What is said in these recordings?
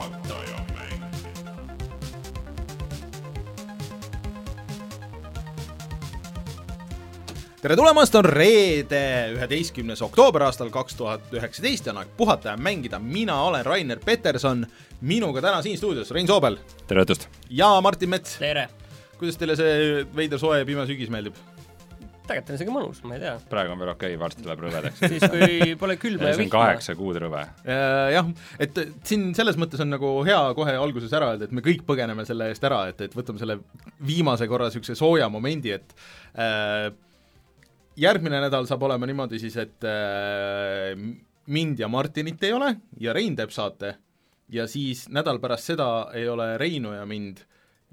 puhataja mäng. tere tulemast, on reede, üheteistkümnes oktoober aastal kaks tuhat üheksateist ja on aeg puhata ja mängida. mina olen Rainer Peterson, minuga täna siin stuudios Rein Soobel tere õhtust! ja Martin Mets. tere! kuidas teile see veider soe ja pime sügis meeldib? Tegelikult on isegi mõnus, ma ei tea. praegu on veel okei okay,, varsti läheb rõvedaks. siis, kui pole külma ja see on vihma. kaheksa kuud rõve. jah, et siin selles mõttes on nagu hea kohe alguses ära öelda, et me kõik põgeneme selle eest ära, et, et võtame selle viimase korra niisuguse sooja momendi, et äh, järgmine nädal saab olema niimoodi siis, et äh, mind ja Martinit ei ole ja Rein teeb saate ja siis nädal pärast seda ei ole Reinu ja mind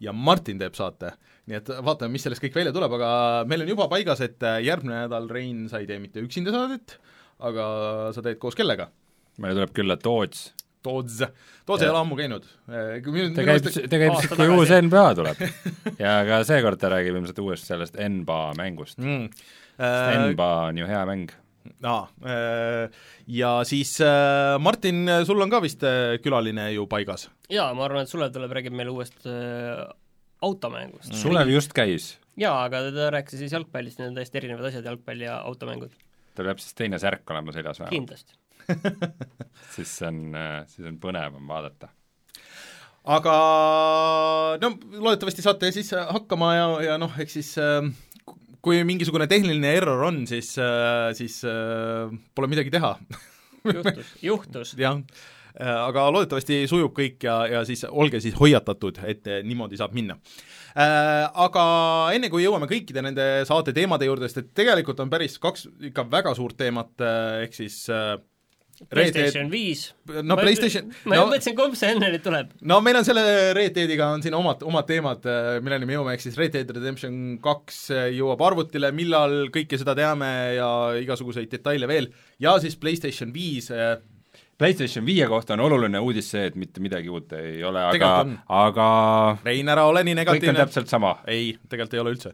ja Martin teeb saate. nii et vaatame, mis sellest kõik välja tuleb, aga meil on juba paigas, et äh, järgmine nädal Rein, sa ei tee mitte üksinda saadet, aga sa teed koos kellega? meile tuleb külla Toots. Toots, Toots ei ole ammu käinud. ta käib, ta käib siis, kui uus. NBA tuleb. ja ka seekord ta räägib ilmselt uuesti sellest NBA mängust. mm.. Äh, NBA on ju hea mäng. Aa, äh, ja siis äh, Martin, sul on ka vist äh, külaline ju paigas? jaa, ma arvan, et Sulev tuleb, räägib meile uuest automängust mm.. Sulev just käis. jaa, aga ta rääkis siis jalgpallist, need on täiesti erinevad asjad, jalgpall ja automängud. tal peab siis teine särk olema seljas vähemalt. kindlasti. siis see on, siis on põnevam vaadata. aga no loodetavasti saate siis hakkama ja, ja noh, eks siis äh, kui mingisugune tehniline error on, siis äh,, siis äh, pole midagi teha. juhtus, juhtus. jah, aga loodetavasti sujub kõik ja, ja siis olge siis hoiatatud, et niimoodi saab minna. Aga enne, kui jõuame kõikide nende saate teemade juurde, sest et tegelikult on päris kaks ikka väga suurt teemat, ehk siis äh, PlayStation viis. no PlayStation, ma no, mõtlesin, kumb see enne nüüd tuleb. no meil on selle Red Deadiga on siin omad, omad teemad, milleni me jõuame, ehk siis Red Dead Redemption kaks jõuab arvutile, millal kõike seda teame ja igasuguseid detaile veel, ja siis PlayStation viis äh, PlayStation viie kohta on oluline uudis see, et mitte midagi uut ei ole, aga aga Rein, ära ole nii kõik on negatiivne. täpselt sama. ei, tegelikult ei ole üldse.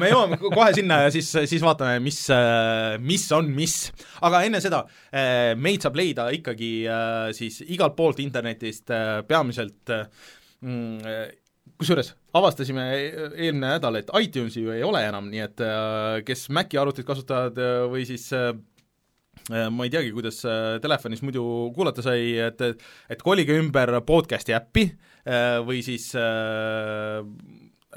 Me jõuame kohe sinna ja siis, siis vaatame, mis, mis on mis. aga enne seda, meid saab leida ikkagi äh, siis igalt poolt internetist, peamiselt mm, kusjuures avastasime eelmine nädal, et iTunesi ju ei ole enam, nii et äh, kes Maci arvutit kasutavad äh, või siis äh, ma ei teagi, kuidas äh, telefonis muidu kuulata sai, et et kolige ümber podcast'i äppi äh, või siis äh,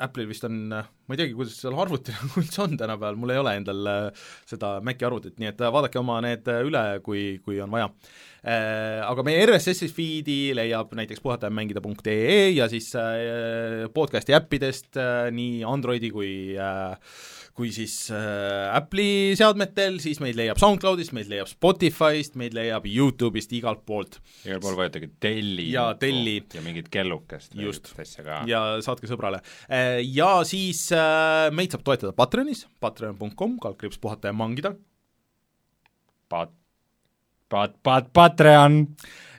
Apple'il vist on, ma ei teagi, kuidas seal arvutil üldse on tänapäeval, mul ei ole endal äh, seda Maci arvutit, nii et äh, vaadake oma need äh, üle, kui, kui on vaja. Aga meie RSS-i feed'i leiab näiteks puhatajamängida.ee ja siis podcast'i äppidest nii Androidi kui kui siis Apple'i seadmetel, siis meid leiab SoundCloudist, meid leiab Spotify'st, meid leiab Youtube'ist, igalt poolt igal pool vajutage telli. Jaa, telli. ja mingit kellukest Just. ja saatke sõbrale. Ja siis äh, meid saab toetada Patreonis, patreon.com, kaldkriips puhata ja mangida. Pat-, pat-, pat-, Patreon.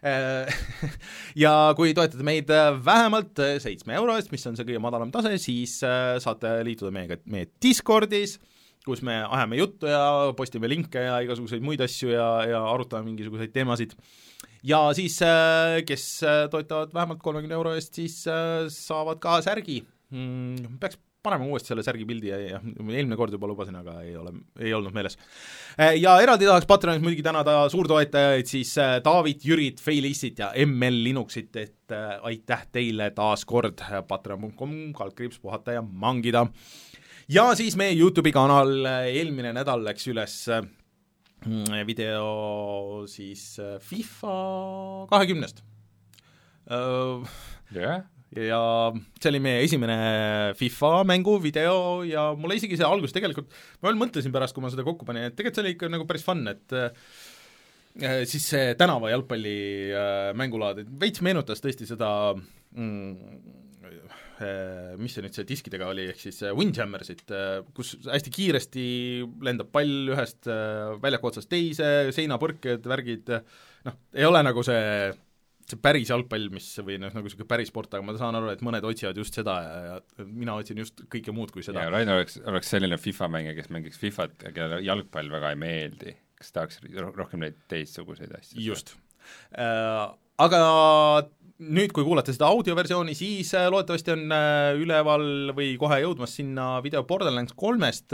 Äh, ja kui toetate meid äh, vähemalt äh, seitsme euro eest, mis on see kõige madalam tase, siis saate liituda meiega meie Discordis, kus me ajame juttu ja postime linke ja igasuguseid muid asju ja, ja arutame mingisuguseid teemasid. ja siis, kes toetavad vähemalt kolmekümne euro eest, siis saavad ka särgi mm,. peaks panema uuesti selle särgi pildi ja, ja eelmine kord juba lubasin, aga ei ole, ei olnud meeles. ja eraldi tahaks Patreonis muidugi tänada suurtoetajaid siis äh, Taavit, Jürit, Feilissit ja ML Linuxit, et äh, aitäh teile taas kord, patreon.com, kaldkriips puhata ja mangida. ja siis meie Youtube'i kanal eelmine nädal läks üles video siis FIFA kahekümnest jah, ja see oli meie esimene FIFA mängu video ja mulle isegi see algus tegelikult, ma veel mõtlesin pärast, kui ma seda kokku panin, et tegelikult see oli ikka nagu päris fun, et äh, siis see tänava jalgpalli äh, mängulaad, et veits meenutas tõesti seda mm, äh, mis see nüüd see diskidega oli, ehk siis äh, Windjammersit äh,, kus hästi kiiresti lendab pall ühest äh, väljaku otsast teise, seinapõrked, värgid, noh, ei ole nagu see see päris jalgpall, mis või noh, nagu niisugune päris sport, aga ma saan aru, et mõned otsivad just seda ja, ja mina otsin just kõike muud kui seda ja. Rainer oleks, oleks selline FIFA mängija, kes mängiks Fifat ja kellele jalgpall väga ei meeldi, kes tahaks ro- rohkem neid teistsuguseid asju. just äh,. aga nüüd, kui kuulate seda audioversiooni, siis äh, loodetavasti on äh, üleval või kohe jõudmas sinna video Borderlands kolmest,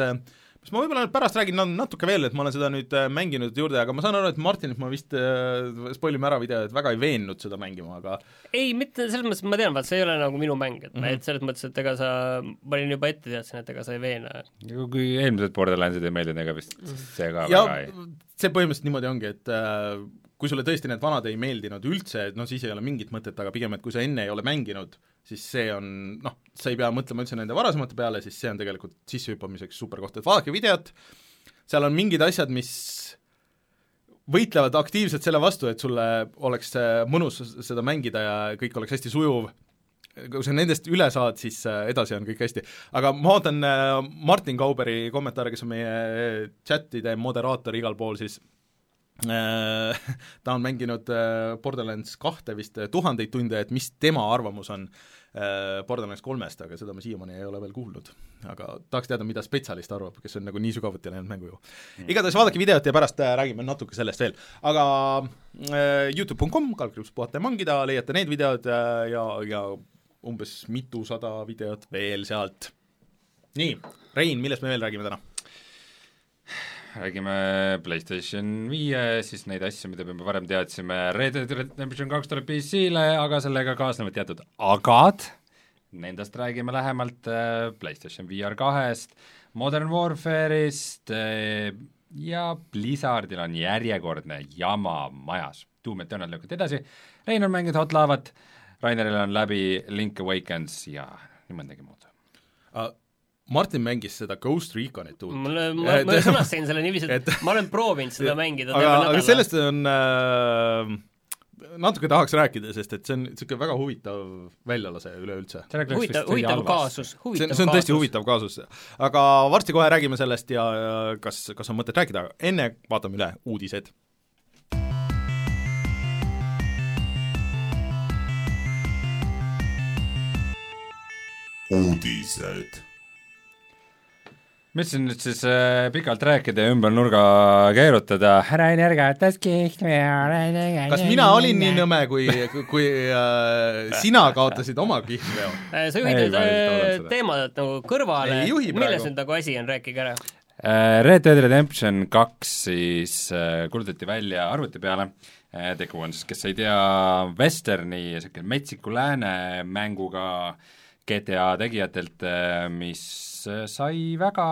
mis ma võib-olla nüüd pärast räägin natuke veel, et ma olen seda nüüd äh, mänginud juurde, aga ma saan aru, et Martinit ma vist äh, spoilime ära video, et väga ei veennud seda mängima, aga ei, mitte selles mõttes, ma tean, vaat see ei ole nagu minu mäng, et mm. -hmm. et selles mõttes, et ega sa, ma olin juba ette teadsin, et ega sa ei veena. kui eelmised Borderlandsid ei meeldinud, ega vist see ka ja väga ei see põhimõtteliselt niimoodi ongi, et äh, kui sulle tõesti need vanad ei meeldinud üldse, no siis ei ole mingit mõtet, aga pigem, et kui sa enne ei ole mänginud, siis see on noh, sa ei pea mõtlema üldse nende varasemate peale, siis see on tegelikult sissehüppamiseks super koht, et vaadake videot, seal on mingid asjad, mis võitlevad aktiivselt selle vastu, et sulle oleks äh, mõnus seda mängida ja kõik oleks hästi sujuv, kui sa nendest üle saad, siis äh, edasi on kõik hästi. aga ma ootan äh, Martin Kauberi kommentaare, kes on meie chatide moderaator igal pool, siis ta on mänginud äh, Borderlands kahte vist äh, tuhandeid tunde, et mis tema arvamus on äh, Borderlands kolmest, aga seda ma siiamaani ei ole veel kuulnud. aga tahaks teada, mida spetsialist arvab, kes on nagu nii sügavuti läinud mängu ju. igatahes vaadake videot ja pärast äh, räägime natuke sellest veel. aga äh, Youtube.com, kaldkriips puhata ja mangida, leiate need videod äh, ja, ja umbes mitusada videot veel sealt. nii, Rein, millest me veel räägime täna? Räägime PlayStation viie, siis neid asju, mida me juba varem teadsime, Red Dead Redemption kaks tuleb PC-le, aga sellega kaasnevad teatud agad, nendest räägime lähemalt äh, PlayStation VR kahest, Modern Warfare'ist äh, ja Blizzardil on järjekordne jama majas. Doom Eternal lükati edasi, Rein on mänginud Hot Lavat, Raineril on läbi Link Awakens ja nii mõndagi muud. Uh, Martin mängis seda Ghost Reconit uut. mul, ma, ma sõnastasin selle niiviisi, et ma olen proovinud seda mängida aga, aga sellest on äh, natuke tahaks rääkida, sest et see on niisugune väga huvitav väljalase üleüldse. huvitav, huvitav kaasus, huvitav see on, see on tõesti huvitav kaasus. aga varsti kohe räägime sellest ja kas, kas on mõtet rääkida, enne vaatame üle uudised uudised. Mõtlesin nüüd siis äh, pikalt rääkida ja ümber nurga keerutada. Rainer kaotas kihlveo. kas mina olin nii nõme, kui, kui, äh, sina kaotasid oma kihlveo? sa juhid nüüd teemadelt nagu kõrvale, milles nüüd nagu asi on, rääkige ära. Red Dead Redemption kaks siis äh, kuulutati välja arvuti peale äh,, tegu on siis, kes ei tea, vesterni, niisugune metsiku lääne mänguga GTA tegijatelt, mis sai väga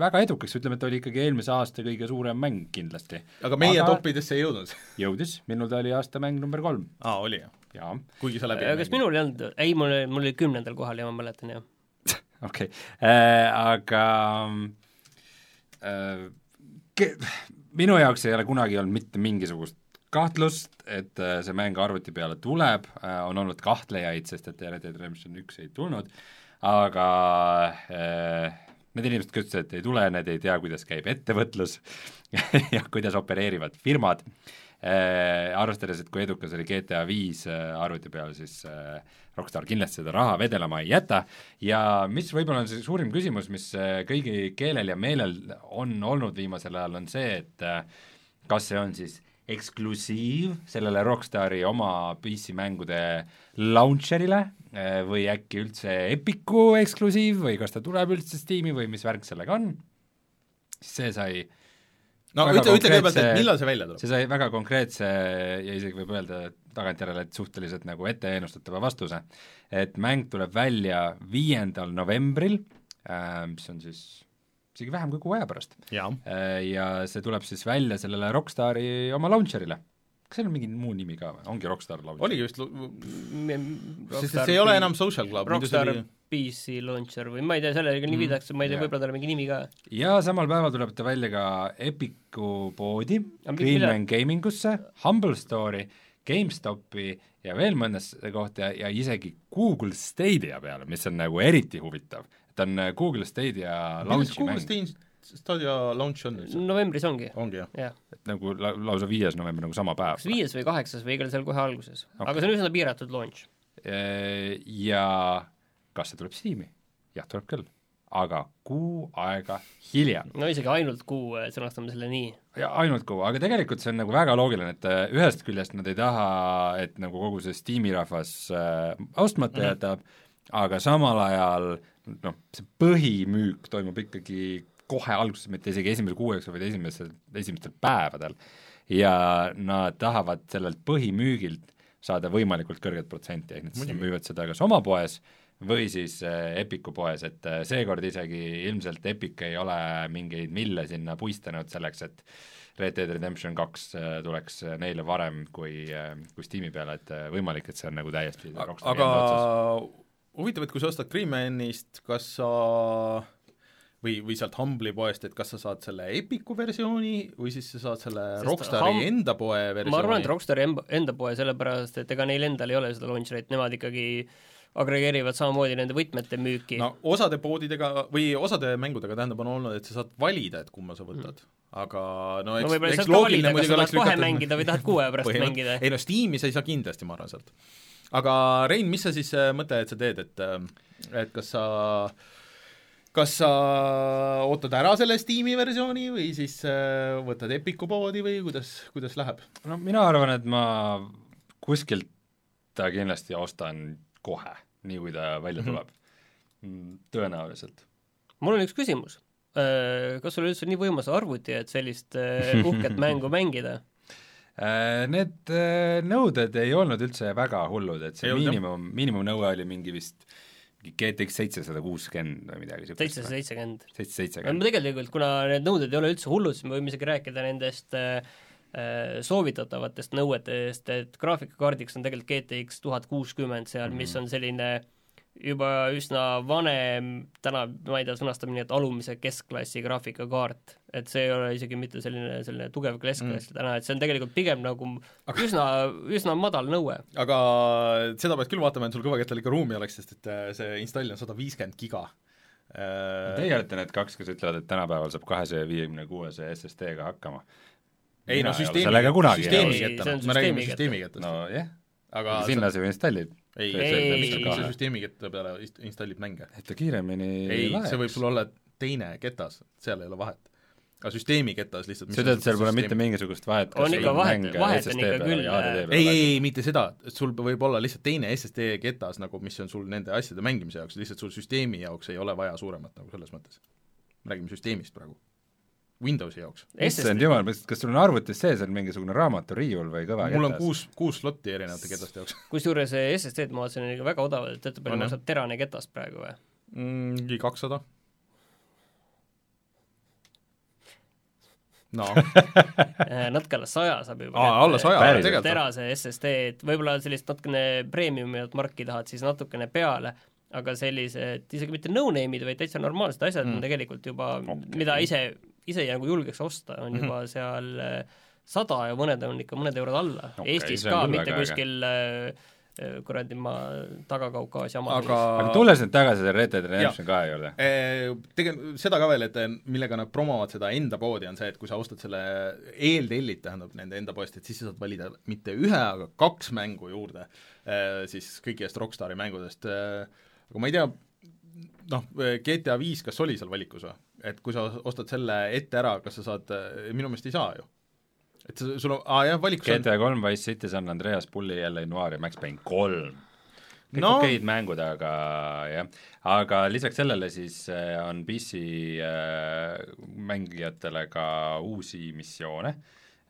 väga edukaks, ütleme, et oli ikkagi eelmise aasta kõige suurem mäng kindlasti. aga meie aga... toppidesse ei jõudnud? jõudis, minul ta oli aasta mäng number kolm. aa, oli jah? jaa. kuigi sa läbi kas minul ei olnud, ei, mul, mul oli kümnendal kohal ja ma mäletan, jah. okei äh,, aga äh, ke, minu jaoks ei ole kunagi olnud mitte mingisugust kahtlust, et äh, see mäng arvuti peale tuleb äh,, on olnud kahtlejaid, sest et Red Dead Redemption üks ei tulnud, aga äh, need inimesed, kes ütlesid, et ei tule, need ei tea, kuidas käib ettevõtlus ja kuidas opereerivad firmad äh,, arvestades, et kui edukas oli GTA viis äh, arvuti peal, siis äh, Rockstar kindlasti seda raha vedelema ei jäta. Ja mis võib-olla on see suurim küsimus, mis äh, kõigi keelel ja meelel on olnud viimasel ajal, on see, et äh, kas see on siis eksklusiiv sellele Rockstari oma PC-mängude launcher'ile või äkki üldse Epicu eksklusiiv või kas ta tuleb üldse Steam'i või mis värk sellega on, siis see sai no ütle, ütle kõigepealt, et millal see välja tuleb? see sai väga konkreetse ja isegi võib öelda tagantjärele, et suhteliselt nagu etteennustatava vastuse. et mäng tuleb välja viiendal novembril äh,, mis on siis isegi vähem kui kuu aja pärast. ja see tuleb siis välja sellele Rockstari oma launcher'ile. kas seal on mingi muu nimi ka või, ongi Rockstar launcher? oligi vist, sest see ei ole enam Social Club. Rockstar. PC launcher või ma ei tea, sellega nii viidaks, ma ei tea, võib-olla tal on mingi nimi ka. ja samal päeval tuleb ta välja ka Epicu poodi, Greenman Gaming usse, Humble Store'i, GameStopi ja veel mõnesse kohta ja, ja isegi Google Stadia peale, mis on nagu eriti huvitav. Ta on Google Stadia launch'i mäng. Stadia launch on üldse? novembris ongi. ongi jah ja.? et nagu la-, lausa viies november, nagu sama päev. kas viies või kaheksas või igal seal kohe alguses okay., aga see on üsna piiratud launch. Ja kas see tuleb Steam'i? jah, tuleb küll. aga kuu aega hiljem. no isegi ainult kuu, sõnastame selle nii. ja ainult kuu, aga tegelikult see on nagu väga loogiline, et äh, ühest küljest nad ei taha, et nagu kogu see Steam'i rahvas äh, ostmata mm -hmm. jätab, aga samal ajal noh, see põhimüük toimub ikkagi kohe alguses, mitte isegi esimesel kuueks, vaid esimesel, esimestel päevadel. ja nad tahavad sellelt põhimüügilt saada võimalikult kõrget protsenti, ehk nad müüvad seda kas oma poes või siis äh, Epiku poes, et äh, seekord isegi ilmselt Epic ei ole mingeid mille sinna puistanud selleks, et Red Dead Redemption kaks äh, tuleks neile varem kui, kui Steam'i peale, et võimalik, et see on nagu täiesti aga huvitav, et kui sa ostad Greenmanist, kas sa või, või sealt Humble'i poest, et kas sa saad selle Epiku versiooni või siis sa saad selle Sest Rockstari ham... enda poe versiooni? ma arvan, et Rockstari enda poe, sellepärast et ega neil endal ei ole seda launch rate'i, nemad ikkagi agregeerivad samamoodi nende võtmete müüki. no osade poodidega või osade mängudega tähendab, on olnud, et sa saad valida, et kumma sa võtad mm. aga no eks no, eks loogiline muidugi oleks lükata kohe mängida või tahad kuu aja pärast mängida? ei no Steam'i sa ei saa kindlasti, ma arvan, sealt. Aga Rein, mis sa siis äh, mõtle, et sa teed, et äh, et kas sa kas sa ootad ära selle Steam'i versiooni või siis äh, võtad Epiku poodi või kuidas, kuidas läheb? no mina arvan, et ma kuskilt ta kindlasti ostan kohe nii kui ta välja mhm. tuleb mm. -hmm. tõenäoliselt. mul on üks küsimus. Kas sul üldse on nii võimas arvuti, et sellist uhket mängu mängida? Äh, need nõuded ei olnud üldse väga hullud, et see ei miinimum, miinimumnõue oli mingi vist GTX seitsesada kuuskümmend või midagi niisugust. seitsesada seitsekümmend. seitsesada seitsekümmend. tegelikult, kuna need nõuded ei ole üldse hullud, siis me võime isegi rääkida nendest äh, soovitatavatest nõuetest, et graafikakaardiks on tegelikult GTX tuhat kuuskümmend seal, mis mhm. on selline juba üsna vanem, täna ma ei tea, sõnastame nii, et alumise keskklassi graafikakaart. Et see ei ole isegi mitte selline, selline tugev keskklass mm. täna, et see on tegelikult pigem nagu aga... üsna, üsna madal nõue. aga seda pead küll vaatama, et sul kõvakettal ikka ruumi oleks, sest et äh, see install on sada viiskümmend giga. Teie olete need kaks, kes ütlevad, et tänapäeval saab kahesaja viiekümne kuuese SSD-ga hakkama. ei no süsteemi, süsteemikettana, me räägime süsteemikettast. nojah yeah., aga sinna sa ju installid ei, ei, miks see süsteemiketta peale installib mänge? et ta kiiremini ei, see võib sul olla teine ketas, seal ei ole vahet. Aga süsteemiketas lihtsalt sa ütled, et seal pole mitte mingisugust vahet, on ikka vahet, vahet on ikka küll. ei, ei, ei, mitte seda, sul võib olla lihtsalt teine SSD ketas nagu, mis on sul nende asjade mängimise jaoks, lihtsalt sul süsteemi jaoks ei ole vaja suuremat nagu selles mõttes. me räägime süsteemist praegu Windowsi jaoks. issand jumal, kas sul on arvutis sees on mingisugune raamaturiiul või kõva mul on kuus, kuus slotti erinevate ketaste jaoks. kusjuures SSD-d ma vaatasin, on ikka väga odavad, et teate, palju maksab terane ketas praegu või? mingi kakssada. No äh, natuke alla saja saab juba aa, alla saja, tegelikult. terase SSD, et võib-olla sellist natukene premiumiat marki tahad, siis natukene peale aga sellised isegi mitte no-name'id, vaid täitsa normaalsed asjad mm. on tegelikult juba okay., mida ise, ise nagu julgeks osta, on mm -hmm. juba seal äh, sada ja mõned on ikka mõned eurod alla okay,. Eestis ka, mitte kuskil äh, äh, kuradi ma Taga-Kaukaasia maal. aga, aga tulles nüüd tagasi selle Red Dead Redemption kahe juurde. Tegelikult seda ka veel, et millega nad promovad seda enda poodi, on see, et kui sa ostad selle, eeltellid, tähendab, nende enda poest, et siis sa saad valida mitte ühe, aga kaks mängu juurde siis kõigist Rockstari mängudest aga ma ei tea, noh, GTA viis, kas oli seal valikus või? et kui sa ostad selle ette ära, kas sa saad, minu meelest ei saa ju. Et sul on, aa jah, valikus GTA kolm, Wise City, San Andreas, Bully, LA Noir ja Max Payne kolm. kõik no. okeid mängud, aga jah, aga lisaks sellele siis äh, on PC äh, mängijatele ka uusi missioone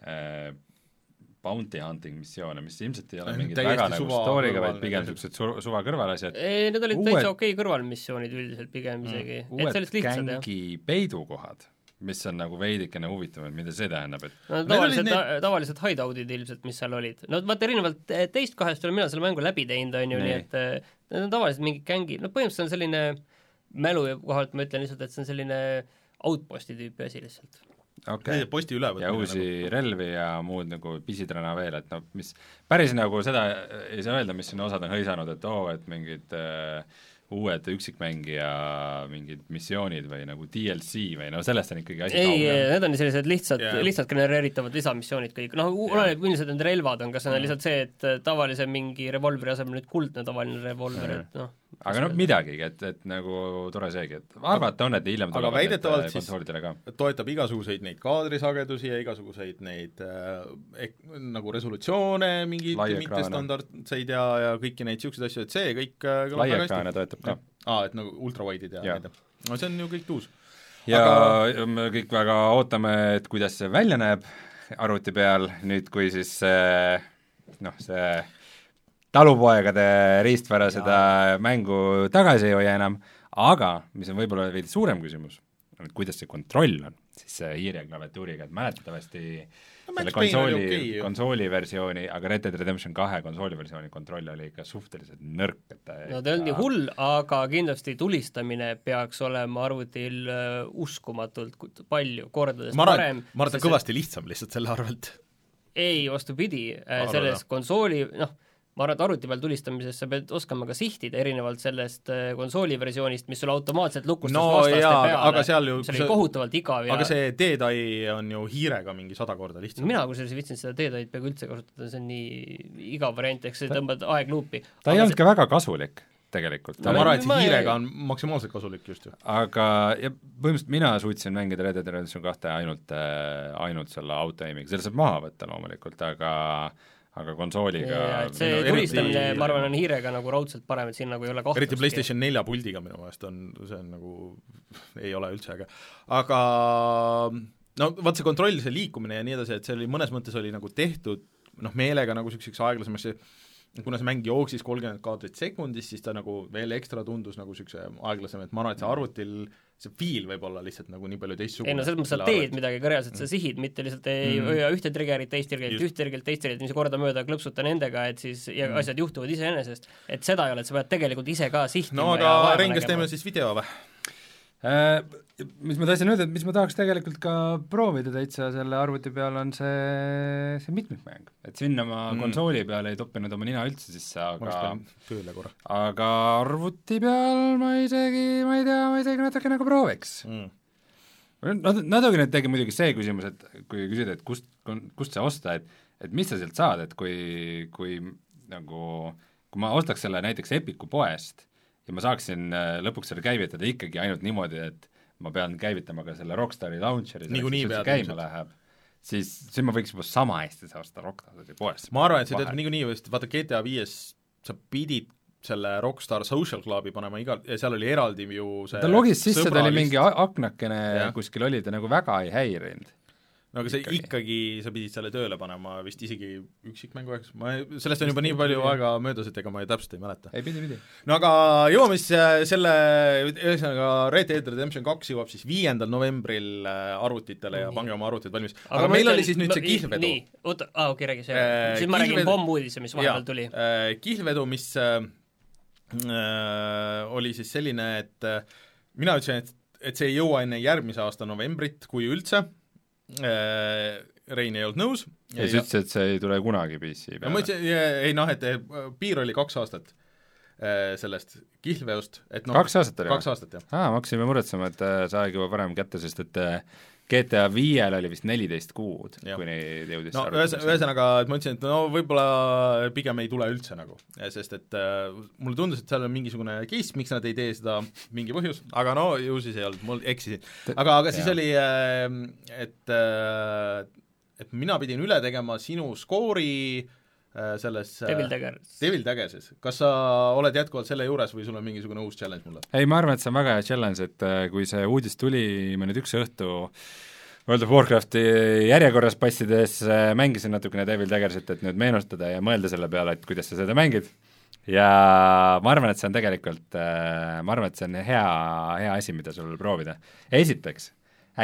äh,, bounty hunting missioone, mis ilmselt ei ole mingid väga nagu story'ga, vaid pigem niisugused su-, suva kõrvalasjad. ei, need olid uued, täitsa okei okay kõrvalmissioonid üldiselt pigem isegi mm,, et sellised lihtsad, jah. gängi peidukohad, mis on nagu veidikene huvitavam, et mida see tähendab, et no tavalised need..., tavalised hideout'id ilmselt, mis seal olid. no vaata, erinevalt teist kahest olen mina selle mängu läbi teinud, on ju, nii et eh, need on tavalised mingid gängi, no põhimõtteliselt on selline mälu kohalt ma ütlen lihtsalt, et see on selline outpost'i tüüpi asi lihtsalt okay. posti üle ja uusi nagu. relvi ja muud nagu pisitrana veel, et noh, mis päris nagu seda ei saa öelda, mis siin osad on hõisanud, et oo oh,, et mingid äh, uued üksikmängija mingid missioonid või nagu DLC või no sellest on ikkagi asi ei, need on sellised lihtsad yeah., lihtsalt genereeritavad lisamissioonid kõik, noh, oleneb, millised need relvad on, kas need on mm. lihtsalt see, et tavalise mingi revolvri asemel nüüd kuldne tavaline revolver mm., et noh, aga noh, midagigi, et, et nagu tore seegi, et arvata on, et hiljem aga väidetavalt äh, siis- toetab igasuguseid neid kaadrisagedusi ja igasuguseid neid ek, nagu resolutsioone, mingeid mittestandardseid ja, ja kõiki neid niisuguseid asju, et see kõik äh, kõlab lai väga ekraane toetab ka. aa, et nagu ultrawide'id ja, ja. need, no see on ju kõik uus. ja Aga- me kõik väga ootame, et kuidas see välja näeb arvuti peal, nüüd kui siis noh, see talupoegade riistvara seda mängu tagasi ei hoia enam, aga mis on võib-olla veidi suurem küsimus, on, et kuidas see kontroll on siis see hiire klaviatuuriga, et mäletatavasti No selle konsooli ju. konsooli versiooni, aga Red Dead Redemption kahe konsooli versiooni kontroll oli ikka suhteliselt nõrk, et ta no ta ei olnud nii hull, aga kindlasti tulistamine peaks olema arvutil äh, uskumatult ku- palju kordades ma arvan parem,. ma arvan, et ta on kõvasti lihtsam lihtsalt selle arvelt. ei, vastupidi, Arvan, selles jah. konsooli, noh, ma arvan, et arvuti peal tulistamises sa pead oskama ka sihtida, erinevalt sellest äh, konsooli versioonist, mis sul automaatselt lukustas No vastaste jaa, peale, aga seal ju- see oli see- kohutavalt igav ja aga see Deadeye on ju hiirega mingi sada korda lihtsam. mina kusjuures ei viitsinud seda teedaid peaaegu üldse kasutada, see on nii igav variant, ehk sa tõmbad aegluupi. ta ei olnud ka väga kasulik tegelikult. no ma arvan, et see hiirega on maksimaalselt kasulik just ju. aga ja põhimõtteliselt mina suutsin mängida Red Dead Redemption kahte ainult äh,, ainult selle auto-aim'iga, selle saab maha võtta loomulikult, aga aga konsooliga ja see no tulistamine, ma arvan, on hiirega nagu raudselt parem, et siin nagu ei ole kahtlustki. eriti PlayStation nelja puldiga minu meelest on, see on nagu, ei ole üldse äge. aga no vot see kontroll, see liikumine ja nii edasi, et see oli mõnes mõttes oli nagu tehtud noh, meelega nagu niisuguseks aeglasemaks, kuna see mäng jooksis kolmkümmend kaadrit sekundis, siis ta nagu veel ekstra tundus nagu niisuguse aeglasem, et ma arvan, et see arvutil see feel võib olla lihtsalt nagu nii palju teistsugune. ei no selles mõttes sa teed midagi ka reaalselt, sa sihid, mitte lihtsalt ei Mm. hoia ühte trigger'it, teist trigger'it, ühte trigger'it, teist trigger'it, niiviisi kordamööda klõpsuta nendega, et siis ja Mm. asjad juhtuvad iseenesest. et seda ei ole, et sa pead tegelikult ise ka sihtima no aga nägema. teeme siis video või? äh, mis ma tahtsin öelda, et mis ma tahaks tegelikult ka proovida täitsa selle arvuti peal, on see, see mitmikmäng. et sinna ma Mm. konsooli peale ei toppinud oma nina üldse sisse, aga tööle korra aga arvuti peal ma isegi, ma ei tea, ma isegi natuke nagu prooviks mm.. Nad, natukene tegi muidugi see küsimus, et kui küsida, et kust, kust see osta, et et mis sa sealt saad, et kui, kui nagu kui ma ostaks selle näiteks Epiku poest ja ma saaksin äh, lõpuks selle käivitada ikkagi ainult niimoodi, et ma pean käivitama ka selle Rockstari launcher'i, Niikuinii pead käima läheb, siis, siis ma võiks juba sama hästi osta Rockstari poest. ma arvan, et see töötab niikuinii, sest vaata GTA viies sa pidid selle Rockstar Social Clubi panema igal, ja seal oli eraldi ju see ta logis sisse, ta oli mingi aknakene Jah. kuskil oli, ta nagu väga ei häirinud. No aga see ikkagi. ikkagi, sa pidid selle tööle panema vist isegi üksikmängu jaoks, ma ei, sellest on juba nii palju aega möödas, et ega ma ei täpselt ei mäleta. ei pidi, pidi. no aga jõuame siis äh, selle, ühesõnaga Red Dead Redemption kaks jõuab siis viiendal novembril äh, arvutitele ja Nii. pange oma arvutid valmis. aga ma meil oli siis nüüd see ma- kihlvedu. nii, oota, aa okei, räägi see Äh, siis ma räägin kihlvedu- pommuudise, mis vahepeal tuli. äh, kihlvedu, mis äh, äh, oli siis selline, et äh, mina ütlesin, et, et see ei jõua enne järgmise aasta novembrit, kui üldse Rein ei olnud nõus. ja siis ütles, et see ei tule kunagi PC ja ma peale. ütlesin, ei noh, et eh, piir oli kaks aastat eh, sellest kihlveost, et noh, kaks aastat oli kaks aastat jah. aa, me hakkasime muretsema, et äh, see aeg juba varem kätte, sest et äh, GTA viiel oli vist neliteist kuud, kuni jõudis no ühes-, ühesõnaga, et ma ütlesin, et no võib-olla pigem ei tule üldse nagu, sest et äh, mulle tundus, et seal on mingisugune case, miks nad ei tee seda, mingi põhjus, aga no ju siis ei olnud, mul eksisin. aga, aga siis Jaa. oli äh,, et äh, et mina pidin üle tegema sinu skoori äh, selles äh, Devil Dagger. Devil Daggersis, kas sa oled jätkuvalt selle juures või sul on mingisugune uus challenge mulle? ei, ma arvan, et see on väga hea challenge, et äh, kui see uudis tuli, ma nüüd üks õhtu World of Warcrafti järjekorras passides äh, mängisin natukene Devil Daggersit, et nüüd meenutada ja mõelda selle peale, et kuidas sa seda mängid, ja ma arvan, et see on tegelikult, ma arvan, et see on hea, hea asi, mida sul proovida. esiteks,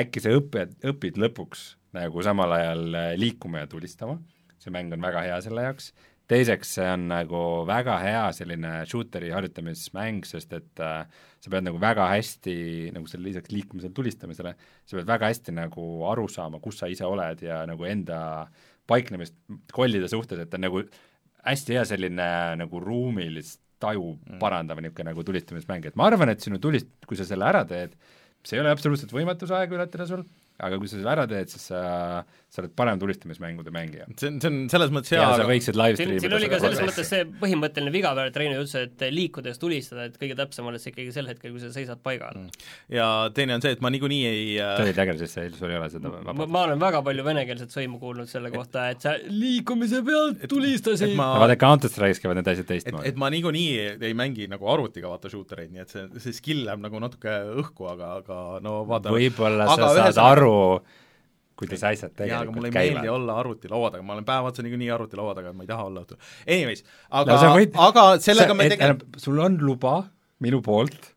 äkki sa õpid, õpid lõpuks nagu samal ajal äh, liikuma ja tulistama, see mäng on väga hea selle jaoks, teiseks, see on nagu väga hea selline shooter'i harjutamismäng, sest et äh, sa pead nagu väga hästi nagu selle lisaks liikumisele tulistamisele, sa pead väga hästi nagu aru saama, kus sa ise oled ja nagu enda paiknemist kollide suhtes, et ta on nagu hästi hea selline nagu ruumilist taju Mm. parandav niisugune nagu tulistamismäng, et ma arvan, et sinu tulist-, kui sa selle ära teed, see ei ole absoluutselt võimatu see aeg ületada sul, aga kui sa selle ära teed, siis sa, sa oled parem tulistamismängude mängija. see on, see on selles mõttes hea, ja aga sa võiksid live stream siin oli ka selles mõttes see põhimõtteline viga peal, et Reinu ütles, et liikudes tulistada, et kõige täpsem oled sa ikkagi sel hetkel, kui sa seisad paigal mm. ja teine on see, et ma niikuinii ei äh, sa olid äge, sest see, sul ei ole seda ma, ma olen väga palju venekeelset sõimu kuulnud selle kohta, et sa liikumise pealt tulistasid. ma, vaata, Counter Strike'is käivad need asjad et, teistmoodi. et ma niikuinii ei mängi nagu arvutiga vaata shooter eid, nii et see, see skill läheb nagu natuke õhku, aga, aga no vaata võib-olla sa aga saad aru, kuidas asjad jaa, aga mulle tegelikult ei meeldi käivad. olla arvutilaua taga, ma olen päev otsa niikuinii arvutilaua taga, ma ei taha olla õhtul. Anyways, aga No sa aga sellega me et- tegeleme, sul on luba minu poolt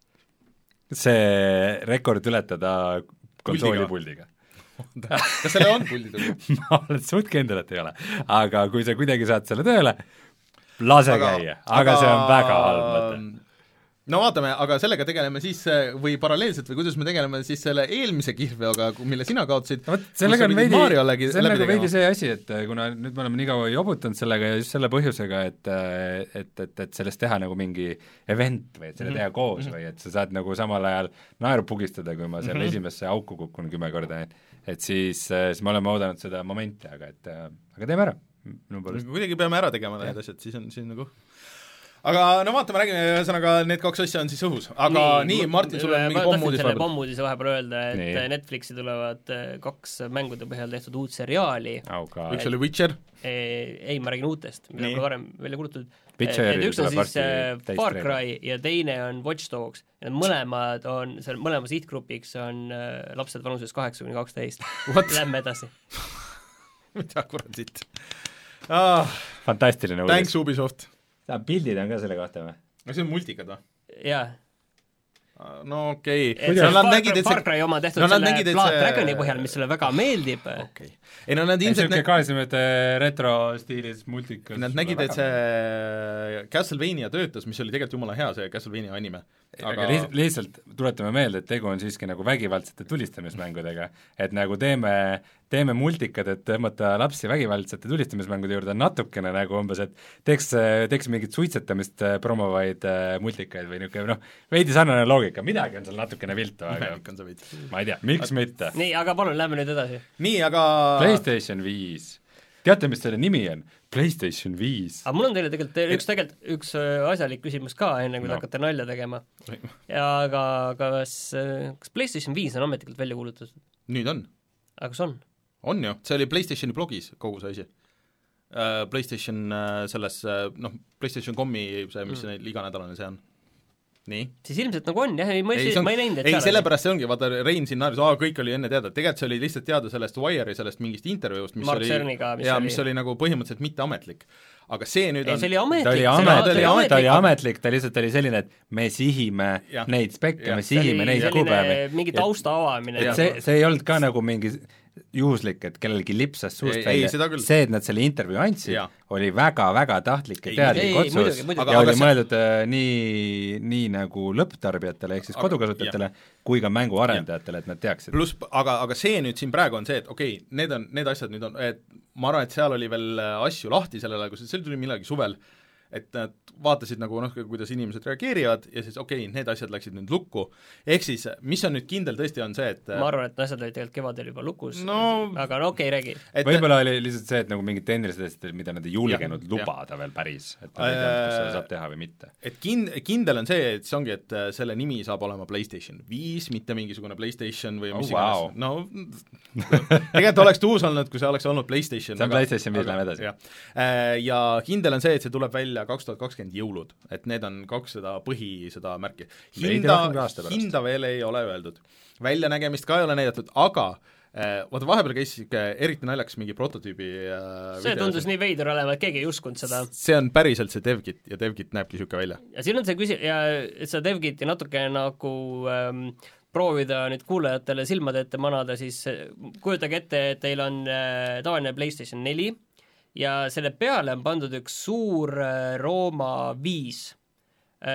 see rekord ületada konsoolipuldiga kas sellel on puldid või? ma olen suht kindel, et ei ole. aga kui sa kuidagi saad selle tööle, lase käia, aga see on väga halb mõte. No vaatame, aga sellega tegeleme siis äh, või paralleelselt või kuidas me tegeleme siis selle eelmise kihlveoga, mille sina kaotasid, no sellega on veidi, see on veidi see asi, et äh, kuna nüüd me oleme nii kaua jobutanud sellega ja just selle põhjusega, et äh, et, et, et sellest teha nagu mingi event või et selle Mhm. teha koos või et sa saad nagu samal ajal naeru pugistada, kui ma seal Mhm. esimesse auku kukun kümme korda, et siis, siis me oleme oodanud seda momenti, aga et aga teeme ära, minu poolest. kuidagi peame ära tegema need asjad, siis on, siis nagu aga no vaatame, räägime, ühesõnaga need kaks asja on siis õhus, aga nii, nii, Martin, sul on mingi pommuudis vahepeal? pommuudise vahepeal öelda, et Nii. Netflixi tulevad äh, kaks mängude põhjal tehtud uut seriaali, auga üks oli Witcher, ei, ma räägin uutest, mida pole varem välja kuulutatud. Üks on siis äh, Far. Cry ja teine on Watch Dogs. Need mõlemad on, seal mõlema sihtgrupiks on äh, lapsed vanuses kaheksa kuni kaksteist. Lähme edasi. mida kuradit ah,. fantastiline uudis. Thanks Ubisoft. Pildid on ka selle kohta või? no see on multikad või? jaa. no okei et okay. see no nad Far, nägid, et Far see Cry oma tehtud no selle nägid, et Blood see- Dragoni põhjal, mis sulle väga meeldib okay. okei okay. ei no nad ilmselt niisugune nä- ka niisugune retrostiilis multikas. Nad nägid, et see Castlevania töötas, mis oli tegelikult jumala hea, see Castlevania anime. aga, aga lihtsalt, lihtsalt tuletame meelde, et tegu on siiski nagu vägivaldsete tulistamismängudega, et nagu teeme, teeme multikad, et tõmmata lapsi vägivaldsete tulistamismängude juurde, on natukene nagu umbes, et teeks, teeks mingit suitsetamist äh, promovaid äh, multikaid või niisugune noh, veidi sarnane loogika, midagi on seal natukene viltu, aga ma ei tea, miks mitte. nii, aga palun, lähme nüüd edasi. nii, aga PlayStation viis, teate, mis selle nimi on? PlayStation viis. aga mul on teile tegelikult üks tegelikult, üks äh, asjalik küsimus ka, enne kui te No. hakkate nalja tegema. ja aga kas, kas PlayStation viis on ametlikult välja kuulutatud? nüüd on, aga kas on? On ju, see oli PlayStationi blogis, kogu see asi. PlayStation äh, selles, äh, noh, PlayStation.com-i see, mis see iganädalane see on. nii siis ilmselt nagu on jah, ei ma ei, on, ma ei näinud, et ei sellepärast see ongi, vaata Rein siin naeris, aa, kõik oli enne teada, tegelikult see oli lihtsalt teada sellest Wire'i sellest mingist intervjuust, mis Mark oli Cerniga, mis jaa, oli- mis oli nagu põhimõtteliselt mitteametlik. aga see nüüd ei, on see oli ta ametlik. oli amet- oli ta oli ametlik, ta oli ametlik, ta lihtsalt oli selline, et me sihime Jah. neid spekke, me sihime neid kuupäevi. mingi tausta avamine. see, see ei olnud ka nagu mingi juhuslik, et kellelgi lipsas suust Ei- välja, see, et nad selle intervjuu andsid oli väga-väga tahtlik ja teadlik otsus ja aga oli see- mõeldud äh, nii, nii nagu lõpptarbijatele ehk siis Aga- kodukasutajatele kui ka mänguarendajatele, et nad teaksid. pluss, aga, aga see nüüd siin praegu on see, et okei okay,, need on, need asjad nüüd on, et ma arvan, et seal oli veel äh, asju lahti sellel ajal, kui see, see tuli millalgi suvel, et nad vaatasid nagu noh, kuidas inimesed reageerivad ja siis okei okay,, need asjad läksid nüüd lukku. ehk siis, mis on nüüd kindel tõesti, on see, et ma arvan, et asjad olid tegelikult kevadel juba lukus No- aga no okei okay,, räägi. et võib-olla oli lihtsalt see, et nagu mingid tehnilised asjad, mida nad ei julgenud Jah, lubada veel päris, et nad ei teadnud, kas seda saab teha või mitte. et kin-, kindel on see, et see ongi, et äh, selle nimi saab olema PlayStation viis, mitte mingisugune PlayStation või Oh, mis vau. iganes, no tegelikult oleks uus olnud, kui see oleks olnud PlayStation. See on PlayStation viis, lähme edasi. Äh, ja kindel on see, et see tuleb välja kaks tuhat kakskümmend jõulud, et need on kaks seda põhi, seda märki. Hinda hinda veel ei ole öeldud. väljanägemist ka ei ole näidatud, aga äh, vaata, vahepeal käis niisugune eriti naljakas mingi prototüübi äh, see tundus nii veider olema, et keegi ei uskunud seda. see on päriselt see DevKit ja DevKit näebki niisugune välja. ja siin on see küsi- ja et seda DevKiti natuke nagu ähm, proovida nüüd kuulajatele silmade ette manada, siis äh, kujutage ette, et teil on äh, tavaline PlayStation neli ja selle peale on pandud üks suur äh, Rooma viis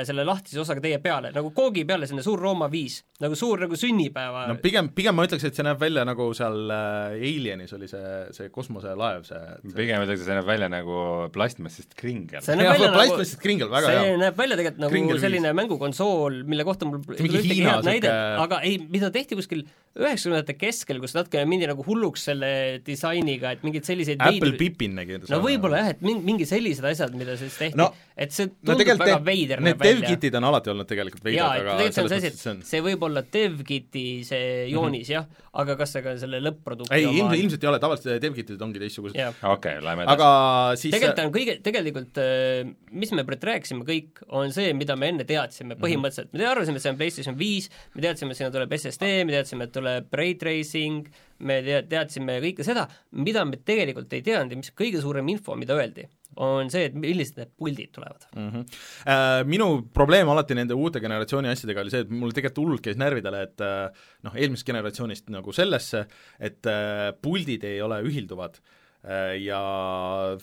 selle lahtise osaga teie peale, nagu koogi peale selline suur Rooma viis, nagu suur nagu sünnipäeva no pigem, pigem ma ütleks, et see näeb välja nagu seal äh, Alienis oli see, see kosmoselaev, see, see pigem ütleks, et see näeb välja nagu plastmassist kringel. see näeb Jaa, välja nagu kringel, väga see hea. näeb välja tegelikult nagu Kringel selline mängukonsool, mille kohta mul mingi Hiina sihuke-, aga ei, mida tehti kuskil üheksakümnendate keskel, kus natukene mindi nagu hulluks selle disainiga, et mingeid selliseid Apple veidru- Pippin nägi no võib-olla jah, et mingi, mingi sellised asjad, mida siis tehti No, et see tundub no, väga veider need dev-kitid on alati olnud tegelikult veidrad, aga tegelikult see on selles mõttes, et see on see võib olla DevKiti see joonis jah, aga kas see ka selle lõpp-produkti ei, ilmselt, ilmselt ei ole, tavaliselt dev-kitid ongi teistsugused. okei okay,, lähme edasi. aga siis tegelikult on kõige, tegelikult äh, mis me praegu rääkisime kõik, on see, mida me enne teadsime Mhm. põhimõtteliselt, me arvasime, et see on PlayStation viis, me teadsime, et sinna tuleb SSD, me teadsime, et tuleb Ray Tracing, me tea-, teadsime kõike seda, mida me tegelikult ei teadnud ja mis kõige suurem info, mida öeldi, on see, et millised need puldid tulevad. mm. -hmm. Äh, minu probleem alati nende uute generatsiooni asjadega oli see, et mul tegelikult hullult käis närvidele, et äh, noh, eelmisest generatsioonist nagu sellesse, et äh, puldid ei ole ühilduvad ja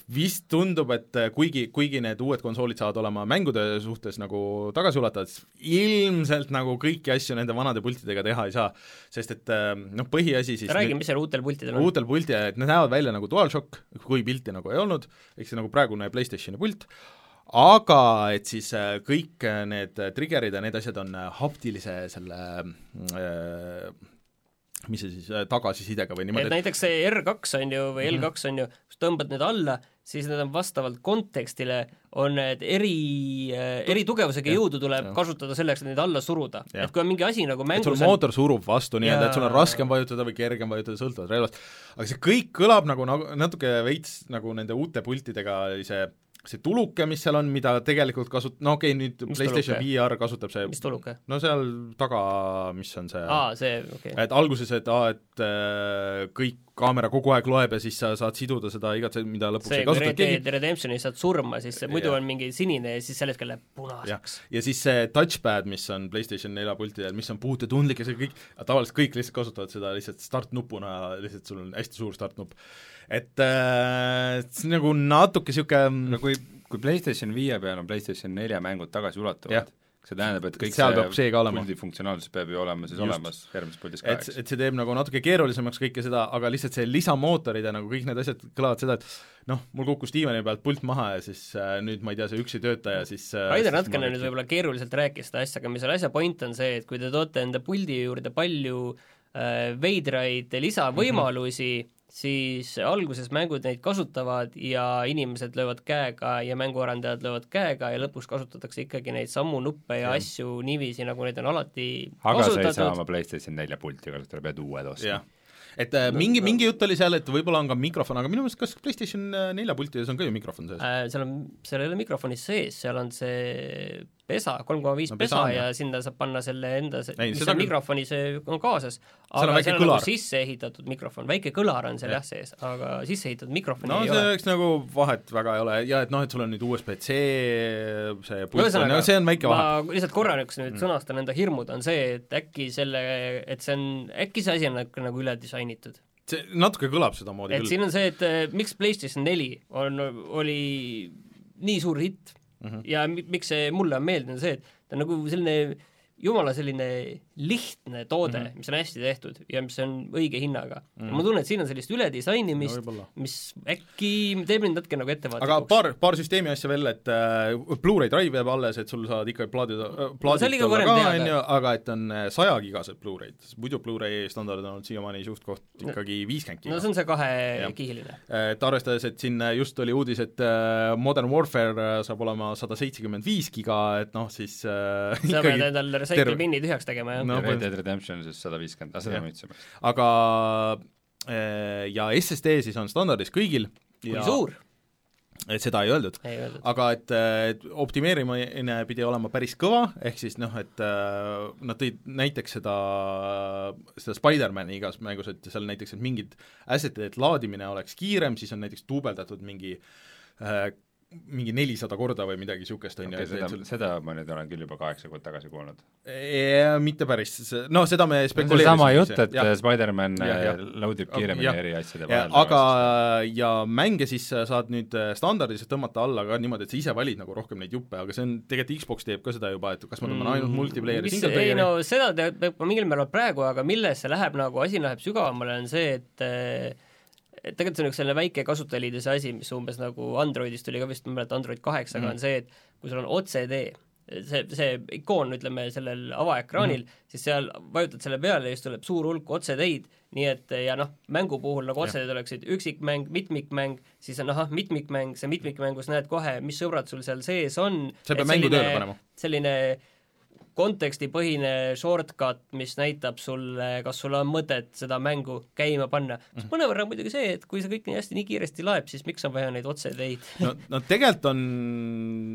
vist tundub, et äh, kuigi, kuigi need uued konsoolid saavad olema mängude suhtes nagu tagasiulatuvad, siis ilmselt nagu kõiki asju nende vanade pultidega teha ei saa. sest et äh, noh, põhiasi siis räägi, mis seal uutel pultidel on. uutel pulti, et need näevad välja nagu DualShock, kui pilti nagu ei olnud, ehk see nagu praegune PlayStationi pult, aga et siis äh, kõik äh, need trigger'id ja need asjad on äh, haptilise selle äh, mis see siis, tagasisidega või et niimoodi, et näiteks see R2 on ju, või Mhm. L2 on ju, kus tõmbad need alla, siis need on vastavalt kontekstile, on need eri, eri tugevusega Jah, jõudu tuleb jah. kasutada selleks, et neid alla suruda. Et kui on mingi asi nagu et sul mängus on mootor surub vastu nii-öelda, et sul on raskem vajutada või kergem vajutada, sõltuvalt relvast. aga see kõik kõlab nagu, nagu natuke veits nagu nende uute pultidega see see tuluke, mis seal on, mida tegelikult kasut-, no okei okay,, nüüd Mis PlayStation tuluke? VR kasutab see mis tuluke? no seal taga, mis on see aa, see, okei okay.. et alguses, et aa, et äh, kõik kaamera kogu aeg loeb ja siis sa saad siduda seda igat, mida lõpuks see, ei kasuta Red Dead Redemptionis saad surma, siis see muidu Jah. on mingi sinine ja siis sel hetkel läheb punaseks., ja siis see touchpad, mis on PlayStation nelja pultidel, mis on puutetundlik ja see kõik, tavaliselt kõik lihtsalt kasutavad seda lihtsalt start-nupuna, lihtsalt sul on hästi suur start-nupp. Et äh, see on nagu natuke niisugune no kui, kui PlayStation viie peal on PlayStation nelja mängud tagasiulatuvad, see tähendab, et kõik Seal peab see ka olema. puldi funktsionaalsus peab ju olema siis Just. olemas järgmises puldis ka, et, eks. et see teeb nagu natuke keerulisemaks kõike seda, aga lihtsalt see lisamootorid ja nagu kõik need asjad kõlavad seda, et noh, mul kukkus diivani pealt pult maha ja siis äh, nüüd ma ei tea, see üks ei tööta ja siis äh, siis natukene nüüd võib-olla keeruliselt rääkis seda asja, aga mis selle asja point on see, et kui te toote enda puldi juurde palju äh, veidraid lisavõimalusi mm, -hmm. Siis alguses mängud neid kasutavad ja inimesed löövad käega ja mänguarendajad löövad käega ja lõpuks kasutatakse ikkagi neid samu nuppe ja Jah. asju niiviisi, nagu neid on alati aga sa ei saa kasutatud oma PlayStation nelja pulti kasutada, pead uued ostma et äh, mingi, mingi jutt oli seal, et võib-olla on ka mikrofon, aga minu meelest kas PlayStation äh, nelja pultides on ka ju mikrofon sees? äh, seal on, seal ei ole mikrofonis sees, seal on see pesa, kolm koma viis No pesa ja sinna saab panna selle enda, mis seda on küll. mikrofonis, on kaasas, aga seal on nagu sisse ehitatud mikrofon, väike kõlar on seal Jah. sees, aga sisse ehitatud mikrofoni no ei ole. selleks nagu vahet väga ei ole ja et noh, et sul on nüüd USB-C see pult no see on väike vahe. ma lihtsalt korraks nüüd sõnastan enda hirmud, on see, et äkki selle, et see on, äkki see asi on nagu, nagu üle disainitud. see natuke kõlab sedamoodi et küll. siin on see, et eh, miks PlayStation neli on, oli nii suur hitt mm -hmm. ja mi- miks see mulle on meeldinud, on see, et ta on nagu selline jumala selline lihtne toode mm, -hmm. mis on hästi tehtud ja mis on õige hinnaga mm. -hmm. ma tunnen, et siin on sellist üledisainimist No mis äkki teeb mind natuke nagu aga ettevaatlikuks. paar, paar süsteemi asja veel, et äh, Blu-ray drive jääb alles, et sul saad ikka plaadida äh,, plaadid ka olla ka, on ju, aga et on sajagigased Blu-ray'd, muidu Blu-ray standard on olnud siiamaani suht-koht ikkagi viiskümmend giga no see on see kahekihiline. et arvestades, et siin just oli uudis, et äh, Modern Warfare äh, saab olema sada seitsekümmend viis giga, et noh, siis äh, sa pead endal recycle terve- pinni tühjaks tegema, jah No ja Red Dead Redemption siis sada viiskümmend, aga seda Jah. me ütlesime. aga ja SSD siis on standardis kõigil kui ja suur, et seda ei öeldud. ei öeldud. aga et, et optimeerimine pidi olema päris kõva, ehk siis noh, et nad tõid näiteks seda, seda Spider-mani igas mängus, et seal näiteks, et mingid asset'ide laadimine oleks kiirem, siis on näiteks duubeldatud mingi äh, mingi nelisada korda või midagi niisugust, on ju, seda sul, seda ma nüüd olen küll juba kaheksa kuud tagasi kuulnud. mitte päris, no seda me spekuleerisime seesama jutt, et. Spider-man jah. load ib kiiremini Jah. eri asjade Ja, vahel. aga ja mänge siis saad nüüd standardiliselt tõmmata alla ka niimoodi, et sa ise valid nagu rohkem neid juppe, aga see on, tegelikult Xbox teeb ka seda juba, et kas ma tõmban ainult multiplayer'i, Mm, mis, single ei player'i no seda teeb mingil määral praegu, aga milles see läheb nagu, asi läheb sügavamale, on see, et eh, et tegelikult see on üks selline väike kasutajaliidese asi, mis umbes nagu Androidist tuli ka vist, ma ei mäleta, Android kaheksaga mm. on see, et kui sul on otse-tee see, see ikoon, ütleme, sellel avaekraanil mm, siis seal vajutad selle peale ja siis tuleb suur hulk otseteid, nii et ja noh, mängu puhul nagu otseteed oleksid üksikmäng, mitmikmäng, siis on ahah, mitmikmäng, see mitmikmängus näed kohe, mis sõbrad sul seal sees on. sa pead mängu tööle panema. selline kontekstipõhine shortcut, mis näitab sulle, kas sul on mõtet seda mängu käima panna mm. -hmm. mõnevõrra muidugi see, et kui see kõik nii hästi, nii kiiresti laeb, siis miks on vaja neid otseteid no, no tegelikult on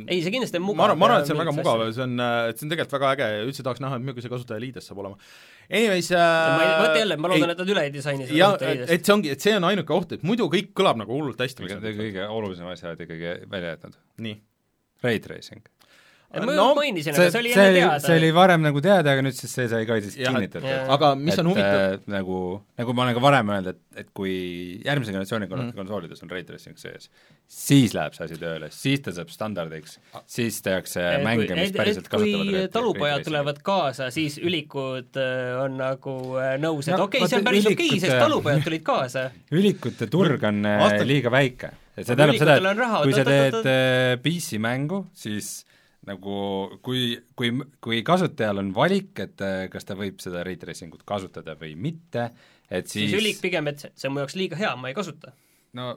ei, see kindlasti on mugav. ma arvan, ma arvan, et see on väga mugav ja see on, et see on tegelikult väga äge ja üldse tahaks näha, et milline see kasutajaliides saab olema. Anyways äh, vot jälle, ma loodan, et nad üle ei disaini seda kasutajaliidest. et see ongi, et see on ainuke oht, et muidu kõik kõlab nagu hullult hästi. kõige olulisem asi oled ikkagi välja jätnud. nii? Ray tracing ma no, mainisin, aga see oli enne teada. see oli varem nagu teada, aga nüüd siis see sai ka siis kinnitatud. aga mis et, on huvitav äh, nagu, nagu ma olen ka varem öelnud, et, et kui järgmise generatsiooni mm. konsoolides on ray tracing sees, siis läheb see asi tööle, siis ta saab standardiks, siis tehakse et, mänge, mis päriselt kasutavad kui talupojad tulevad kaasa, siis ülikud äh, on nagu äh, nõus, et no, okei okay,, see on päris okei okay,, sest talupojad tulid kaasa. ülikute turg on äh, liiga väike. et see tähendab seda, et kui sa teed PC mängu, siis nagu kui, kui, kui kasutajal on valik, et äh, kas ta võib seda ray tracing ut kasutada või mitte, et siis siis ülik pigem, et see on mu jaoks liiga hea, ma ei kasuta. No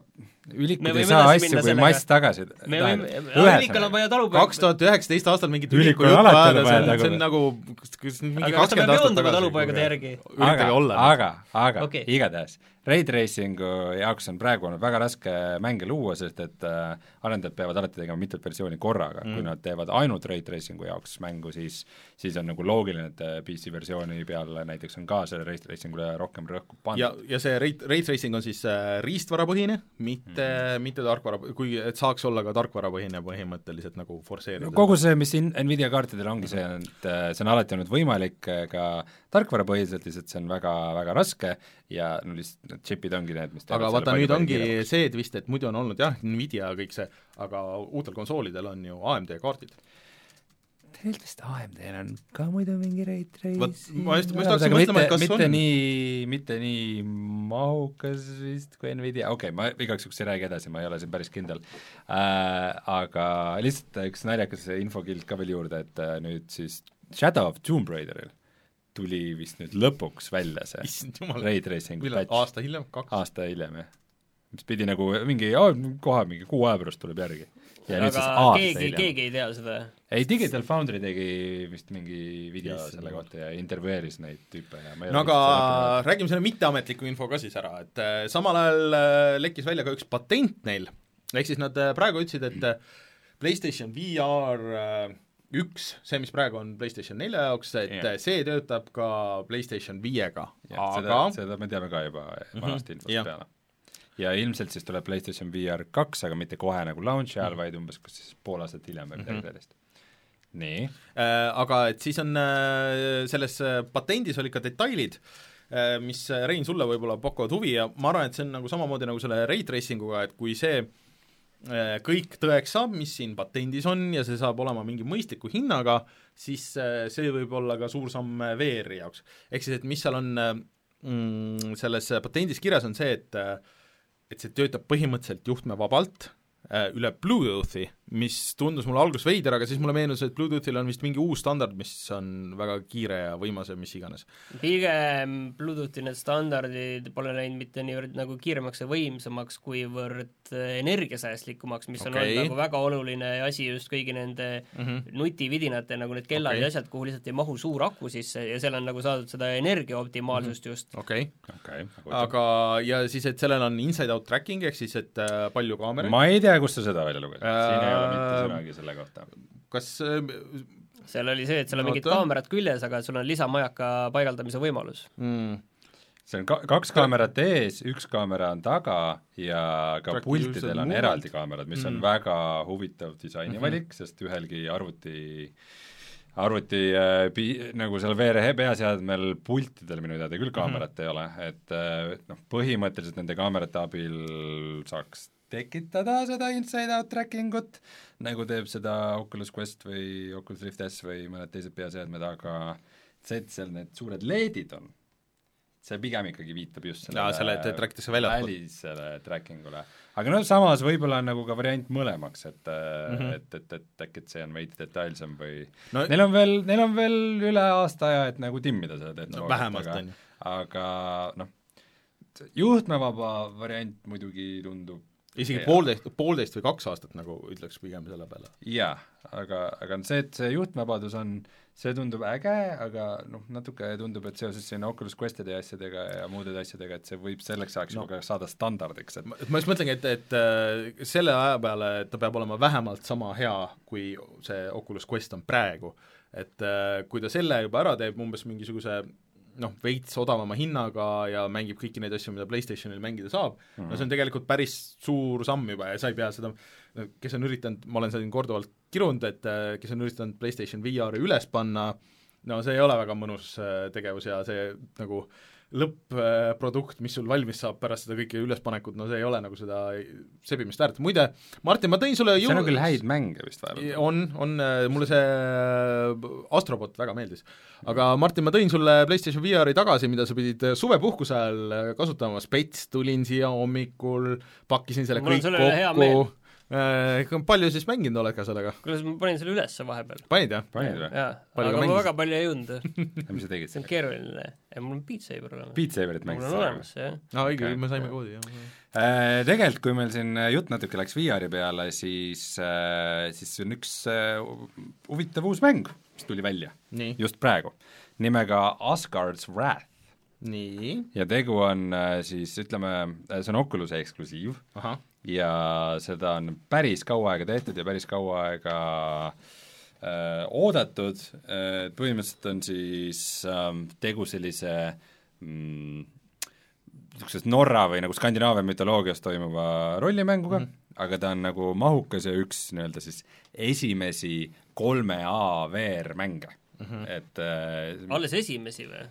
ülikud ei saa asju kui mass tagasi me võime, ülikul on vaja talupoeg kaks tuhat üheksateist aastal mingit ülikut juttu ajada, see on, see on nagu kas mingi kakskümmend aastat tagasi. talupoegade järgi. aga, aga, aga okay. igatahes Ray Tracingu jaoks on praegu olnud väga raske mänge luua, sest et äh, arendajad peavad alati tegema mitut versiooni korraga mm., kui nad teevad ainult Ray Tracingu jaoks mängu, siis siis on nagu loogiline, et äh, PC versiooni peal näiteks on ka selle Ray Tracingule rohkem rõhku pandud. ja, ja see Ray, Ray Tracing on siis äh, riistvarapõhine, mitte mm, mitte tarkvara, kui, et saaks olla ka tarkvarapõhine põhimõtteliselt nagu forsseerida no,. kogu see, mis in-, Nvidia kaartidel ongi see, et äh, see on alati olnud võimalik äh, ka tarkvarapõhiselt, lihtsalt see on väga, väga raske ja no lihtsalt need džipid ongi need, mis aga vaata, nüüd ongi kirjavaks. see, et vist, et muidu on olnud jah, Nvidia kõik see, aga uutel konsoolidel on ju AMD kaardid tegelikult vist AMD-l on ka muidu mingi ray tracing vot ma just, ma just hakkasin mõtlema, et kas mitte on nii, mitte nii mahukas vist kui Nvidia, okei okay,, ma igaks juhuks ei räägi edasi, ma ei ole siin päris kindel äh,. Aga lihtsalt üks naljakas infokild ka veel juurde, et äh, nüüd siis Shadow of Tomb Raideril tuli vist nüüd lõpuks välja see ray tracing patch. aasta hiljem, kaks? aasta hiljem, jah. mis pidi nagu mingi, kohe mingi kuu aja pärast tuleb järgi. aga keegi, keegi ei tea seda? ei, Digital Foundry tegi vist mingi video yes, selle kohta ja intervjueeris neid tüüpe ja no aga räägime selle mitteametliku info ka siis ära, et äh, samal ajal äh, lekkis välja ka üks patent neil, ehk siis nad äh, praegu ütlesid, et PlayStation VR äh, üks, see, mis praegu on PlayStation nelja jaoks, et yeah. see töötab ka PlayStation viiega, aga seda, seda me teame ka juba vanast infost mm -hmm. peale. ja ilmselt siis tuleb PlayStation VR kaks, aga mitte kohe nagu launch'i ajal mm, -hmm. vaid umbes kas siis pool aastat hiljem või midagi mm -hmm. sellist. nii äh,? Aga et siis on äh, selles äh, patendis olid ka detailid äh,, mis äh, Rein, sulle võib-olla pakuvad huvi ja ma arvan, et see on nagu samamoodi nagu selle ray tracing uga, et kui see Äh, kõik tõeks saab, mis siin patendis on ja see saab olema mingi mõistliku hinnaga, siis äh, see võib olla ka suur samm äh, VR-i jaoks. ehk siis, et mis seal on mm, selles patendis kirjas, on see, et et see töötab põhimõtteliselt juhtmevabalt, üle Bluetoothi mis tundus mulle alguses veider, aga siis mulle meenus, et Bluetoothil on vist mingi uus standard, mis on väga kiire ja võimas ja mis iganes. pigem Bluetoothi need standardid pole läinud mitte niivõrd nagu kiiremaks ja võimsamaks, kuivõrd energiasäästlikumaks, mis okay. on olnud nagu väga oluline asi just kõigi nende mm -hmm. nutividinate, nagu need kellad okay. ja asjad, kuhu lihtsalt ei mahu suur aku sisse ja seal on nagu saadud seda energia optimaalsust mm -hmm. just. okei okay. okay., aga ja siis, et sellel on inside-out tracking, ehk siis et äh, palju kaameraid? ma ei tea, kust sa seda välja lugesid äh,, ei ei ole mitte sõnagi selle kohta. kas äh, seal oli see, et seal on mingid kaamerad küljes, aga sul on lisamajaka paigaldamise võimalus mm see on ka-, kaks kaamerat ees, üks kaamera on taga ja ka pultidel on eraldi kaamerad, mis mm. on väga huvitav disainivalik mm, -hmm. sest ühelgi arvuti arvuti äh, pi-, nagu seal VR peaseadmel pultidel minu teada küll kaamerat mm -hmm. ei ole, et äh, noh, põhimõtteliselt nende kaamerate abil saaks tekitada seda inside-out tracking ut, nagu teeb seda Oculus Quest või Oculus Rift S või mõned teised peaseadmed, aga see, et seal need suured LED-id on, see pigem ikkagi viitab just Jaa, selle, räägitakse väljastpoolt. välisele tracking ule. aga noh, samas võib-olla on nagu ka variant mõlemaks, et mm. -hmm. et, et, et äkki see on veidi detailsem või no neil on veel, neil on veel üle aasta aja, et nagu timmida seda no, tehnoloogiat vähemalt, aga, aga noh, juhtmevaba variant muidugi tundub isegi Jaa. poolteist, poolteist või kaks aastat nagu ütleks pigem selle peale. jaa, aga, aga see, et see juhtmevabadus on, see tundub äge, aga noh, natuke tundub, et seoses siin Oculus Questide ja asjadega ja muude asjadega, et see võib selleks ajaks No. juba saada standardiks, et ma ma just mõtlengi, et, et äh, selle aja peale ta peab olema vähemalt sama hea, kui see Oculus Quest on praegu. et äh, kui ta selle juba ära teeb umbes mingisuguse noh, veits odavama hinnaga ja mängib kõiki neid asju, mida PlayStationil mängida saab mm, -hmm. no see on tegelikult päris suur samm juba ja sa ei pea seda, kes on üritanud, ma olen siin korduvalt kirunud, et äh, kes on üritanud PlayStation VR-i üles panna, no see ei ole väga mõnus äh, tegevus ja see nagu lõpp-produkt, mis sul valmis saab pärast seda kõike ülespanekut, no see ei ole nagu seda sebimist väärt, muide, Martin, ma tõin sulle seal on küll häid mänge vist vahepeal. on, on, mulle see Astrobot väga meeldis. aga Martin, ma tõin sulle PlayStation VR-i tagasi, mida sa pidid suvepuhkuse ajal kasutama, spets, tulin siia hommikul, pakkisin selle Mul kõik kokku, palju siis mänginud oled ka sellega? kuidas ma panin selle ülesse vahepeal? panid jah? panid või? jaa, Palju aga ka ma väga palju ei jõudnud mis sa tegid see on keeruline. mul on Beat Saber olemas. Beat Saberit mul mängisid on olemas, jah. aa, õige Okei. me saime koodi, jah. Äh, Tegelikult, kui meil siin jutt natuke läks VR-i peale, siis, siis on üks äh, huvitav uus mäng, mis tuli välja nii, just praegu, nimega Asgard's Wrath. nii, ja tegu on äh, siis ütleme, see on Oculus'e eksklusiiv ja seda on päris kaua aega tehtud ja päris kaua aega äh, oodatud äh,, põhimõtteliselt on siis ähm, tegu sellise mm, niisugusest Norra või nagu Skandinaavia mütoloogias toimuva rollimänguga mm, -hmm. aga ta on nagu mahukas ja üks nii-öelda siis esimesi kolme A VR-mänge mm. -hmm. et äh, alles esimesi või?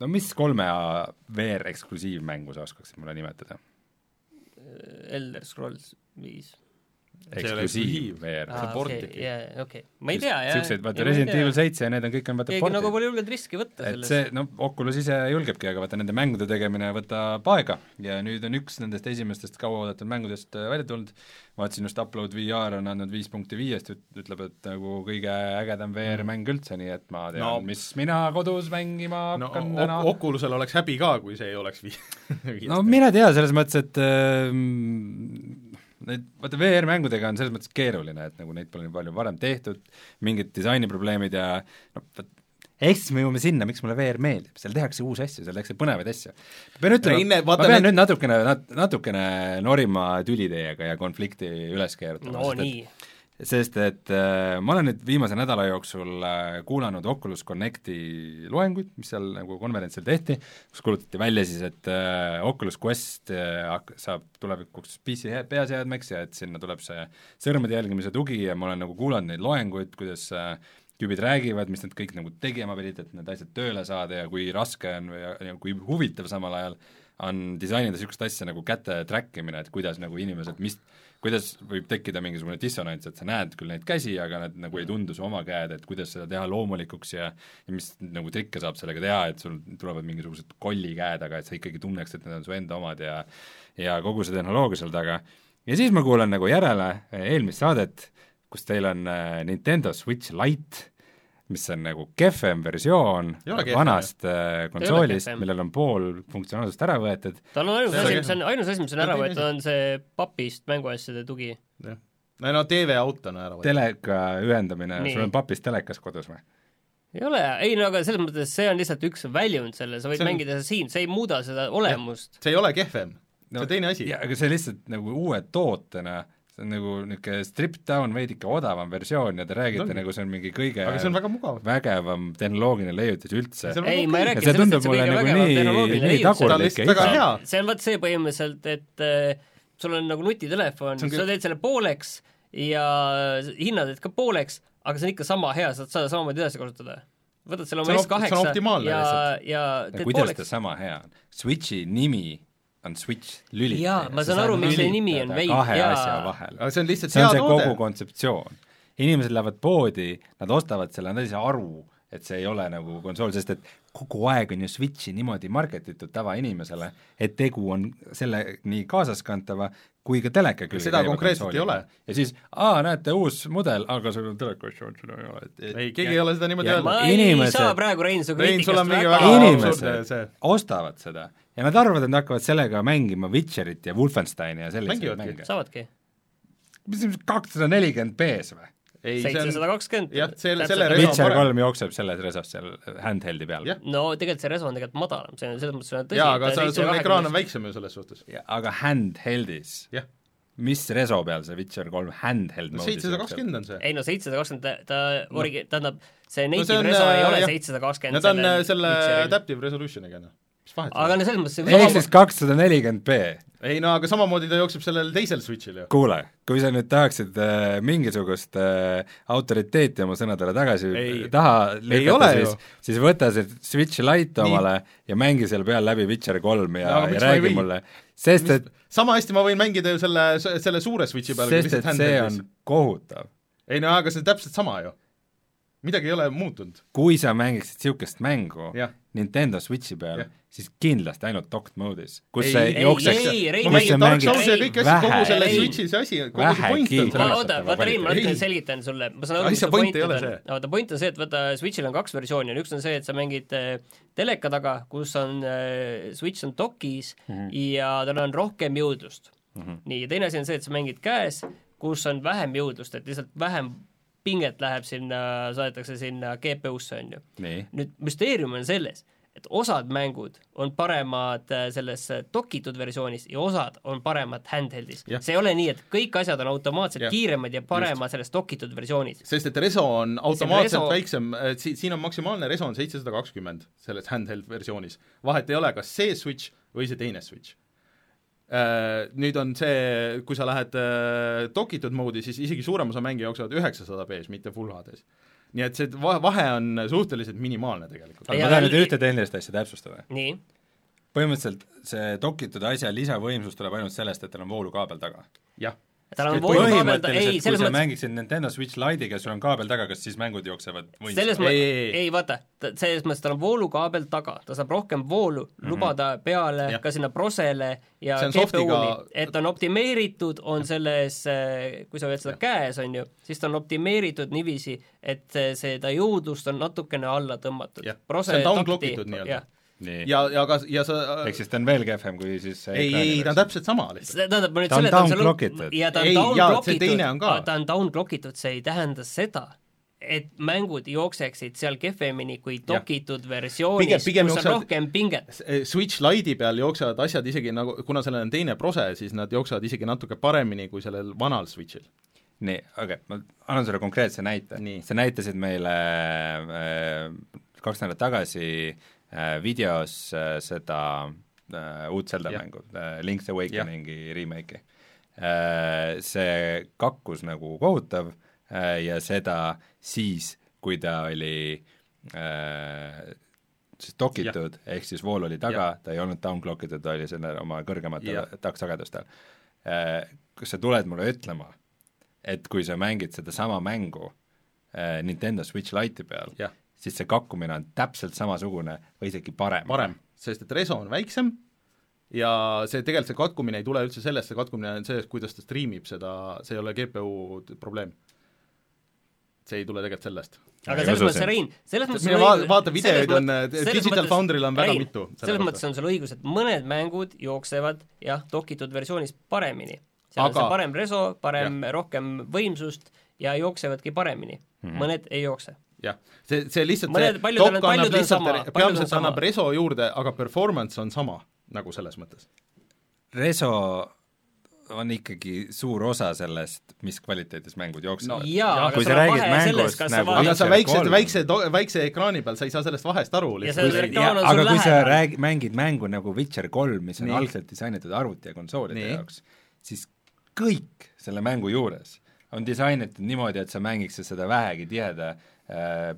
no mis kolme A VR eksklusiivmängu sa oskaksid mulle nimetada? Elder Scrolls viis. See ei ole eksklusiiv eksklusiiv. VR see aa, port okei ma ei tea, jah. niisuguseid, vaata Resident Evil seitse ja need on kõik on vaata keegi nagu pole julgenud riski võtta et selles. see, noh, Oculus ise julgebki, aga vaata nende mängude tegemine võtab aega ja nüüd on üks nendest esimestest kauaoodatud mängudest äh, välja tulnud, vaatasin just Upload VR on andnud viis punkti viiest, ütleb, et nagu kõige ägedam VR-mäng üldse, nii et ma tean No. no,, mis mina kodus mängima no hakkan no, täna Oculusel oleks häbi ka, kui see ei oleks vii-, viiest. no mine tea, selles mõttes, et äh, need, vaata VR-mängudega on selles mõttes keeruline, et nagu neid pole nii palju varem tehtud, mingid disainiprobleemid ja noh, vot ehk siis me jõuame sinna, miks mulle VR meeldib, seal tehakse uusi asju, seal tehakse põnevaid asju. ma pean ütlema, ma pean need- nüüd natukene nat,, natukene norima tüli teiega ja konflikti üles keerutama no sest et-. Sest et äh, ma olen nüüd viimase nädala jooksul äh, kuulanud Oculus Connecti loenguid, mis seal nagu konverentsil tehti, kus kuulutati välja siis, et äh, Oculus Quest äh, saab tulevikuks PC peaseadmeks ja et sinna tuleb see sõrmede jälgimise tugi ja ma olen nagu kuulanud neid loenguid, kuidas äh, tüübid räägivad, mis nad kõik nagu tegema pidid, et need asjad tööle saada ja kui raske on ja, ja kui huvitav samal ajal on disainida niisugust asja nagu käte track imine, et kuidas nagu inimesed, mis, kuidas võib tekkida mingisugune dissonants, et sa näed küll neid käsi, aga nad nagu ei tundu su oma käed, et kuidas seda teha loomulikuks ja ja mis nagu trikke saab sellega teha, et sul tulevad mingisugused kollikäed, aga et sa ikkagi tunneks, et need on su enda omad ja ja kogu see tehnoloogia seal taga. ja siis ma kuulan nagu järele eh, eelmist saadet, kus teil on äh, Nintendo Switch Lite, mis on nagu kehvem versioon vanast äh, konsoolist, millel on pool funktsionaalsust ära võetud tal on ainus See asi, on mis on, ainus asi, mis on ära võetud, on see papist mänguasjade tugi. jah. no no TV-auto on ära võetud. teleka ühendamine, sul on papist telekas kodus või? ei ole, ei no aga selles mõttes see on lihtsalt üks väljund selle, sa võid See on- mängida seda siin, see ei muuda seda olemust. see ei ole kehvem no,, see on teine asi. aga see lihtsalt nagu uue tootena, see on nagu niisugune stripped down veidike odavam versioon ja te räägite Ongi. nagu see on mingi kõige aga see on väga mugav. vägevam tehnoloogiline leiutis üldse on ei, ma ei räägi see sellest, tundub et see mulle kõige nagu vägevam nii- tehnoloogiline nii leiutis on see on vot see põhimõtteliselt, et äh, sul on nagu nutitelefon, See on sa teed selle pooleks ja hinna teed ka pooleks, aga see on ikka sama hea, saad seda samamoodi edasi kasutada. võtad selle See oma on op- see on S8 optimaalne ja ja no teed kuidas ta pooleks. sama hea on? Switchi nimi on Switch lülitaja. Jaa, ma saan aru, miks see nimi on veid- kahe jaa. asja vahel aga see on lihtsalt see on hea see kogu kontseptsioon. inimesed lähevad poodi, nad ostavad selle, nad ei saa aru, et see ei ole nagu konsool, sest et kogu aeg on ju Switchi niimoodi market itud tavainimesele, et tegu on selle nii kaasaskantava kui ka teleka külge Seda konkreetselt ei ole. ja siis, aa, näete, uus mudel, aga sul on telekas-, seda ei ole, ei, keegi ei ole seda niimoodi Ja öelnud. ma ei Inimesed- saa praegu Rein su kriitikast väga Inimesed. ostavad seda ja nad arvavad, et nad hakkavad sellega mängima Witcherit ja Wolfensteini ja selliseid Mängivadki. mänge. saavadki. mis see kakssada nelikümmend B-s või? seitsesada kakskümmend. jah, selle- selle reso- Witcher kolm jookseb selles resas seal handheld'i peal. No tegelikult see reso on tegelikult madalam, see on selles mõttes on tõsi. jaa, aga sa, sul ekraan on väiksem ju selles suhtes. aga handheld'is, jah, mis reso peal see Witcher kolm handheld moodis seitsesada kakskümmend on see. ei no seitsesada kakskümmend, ta, ta origi-, tähendab, see No native see on, reso ei äh, ole seitsesada kakskümmend no ta on äh, selle adaptive resolution'iga, noh. Aga no selles mõttes see ehk siis kakssada nelikümmend B. ei no aga samamoodi ta jookseb sellel teisel Switch'il ju. kuule, kui sa nüüd tahaksid äh, mingisugust äh, autoriteeti oma sõnadele tagasi Ei. Ei taha ole lükata, ju. siis, siis võta see Switch Lite omale ja mängi seal peal läbi Witcher kolm ja No ja räägi mulle, sest et, sama hästi ma võin mängida ju selle, selle suure Switch'i peal sest et see on kohutav. ei no aga see on täpselt sama ju. midagi ei ole muutunud. kui sa mängiksid niisugust mängu Jah. Nintendo Switchi peal siis kindlasti ainult docked mode'is, kus Ei, see ei, jookseks ei, Rein, kus mängin see Dark Souls'i ja kõiki asju, kogu selle ei, Switch'i see asi, kogu see point on selles. oota, vaata Rein, ma Ei. natuke selgitan sulle, ma saan aru, mis see point ei on see.. vaata point on see, et vaata Switch'il on kaks versiooni, on üks on see, et sa mängid äh, teleka taga, kus on äh, Switch on dokis mm. -hmm. ja tal on rohkem jõudlust mm. -hmm. nii, ja teine asi on see, et sa mängid käes, kus on vähem jõudlust, et lihtsalt vähem pinget läheb sinna, saadetakse sinna GPU-sse, on ju. nüüd müsteerium on selles, et osad mängud on paremad äh, selles äh, dokitud versioonis ja osad on paremad handheld'is see ei ole nii, et kõik asjad on automaatselt Jah. kiiremad ja paremad selles dokitud versioonis. sest et reso on automaatselt reso- väiksem, si-, siin on maksimaalne reso on seitsesada kakskümmend selles handheld versioonis. vahet ei ole, kas see Switch või see teine Switch. Nüüd on see, kui sa lähed äh, dokitud moodi, siis isegi suurem osa mänge jooksevad üheksasada B-s, mitte full HD-s. Nii et see va- vahe on suhteliselt minimaalne tegelikult. aga Ja ma tahan nüüd ühte tehnilist asja täpsustada. nii, põhimõtteliselt see dokitud asja lisavõimsus tuleb ainult sellest, et tal on voolukaabel taga. jah, tal on Et voolukaabel, ei, põhimõtteliselt, kui selles sa mõttes, mängiksid Nintendo Switch Lite'iga ja sul on kaabel taga, kas siis mängud jooksevad selles võimsalt? mõttes, Ei, ei, ei. vaata, selles mõttes tal on voolukaabel taga, ta saab rohkem voolu mm -hmm. lubada peale. Jah. ka sinna prosele ja GPU-ni et on optimeeritud, on selles, kui sa hoiad seda käes, on ju, siis ta on optimeeritud niiviisi, et seda jõudlust on natukene alla tõmmatud. See on down-clock itud nii-öelda. nii, ja, ja ka, ja sa ehk siis ta on veel kehvem kui siis see ei, ei, ta on täpselt sama lihtsalt. tähendab, ma nüüd Ta on downclockitud. ja ta on Ei, jaa, downclock see teine on ka. itud, ta on downclock itud, see ei tähenda seda, et mängud jookseksid seal kehvemini kui dokitud versioonis, kus on jooksevad- rohkem pinget. Switch Lite'i peal jooksevad asjad isegi nagu, kuna sellel on teine prose, siis nad jooksevad isegi natuke paremini kui sellel vanal Switch'il. nii, okei okay,, ma annan sulle konkreetse näite sa näitasid meile äh, kaks nädalat tagasi äh, videos äh, seda äh, uut Zelda Jah. mängu äh,, Link's Awakeningi remake'i äh,. see kakkus nagu kohutav äh, ja seda siis, kui ta oli äh, siis dokitud, ehk siis vool oli taga, ta ei olnud downclock itud, ta oli selle oma kõrgematel äh,. kas sa tuled mulle ütlema, et kui sa mängid sedasama mängu äh, Nintendo Switch Lite'i peal, siis see kakkumine on täpselt samasugune või isegi parem. parem, sest et reso on väiksem ja see tegelikult see katkumine ei tule üldse sellest, see katkumine on sellest, kuidas ta striimib seda, see ei ole GPU probleem. see ei tule tegelikult sellest. aga selles mõttes. Rein, selles mõttes mine va- vaata videoid on, Digital Foundry'l on väga Rein, mitu selle selles mõttes on sul õigus, et mõned mängud jooksevad jah, dokitud versioonis paremini. seal on Aga- see parem reso, parem, rohkem võimsust ja jooksevadki paremini mm. -hmm. mõned ei jookse. jah, see, see lihtsalt Mõned- see paljudel on- dokk annab paljud lihtsalt paljud peamiselt annab reso juurde, aga performance on sama, nagu selles mõttes. Reso on ikkagi suur osa sellest, mis kvaliteedis mängud jooksevad. Jaa, aga kui sa räägid mängust nagu aga sa Witcher väikse, väikse, väikse ekraani peal, sa ei saa sellest vahest aru lihtsalt. aga kui sa räägi-, mängid mängu nagu Witcher kolm, mis on Nii. algselt disainitud arvuti ja konsoolide Nii. jaoks, siis kõik selle mängu juures on disainitud niimoodi, et sa mängiksid seda vähegi tiheda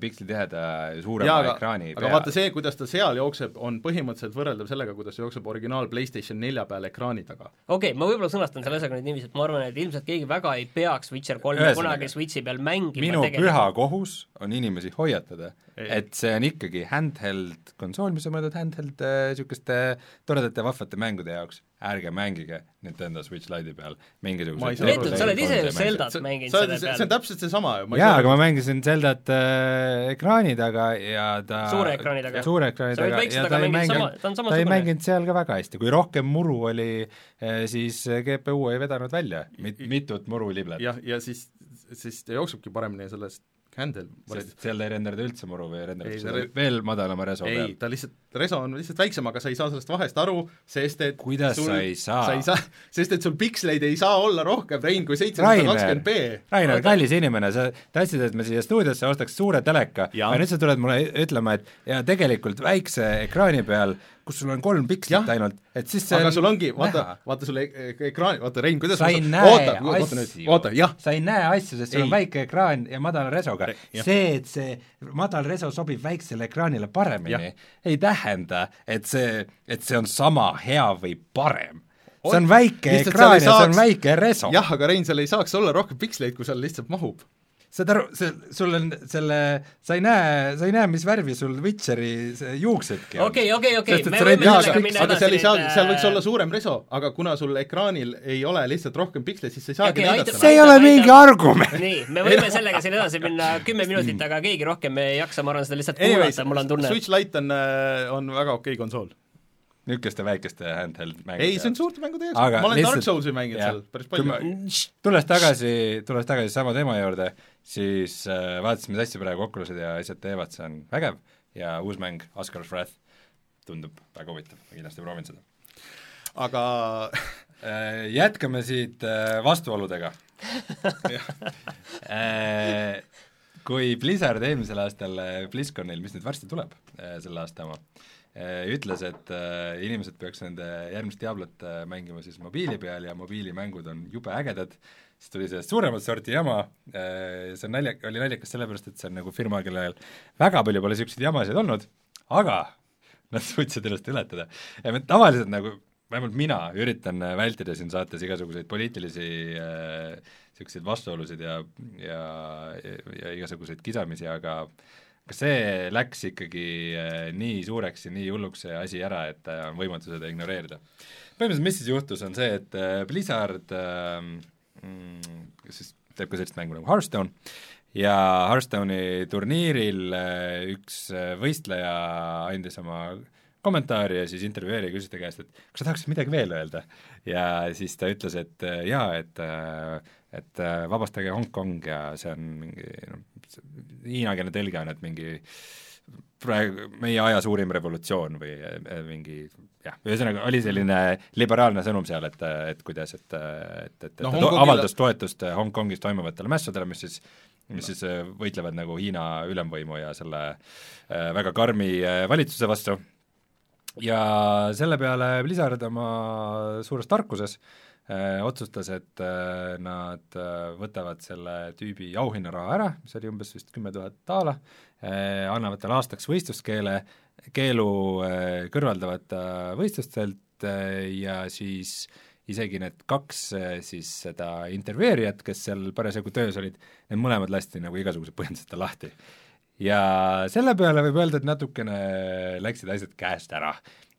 pikslitiheda ja suurema jaa, aga, ekraani aga vaata see, kuidas ta seal jookseb, on põhimõtteliselt võrreldav sellega, kuidas jookseb originaal PlayStation nelja peal ekraani taga. okei okay,, ma võib-olla sõnastan selle asjaga nüüd niiviisi, et ma arvan, et ilmselt keegi väga ei peaks Witcher kolme kunagi Switchi peal mängima minu püha kohus on inimesi hoiatada, et see on ikkagi handheld konsool, mis on mõeldud handheld niisuguste äh, toredate vahvate mängude jaoks ärge mängige Nintendo Switch Lite'i peal mingisuguseid Leetud, sa oled ise ju Zeldat mänginud selle peal. see on täpselt seesama ju. jaa, aga ma mängisin Zeldat äh, ekraani taga ja ta suure ekraani taga? suure ekraani taga ja ta ei mänginud, ta, ta ei mänginud seal ka väga hästi, kui rohkem muru oli, äh, siis GPU ei vedanud välja mit, mitut muruliblet. jah, ja siis, siis ta jooksebki paremini sellest handheld sest seal ei renderda üldse muru või renderdab seda re... veel madalama reso peal? ei, ta lihtsalt, reso on lihtsalt väiksem, aga sa ei saa sellest vahest aru, sest et kuidas sul, sa ei saa? sa ei saa, sest et sul piksleid ei saa olla rohkem, Rein, kui seitsesada kakskümmend B. Rainer, kallis inimene, sa tahtsid, et me siia stuudiosse ostaks suure teleka, aga nüüd sa tuled mulle ütlema, et ja tegelikult väikse ekraani peal kus sul on kolm pikslit ainult, et siis see aga sul ongi, vaata, vaata sul e-, ekraan, vaata Rein, kuidas sa ei näe oota, nüüd, oota, jah. sa ei näe asju, sest sul on väike ekraan ja madala resoga. see, et see madal reso sobib väiksele ekraanile paremini, ei tähenda, et see, et see on sama hea või parem. See on väike ekraan ja see on väike reso. jah, aga Rein, seal ei saaks olla rohkem piksleid, kui seal lihtsalt mahub saad aru, see, sul on selle, sa ei näe, sa ei näe, mis värvi sul Witcheri see juuksedki on. okei, okei, okei, me võime sellega minna edasi. seal ei saa, seal võiks olla suurem reso, aga kuna sul ekraanil ei ole lihtsalt rohkem piksleid, siis sa ei saagi okay, näidata. see ei ole mingi argument. nii, me võime sellega siin edasi minna kümme minutit, aga keegi rohkem ei jaksa, ma arvan, seda lihtsalt kuulata, mul on tunne. Switch Lite on, äh, on väga okei okay konsool niisuguste väikeste handheld mängude ei, see on suurte mängude jaoks, ma olen lihtsalt, Dark Soulsi mänginud jah, seal päris palju. tulles tagasi, tulles tagasi sama teema juurde, siis äh, vaatasin, mis asju praegu Oculused ja asjad teevad, see on vägev. Ja uus mäng, Askar's Wrath, tundub väga huvitav, ma kindlasti proovin seda. aga äh, jätkame siit äh, vastuoludega. Äh, kui Blizzard eelmisel aastal äh, BlizzConil, mis nüüd varsti tuleb, äh, selle aasta oma, Äh, ütles, et äh, inimesed peaks nende järgmist Diablot äh, mängima siis mobiili peal ja mobiilimängud on jube ägedad, siis tuli sellest suuremat sorti jama, see on nalja, oli naljakas sellepärast, et see on nagu firma, kellel väga palju pole niisuguseid jamasid olnud, aga nad suutsid ennast ületada. ja me tavaliselt nagu, vähemalt mina üritan vältida siin saates igasuguseid poliitilisi niisuguseid äh, vastuolusid ja, ja, ja, ja igasuguseid kisamisi, aga äh, kas see läks ikkagi äh, nii suureks ja nii hulluks see asi ära, et äh, on võimatu seda ignoreerida? põhimõtteliselt mis siis juhtus, on see, et äh, Blizzard ähm, mm, kes siis teeb ka sellist mängu nagu Hearthstone, ja Hearthstone'i turniiril üks võistleja andis oma kommentaari ja siis intervjueerija küsis ta käest, et kas sa tahaksid midagi veel öelda? ja siis ta ütles, et jaa, et et vabastage Hongkong ja see on mingi noh, hiinakeelne tõlge on, et mingi praegu meie aja suurim revolutsioon või äh, mingi jah, ühesõnaga oli selline liberaalne sõnum seal, et, et kuidas, et, et, et, no, ta avaldas toetust Hongkongis toimuvatele mässudele, mis siis mis siis äh, võitlevad nagu Hiina ülemvõimu ja selle äh, väga karmi valitsuse vastu, ja selle peale Blizzard oma suures tarkuses äh, Äh, otsustas, et äh, nad äh, võtavad selle tüübi auhinnaraha ära, mis oli umbes vist kümme tuhat daala, annavad talle aastaks võistluskeele, keelu kõrvaldavad ta võistlustelt ja siis isegi need kaks siis seda intervjueerijat, kes seal parasjagu töös olid, need mõlemad lasti nagu igasuguse põhjenduseta lahti. ja selle peale võib öelda, et natukene läksid asjad käest ära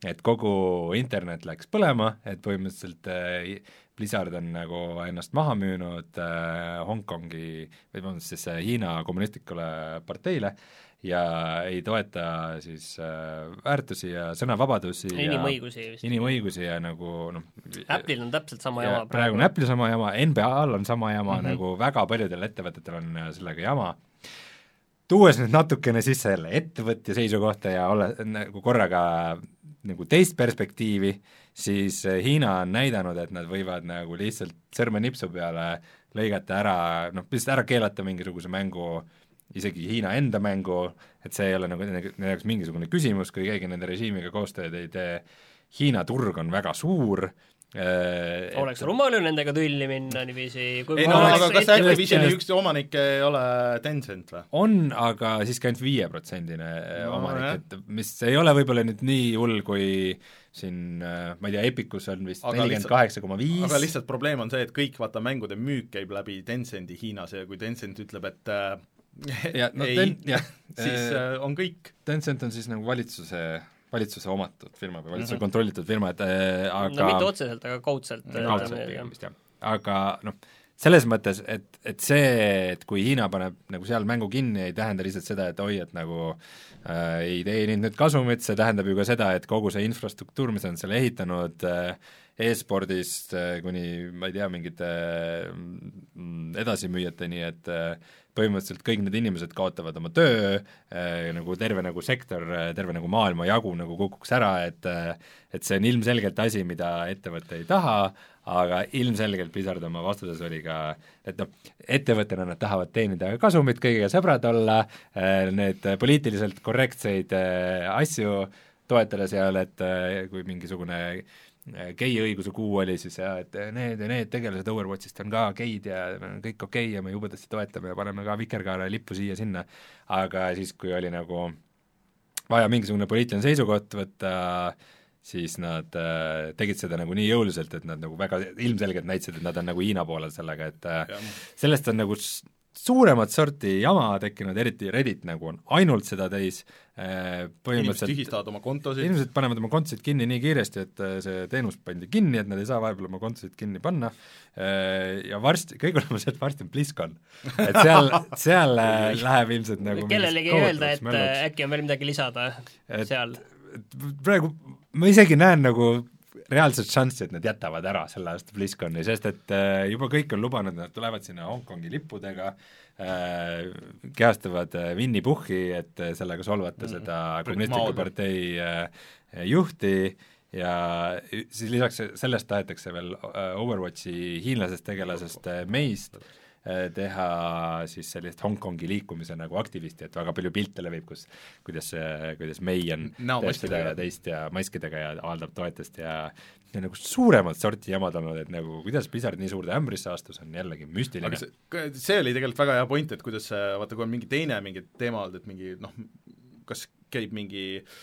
et kogu internet läks põlema, et põhimõtteliselt äh, Blizzard on nagu ennast maha müünud äh, Hongkongi või vabandust, siis äh, Hiina kommunistlikule parteile ja ei toeta siis äh, väärtusi ja sõnavabadusi ja inimõigusi vist. inimõigusi ja nagu noh Apple'il on täpselt sama jama praegu. praegu on Apple'il sama jama, NBA-l on sama jama mm, -hmm. nagu väga paljudel ettevõtetel on sellega jama, tuues nüüd natukene sisse jälle ettevõtja seisukohta ja ole nagu korraga nagu teist perspektiivi, siis eh, Hiina on näidanud, et nad võivad nagu lihtsalt sõrmenipsu peale lõigata ära, noh, lihtsalt ära keelata mingisuguse mängu, isegi Hiina enda mängu, et see ei ole nagu nende jaoks mingisugune küsimus, kui keegi nende režiimiga koostööd ei tee, Hiina turg on väga suur, äh, oleks rumal ju nendega tülli minna niiviisi, kui ei no aga kas Activisioni sellest- üks omanik ei ole Tencent või? on, aga siiski ainult viieprotsendine No, omanik et mis ei ole võib-olla nüüd nii hull, kui siin äh, ma ei tea, Epicus on vist Aga nelikümmend kaheksa koma viis, aga lihtsalt probleem on see, et kõik vaata mängude müük käib läbi Tencendi Hiinas ja kui Tencent ütleb, et äh, ja no ei, siis äh, on kõik. Tencent on siis nagu valitsuse, valitsuse omatud firma või valitsuse mm. -hmm. kontrollitud firma, et äh, aga no mitte otseselt, aga kaudselt. äh, kaudselt pigem vist jah, aga noh, selles mõttes, et, et see, et kui Hiina paneb nagu seal mängu kinni, ei tähenda lihtsalt seda, et oi, et nagu äh, ei teeninud nüüd kasumit, see tähendab ju ka seda, et kogu see infrastruktuur, mis on selle ehitanud äh, e-spordist äh, kuni ma ei tea, mingite mm, edasimüüjateni, et äh, põhimõtteliselt kõik need inimesed kaotavad oma töö äh,, nagu terve nagu sektor, terve nagu maailmajagu nagu kukuks ära, et äh, et see on ilmselgelt asi, mida ettevõte ei taha, aga ilmselgelt Blizzard oma vastuses oli ka, et noh, ettevõttena nad tahavad teenida kasumit, kõigiga sõbrad olla, need poliitiliselt korrektseid äh, asju toetada seal, et äh, kui mingisugune äh, gei õiguse kuu oli siis ja et need ja need tegelased Overwatchist on ka geid ja kõik okei okay ja me jubedasti toetame ja paneme ka vikerkaare lippu siia-sinna, aga siis, kui oli nagu vaja mingisugune poliitiline seisukoht võtta, siis nad äh, tegid seda nagu nii jõuliselt, et nad nagu väga ilmselgelt näitasid, et nad on nagu Hiina poolel sellega, et äh, sellest on nagu suuremat sorti jama tekkinud, eriti Reddit nagu on ainult seda täis äh,, inimesed põhimõtteliselt tühistavad oma kontosid, inimesed panevad oma kontosid kinni nii kiiresti, et äh, see teenus pandi kinni, et nad ei saa vahepeal oma kontosid kinni panna äh, ja varsti, kõige hullem on see, et varsti on BlizzCon. et seal, seal äh, läheb ilmselt nagu kellelegi öelda, et mölluks. äkki on veel midagi lisada Et- seal. et praegu ma isegi näen nagu reaalset šanssi, et nad jätavad ära selle aasta BlizzConi, sest et äh, juba kõik on lubanud, nad tulevad sinna Hongkongi lippudega äh,, kehastavad äh, Winny Puhhi, et sellega solvata mm, seda kommunistliku partei juhti ja siis lisaks sellest tahetakse veel Overwatchi hiinlasest tegelasest meist teha siis sellist Hongkongi liikumise nagu aktivisti, et väga palju pilte levib, kus kuidas kuidas Mei on teeb seda ja teist ja maskidega ja avaldab toetust ja ja nagu suuremat sorti jamad olnud, et nagu kuidas Blizzard nii suurde ämbrisse astus, on jällegi müstiline aga. see, see oli tegelikult väga hea point, et kuidas vaata kui on mingi teine mingi teema olnud, et mingi noh, kas käib mingi äh,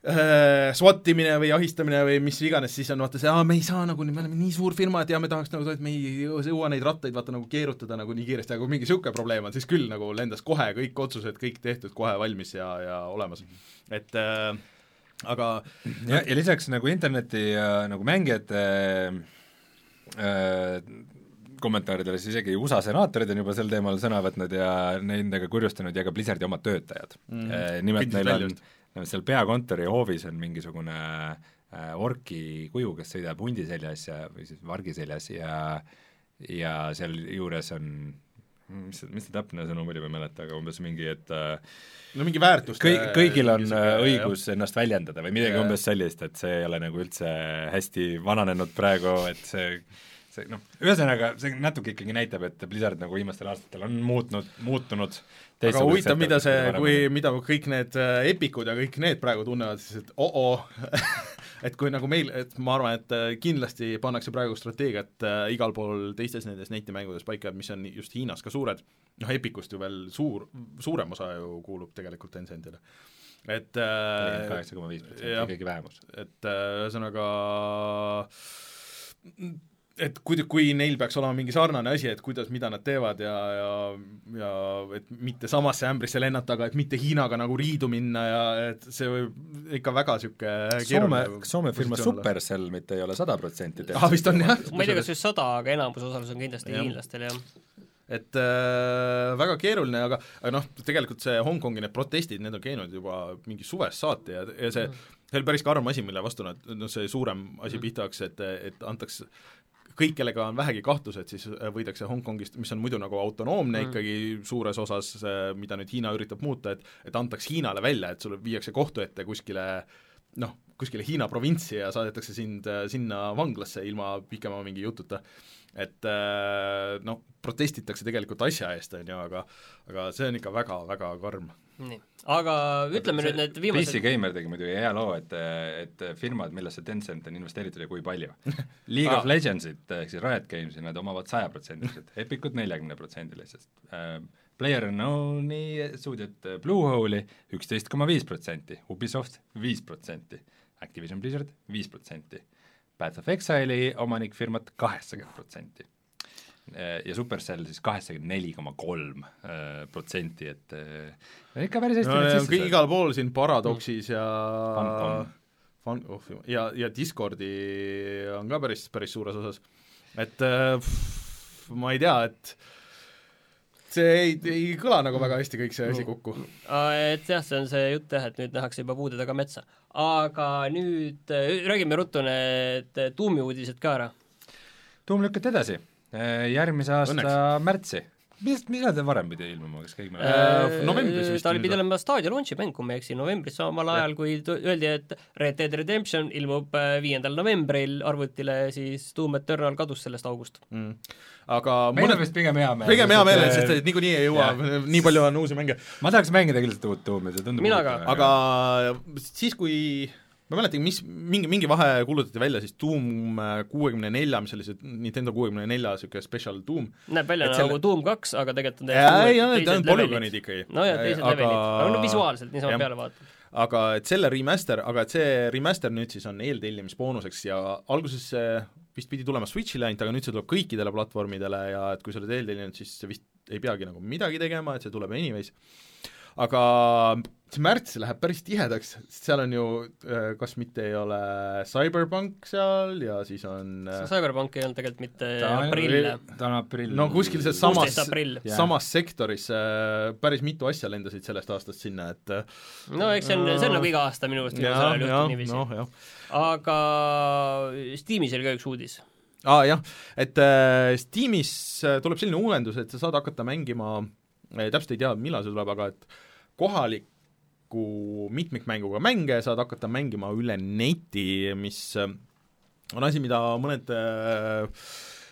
SWAT imine või ahistamine või mis iganes, siis on vaata see, aa, me ei saa nagu, me oleme nii suur firma, et jaa, me tahaks nagu, me ei jõua neid rattaid vaata nagu keerutada nagu nii kiiresti, aga kui mingi niisugune probleem on, siis küll nagu lendas kohe kõik otsused, kõik tehtud, kohe valmis ja, ja olemas. et äh, aga ja, ja lisaks nagu interneti ja nagu mängijate äh, kommentaaridele, siis isegi USA senaatorid on juba sel teemal sõna võtnud ja nendega kurjustanud ja ka Blizzardi oma töötajad. Mm.. Nimelt neil on, no seal peakontori hoovis on mingisugune äh, orki kuju, kes sõidab hundi seljas ja, või siis vargi seljas ja ja sealjuures on mis see, mis see täpne sõnum oli, ma ei mäleta, aga umbes mingi, et äh, no mingi väärtuste kõik, kõigil on mingisugune- äh, õigus ennast väljendada või midagi Jaa. umbes sellist, et see ei ole nagu üldse hästi vananenud praegu, et see see noh, ühesõnaga see natuke ikkagi näitab, et Blizzard nagu viimastel aastatel on muutnud, muutunud aga huvitav, mida see, kui, mida kõik need äh, Epicud ja kõik need praegu tunnevad siis, et oo-oo et kui nagu meil, et ma arvan, et äh, kindlasti pannakse praegu strateegiat äh, igal pool teistes nendes netimängudes paika, mis on just Hiinas ka suured, noh Epicust ju veel suur, suurem osa ju kuulub tegelikult Tencentile. et äh, kaheksa koma viis protsenti, kõige vähemus. et äh, ühesõnaga et kui, kui neil peaks olema mingi sarnane asi, et kuidas, mida nad teevad ja, ja, ja et mitte samasse ämbrisse lennata, aga et mitte Hiinaga nagu riidu minna ja et see võib ikka väga niisugune Soome, Soome firma Supercell mitte ei ole sada protsenti ah, vist on jah? ma ei tea, kas just sada, aga enamus osalus on kindlasti Jah. hiinlastel, jah. et äh, väga keeruline, aga, aga noh, tegelikult see Hongkongi need protestid, need on käinud juba mingi suvest saati ja, ja see mm. see oli päris karm asi, mille vastu nad, noh see suurem asi mm. pihta hakkas, et, et antaks kõik, kellega on vähegi kahtlused, siis võidakse Hongkongist, mis on muidu nagu autonoomne mm. ikkagi suures osas, mida nüüd Hiina üritab muuta, et et antaks Hiinale välja, et sulle viiakse kohtu ette kuskile noh, kuskile Hiina provintsi ja saadetakse sind äh, sinna vanglasse ilma pikema mingi jututa. et äh, noh, protestitakse tegelikult asja eest, on ju, aga aga see on ikka väga-väga karm nii, aga ütleme nüüd need PC viimased Gamer tegi muidugi hea loo, et, et firmad, millesse Tencent on investeeritud ja kui palju. League of Ah. Legendsit ehk siis Riot Gamesi nad omavad sajaprotsendiliselt, Epicut neljakümneprotsendiliselt äh,. PlayerUnknown'i stuudiot äh, Bluehole'i üksteist koma viis protsenti, Ubisoft viis protsenti, Activision Blizzard viis protsenti, Path of Exile'i omanikfirmat kaheksakümmend protsenti ja Supercell siis kaheksakümmend neli koma kolm äh, protsenti, et äh, ikka päris hästi no need sisse kõik saanud. igal pool siin Paradoxis ja. Fun- oh, ja, ja Discordi on ka päris, päris suures osas. et äh, pff, ma ei tea, et see ei, ei kõla nagu väga hästi kõik see asi kokku. et jah, see on see jutt jah, et nüüd nähakse juba puude taga metsa. aga nüüd äh, räägime ruttu need tuumi uudised ka ära. tuum lükati edasi, järgmise aasta Õnneks. Märtsi. mis, millal ta varem pidi ilmuma, kas keegi Äh, mäletab? novembris vist ta oli pidi või? olema Stadia launch'i mäng, kui ma ei eksi, novembris samal ajal, kui öeldi, et Red Dead Redemption ilmub äh, viiendal novembril arvutile, siis Doom Eternal kadus sellest august. mm. aga meil on mõned, vist pigem hea meel. pigem hea meel, sest et niikuinii ei jõua, nii palju on uusi mänge, ma tahaks mängida küll seda uut tuumi, see tundub Mina ka. aga siis, kui ma ei mäletagi, mis, mingi, mingi vahe kuulutati välja siis Doom kuuekümne nelja, mis oli see Nintendo kuuekümne nelja niisugune special Doom. näeb välja Et nagu selle-. Doom kaks, aga tegelikult on ei, ei, teised ta on polügoonid ikkagi. no ja teised aga... levelid, aga no visuaalselt niisama Jah. peale vaatad. aga et selle remaster, aga et see remaster nüüd siis on eeltellimisboonuseks ja alguses see vist pidi tulema Switch'ile ainult, aga nüüd see tuleb kõikidele platvormidele ja et kui sa oled eeltellinud, siis vist ei peagi nagu midagi tegema, et see tuleb anyways. Aga see märts läheb päris tihedaks, sest seal on ju äh, kas mitte ei ole Cyberpunk seal ja siis on äh, Cyberpunk ei olnud tegelikult mitte ta on aprill, ta on aprill. no kuskil see samas samas sektoris äh, päris mitu asja lendasid sellest aastast sinna, et no eks see on, see on nagu iga aasta minu arust ajal juhtub niiviisi. jah aga Steamis oli ka üks uudis. aa ah, jah, et äh, Steamis tuleb selline uuendus, et sa saad hakata mängima äh,, täpselt ei tea, millal see tuleb, aga et kohaliku mitmikmänguga mänge saad hakata mängima üle neti, mis äh, on asi, mida mõned äh,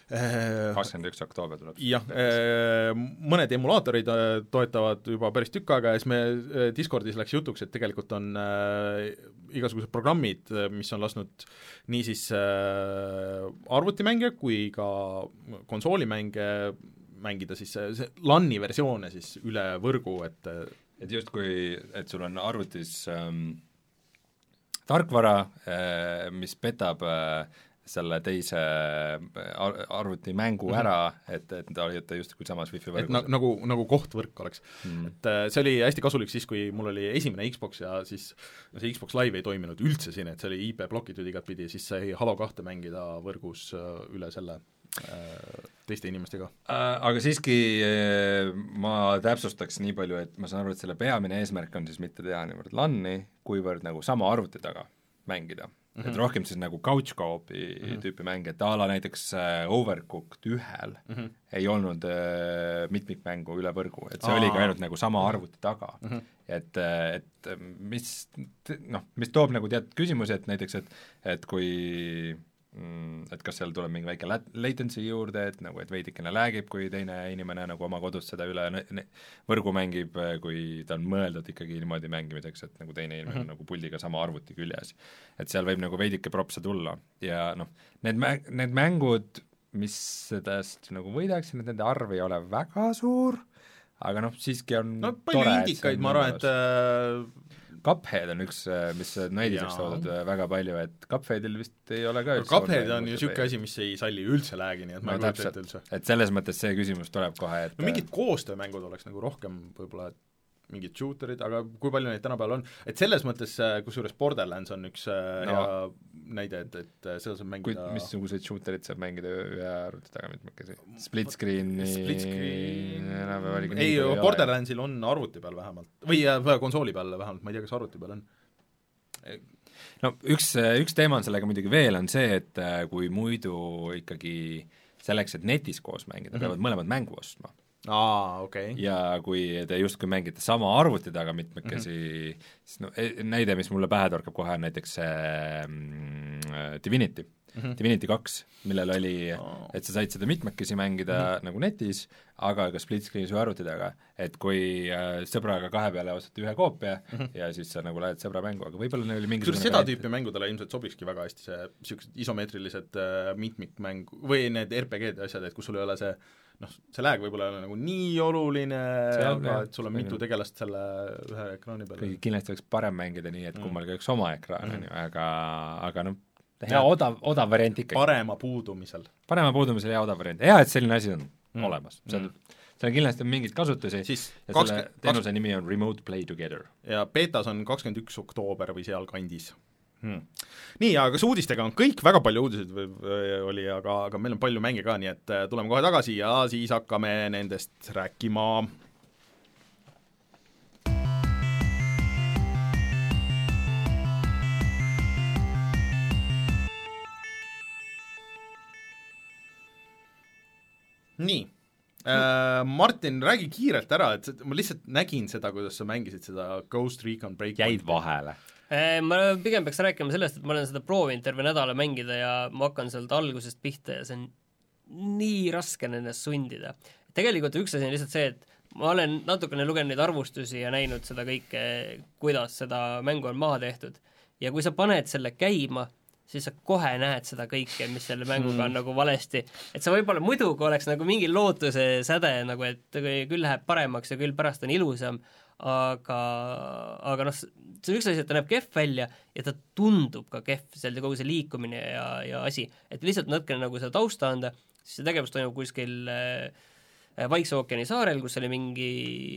kakskümmend üks oktoober tuleb. jah, mõned emulaatorid toetavad juba päris tükk aega ja siis me Discordis läks jutuks, et tegelikult on igasugused programmid, mis on lasknud niisiis arvutimänge kui ka konsoolimänge mängida siis see, see LAN-i versioone siis üle võrgu, et et justkui, et sul on arvutis ähm, tarkvara äh,, mis petab äh, selle teise äh, ar arvutimängu ära, et, et ta hoiate justkui samas wifi Mhm. et võrgus na-, nagu, nagu kohtvõrk oleks mm.. et äh, see oli hästi kasulik siis, kui mul oli esimene Xbox ja siis no see Xbox Live ei toiminud üldse siin, et see oli IP blokitud igatpidi, siis sai Halo kahte mängida võrgus äh, üle selle teiste inimestega. Äh, aga siiski äh, ma täpsustaks nii palju, et ma saan aru, et selle peamine eesmärk on siis mitte teha niivõrd LAN-i, kuivõrd nagu sama arvuti taga mängida mm. -hmm. et rohkem siis nagu couch co-op'i mm -hmm. tüüpi mänge, et a la näiteks äh, Overcooked ühel mm -hmm. ei olnud äh, mitmikmängu üle võrgu, et see Aa. oligi ainult nagu sama arvuti taga mm. Mhm. -hmm. et, et mis noh, mis toob nagu teatud küsimusi, et näiteks, et et kui et kas seal tuleb mingi väike lat-, latency juurde, et nagu, et veidikene lag'ib, kui teine inimene nagu oma kodus seda üle võrgu mängib, kui ta on mõeldud ikkagi niimoodi mängimiseks, et nagu teine inimene mm -hmm. nagu puldiga sama arvuti küljes. et seal võib nagu veidike propse tulla ja noh, need mä-, need mängud, mis sellest nagu võidaksid, nende arv ei ole väga suur, aga noh, siiski on no palju tore, indikaid, ma arvan, et äh, Cuphead on üks, mis näidiseks toodud äh, väga palju, et Cupheadil vist ei ole ka üldse Cuphead on ju niisugune asi, mis ei salli üldse lag'i, nii et ma No ei kujuta ette üldse. et selles mõttes see küsimus tuleb kohe, et no mingid koostöömängud oleks nagu rohkem võib-olla, et mingid shooter'id, aga kui palju neid tänapäeval on, et selles mõttes äh, kusjuures Borderlands on üks äh, No. hea näide, et, et äh, seda saab kui mängida missuguseid shooterid saab mängida ühe arvuti taga mitmekesi? Split screen'i Split screen enam-vähem ei ole. Borderlandsil on arvuti peal vähemalt, või konsooli peal vähemalt, ma ei tea, kas arvuti peal on. no üks, üks teema on sellega muidugi veel, on see, et kui muidu ikkagi selleks, et netis koos mängida mm. -hmm. peavad mõlemad mängu ostma aa, okei okay.. ja kui te justkui mängite sama arvuti taga mitmekesi mm, -hmm. siis no e- näide, mis mulle pähe torkab kohe, on näiteks see mm, Divinity Mhm. -hmm. Divinity kaks, millel oli et sa said seda mitmekesi mängida mm -hmm. nagu netis, aga ka split screen'is või arvuti taga. et kui äh, sõbraga kahe peale ostad ühe koopia mm -hmm. ja siis sa nagu lähed sõbra mängu, aga võib-olla neil oli mingisugune seda tüüpi mängudele ilmselt sobikski väga hästi see niisugused isomeetrilised äh, mitmikmäng või need RPG-d ja asjad, et kus sul ei ole see noh, see lag võib-olla ei ole nagu nii oluline, See on, aga et sul on mitu tegelast selle ühe ekraani peal. kindlasti oleks parem mängida nii, et Mm. kummalgi oleks oma ekraan, Mm. on ju, aga, aga noh, hea odav, odav variant ikkagi. parema puudumisel. parema puudumisel hea odav variant, hea, et selline asi on Mm. olemas, seal Mm. mm., seal kindlasti on mingeid kasutusi siis ja kaks- selle teenuse nimi on Remote Play Together. ja betas on kakskümmend üks oktoober või sealkandis hmm.. nii, aga kas uudistega on kõik, väga palju uudiseid oli, aga, aga meil on palju mänge ka, nii et äh, tuleme kohe tagasi ja siis hakkame nendest rääkima. nii äh, Martin, räägi kiirelt ära, et ma lihtsalt nägin seda, kuidas sa mängisid seda Ghost Recon Breakpointi. jäid vahele. Eh, ma pigem peaks rääkima sellest, et ma olen seda proovinud terve nädala mängida ja ma hakkan sealt algusest pihta ja see on nii raske on ennast sundida. tegelikult üks asi on lihtsalt see, et ma olen natukene lugenud neid arvustusi ja näinud seda kõike, kuidas seda mängu on maha tehtud. ja kui sa paned selle käima, siis sa kohe näed seda kõike, mis selle mänguga on nagu valesti. et sa võib-olla muidu, oleks nagu mingi lootuse säde nagu, et küll läheb paremaks ja küll pärast on ilusam, aga, aga noh, see on üks asi, et ta näeb kehv välja ja ta tundub ka kehv, seal kogu see liikumine ja, ja asi, et lihtsalt natukene nagu seda tausta anda, siis see tegevus toimub kuskil äh, Vaikse ookeani saarel, kus oli mingi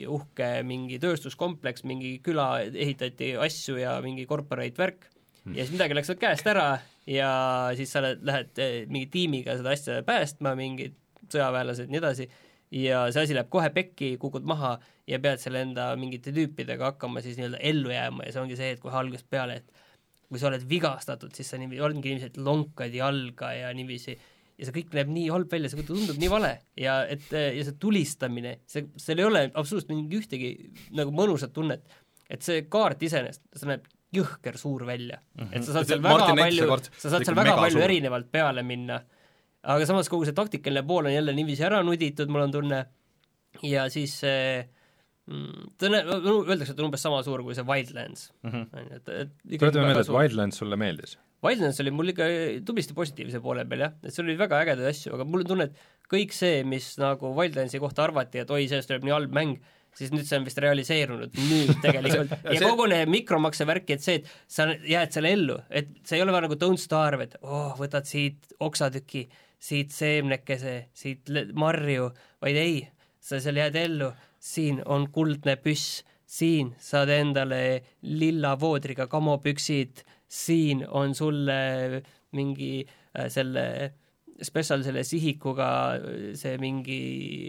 uhke mingi tööstuskompleks, mingi küla, ehitati asju ja mingi corporate värk. Ja siis midagi läks sealt käest ära ja siis sa lähed, eh, mingi tiimiga seda asja päästma, mingid sõjaväelased ja nii edasi, ja see asi läheb kohe pekki, kukud maha ja pead selle enda mingite tüüpidega hakkama siis nii-öelda ellu jääma ja see ongi see, et kohe algusest peale, et kui sa oled vigastatud, siis sa niiviisi, ongi et lonkad jalga ja niiviisi ja see kõik näeb nii halb välja, see tundub nii vale ja et ja see tulistamine, see, seal ei ole absoluutselt mingi ühtegi nagu mõnusat tunnet. et see kaart iseenesest, see näeb jõhker suur välja mm, -hmm. et sa saad seal väga Martin palju sa saad seal väga palju suur. erinevalt peale minna. Aga samas kogu see taktikaline pool on jälle niiviisi ära nuditud, mul on tunne, ja siis see mm, on, öeldakse, et on umbes sama suur kui see Wildlands Mhm. on ju, et, et tuletame meelde, et. Wildlands sulle meeldis. Wildlands oli mul ikka tublisti positiivse poole peal jah, et seal oli väga ägedaid asju, aga mul on tunne, et kõik see, mis nagu Wildlandsi kohta arvati, et oi, sellest tuleb nii halb mäng, siis nüüd see on vist realiseerunud nüüd tegelikult ja see- kogu see mikromakse värk, et see, et sa jääd selle ellu, et see ei ole väga nagu Don't Starve, et oh, võtad siit oksatüki, siit seemnekese, siit marju, vaid ei, sa seal jääd ellu, siin on kuldne püss, siin saad endale lilla voodriga kamopüksid, siin on sulle mingi äh, selle spetsial selle sihikuga äh, see mingi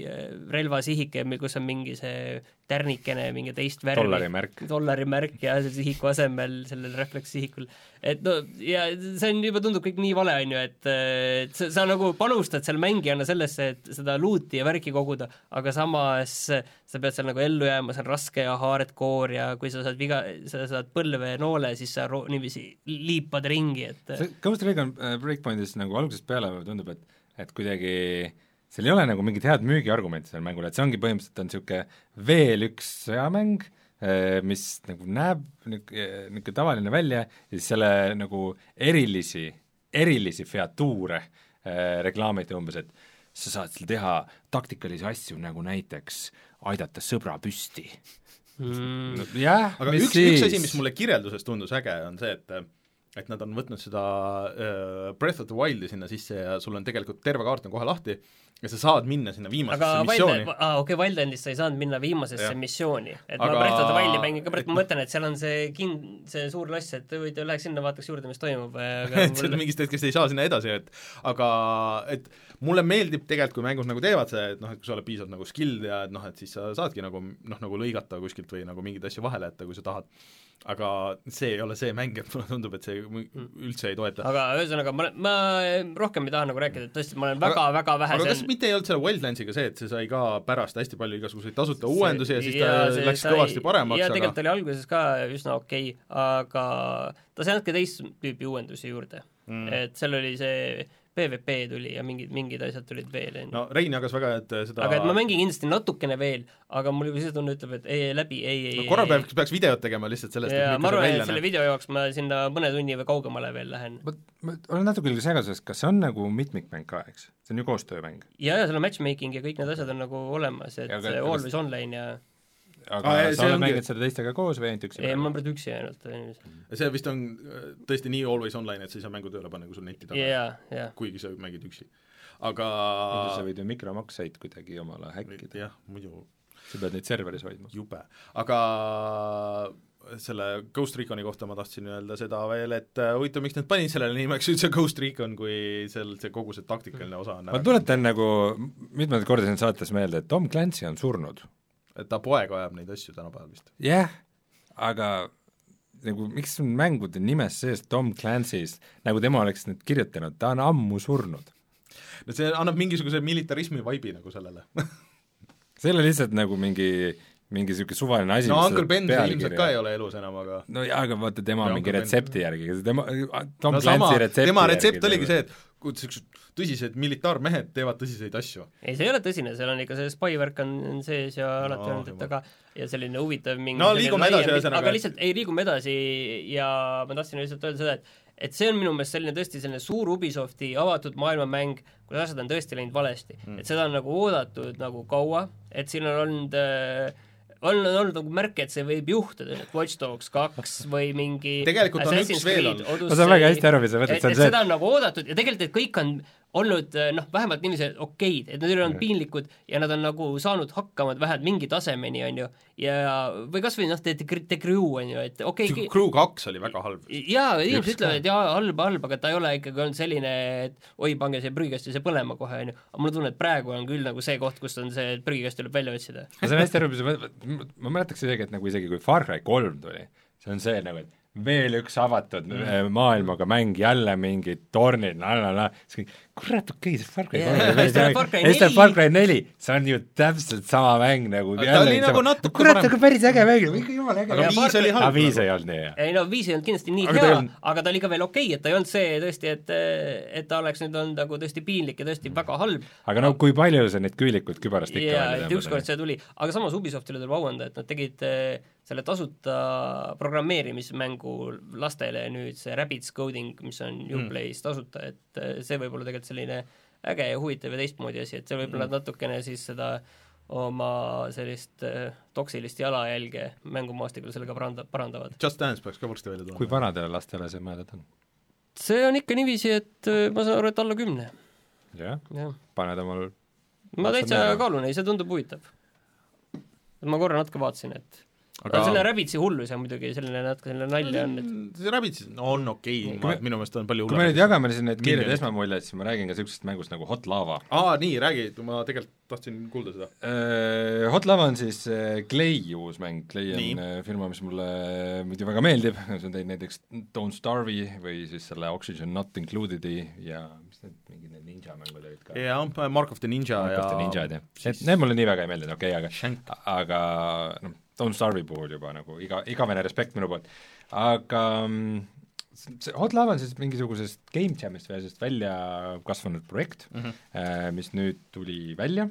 äh, relvasihik, kus on mingi see tärnikene mingi teist värvi. dollarimärk. dollarimärk ja selle sihiku asemel sellel reflekssihikul. et no ja see on juba, tundub kõik nii vale, on ju, et, et sa, sa nagu panustad seal mängijana sellesse, et seda luuti ja värki koguda, aga samas sa pead seal nagu ellu jääma, see on raske ja hardcore ja kui sa saad viga, sa saad põlve noole, siis sa ro-, niiviisi liipad ringi, et see Ghost Recon äh, Breakpointis nagu algusest peale tundub, et, et kuidagi seal ei ole nagu mingit head müügiargumenti sellel mängul, et see ongi põhimõtteliselt on niisugune veel üks sõjamäng, mis nagu näeb niisugune, niisugune tavaline välja ja siis selle nagu erilisi, erilisi featuure äh, reklaamiti umbes, et sa saad seal teha taktikalisi asju, nagu näiteks aidata sõbra püsti mm, no,. jah, aga mis üks, üks asi, mis mulle kirjelduses tundus äge, on see, et et nad on võtnud seda äh, Breath of the Wildi sinna sisse ja sul on tegelikult terve kaart on kohe lahti ja sa saad minna sinna viimasesse aga missiooni Wild, aa okei okay,, Wildlandis sa ei saanud minna viimasesse Jah. missiooni, et Aga- ma Breath of the Wildi mängin ka, ma mõtlen, et seal on see kin-, see suur loss, et huvitav, läheks sinna, vaataks juurde, mis toimub, aga et sealt mingist hetkest ei saa sinna edasi, et aga et mulle meeldib tegelikult, kui mängud nagu teevad see, et noh, et kui sa oled piisavalt nagu skilled ja et noh, et siis sa saadki nagu noh, nagu lõigata kuskilt või nagu mingeid asju vahele jätta, kui sa tahad. Aga see ei ole see mäng, et mulle tundub, et see mu- üldse ei toeta. aga ühesõnaga, ma, ma rohkem ei taha nagu rääkida, et tõesti, ma olen väga-väga vähe aga see kas mitte ei olnud selle Wildlandsiga see, et see sai ka pärast hästi palju igasuguseid tasuta uuendusi ja siis ta ja, see läks sai- kõvasti paremaks, aga tegelikult oli alguses ka üsna okei okay,, aga ta sai natuke teist tüüpi uuendusi juurde. Mm. et seal oli see PVP tuli ja mingid, mingid asjad tulid veel, on ju. no Rein jagas väga, et seda aga et ma mängin kindlasti natukene veel, aga mul juba sisetunne ütleb, et ei, ei läbi, ei, ei no korra peaks, peaks videot tegema lihtsalt sellest, et ma arvan, et selle video jaoks ma sinna mõne tunni või kaugemale veel lähen. ma, ma olen natuke küll segaduses, kas see on nagu mitmikmäng ka, eks? see on ju koostöömäng. ja, ja seal on matchmaking ja kõik need asjad on nagu olemas, et Ja aga see kas- always online ja aga ah, ei, sa oled mänginud seda teistega koos või ainult üksi? ei, ma olen praegu üksi ainult. see vist on äh, tõesti nii always online, et sa ei saa mängu tööle panna, kui sul netti taga jaa, jaa. kuigi sa mängid üksi. aga sa võid ju mikromakseid kuidagi omale häkkida, jah, muidu sa pead neid serveris hoidma. jube, aga selle Ghost Reconi kohta ma tahtsin öelda seda veel, et äh, huvitav, miks nad panid sellele nimeks üldse Ghost Recon, kui seal see kogu see taktikaline osa on ma tuletan nagu mitmendat korda siin saates meelde, et Tom Clancy on surnud. Et ta poeg ajab neid asju tänapäeval vist. jah yeah,, aga nagu miks on mängude nimes sees Tom Clancy's, nagu tema oleks nüüd kirjutanud, ta on ammu surnud. no see annab mingisuguse militarismi vibe'i nagu sellele see ei ole lihtsalt nagu mingi mingi niisugune suvaline asi, no Uncle Ben ilmselt ka ei ole elus enam, aga no jaa, aga vaata, tema Või mingi Uncle Ben. retsepti järgi, tema, Tom no Clancy sama, retsepti tema järgi retsept oligi see, et kui niisugused tõsised militaarmehed teevad tõsiseid asju. ei, see ei ole tõsine, seal on ikka see spy värk on sees ja alati No, olnud, et aga ja selline huvitav mingi No liigume edasi, ühesõnaga, aga lihtsalt ei, liigume edasi ja ma tahtsin lihtsalt öelda seda, et et see on minu meelest selline tõesti selline suur Ubisofti avatud maailmamäng, kus asjad on tõesti läinud valesti mm.. et seda on nagu oodatud nagu kaua, et siin on olnud äh, on olnud nagu märke, et see võib juhtuda, et Watch Dogs kaks või mingi Tegelikult on Assassin's üks veel olnud. ma saan väga hästi aru, mis sa mõtled, et, see on et see, seda on nagu oodatud ja tegelikult et kõik on olnud eh, noh, vähemalt niiviisi okeid, et nad ei ole olnud piinlikud ja nad on nagu saanud hakkama vähemalt mingi tasemeni, on ju, ja või kas või noh, The, Crew, on ju, et okei okay, Crew kaks oli väga halb. jaa, inimesed ütlevad, et jaa, halb, halb, aga ta ei ole ikkagi olnud selline, et oi, pange see prügikasti see põlema kohe, on ju. aga mul on tunne, et praegu on küll nagu see koht, kus on see, et prügikast tuleb välja otsida. ma saan hästi aru, mis sa mõtled, ma mäletaks isegi, et nagu isegi kui Far Cry kolm tuli, see on see nagu, et veel üks avatud mm. maailmaga mäng, jälle mingid tornid, la la la, siis kõik, kurat, okei okay,, see Far Cry kolm siis tuleb Far Cry neli. See on ju täpselt sama mäng nagu Aga ta oli nagu natuke kurat, aga päris äge mäng, ikka jumala äge aga viis oli halb. viis ei olnud nii hea. ei no viis ei olnud kindlasti nii Aga hea olnud-, aga ta oli ka veel okei okay,, et ta ei olnud see tõesti, et et ta oleks nüüd olnud nagu tõesti piinlik ja tõesti väga halb. aga no kui palju sa neid küülikud kübarast ikka välja et ükskord see tuli, aga samas Ubisoftile tuleb au anda, et nad tegid eh, selle tasuta programmeerimismängu lastele nüüd see Rabbids Coding, mis on Uplay's tasuta, et eh, see võib olla tegelikult selline äge ja huvitav ja teistmoodi asi, et seal võib-olla nad natukene siis seda oma sellist eh, toksilist jalajälge mängumaastikul sellega paranda-, parandavad. Just Dance peaks ka varsti välja kui tulema. vanadele lastele see mõeldud on? see on ikka niiviisi, et eh, ma saan aru, et alla kümne, jah, jah. paned omal ma täitsa kaalun, ei see tundub huvitav. ma korra natuke vaatasin, et aga aga selline Rabbitsi hullus ja muidugi selline natuke selline nalja on, et see Rabbids no, on okei okay, me- minu meelest on palju kui me nüüd jagame siin need kiired Miljonid. esmamuljed, siis ma räägin ka niisugusest mängust nagu Hot Lava aa, nii, räägi, ma tegelikult tahtsin kuulda seda. Uh, Hot Lava on siis uh, Clay uus mäng, Clay on Nii. uh, firma, mis mulle muidu väga meeldib, see on teinud näiteks Don't Starve'i või siis selle Oxygen Not Included'i ja mis need mingid need ninja mängud olid ka jaa, Mark of the Ninja Mark ja of the Ninjad jah, need mulle nii väga ei meeldinud, okei okay,, aga Shank. aga noh, Don't Starve'i puhul juba nagu iga, igavene respekt minu poolt, aga mm, see Hot Lava on siis mingisugusest Game Jamist või sellisest välja kasvanud projekt mm. -hmm. mis nüüd tuli välja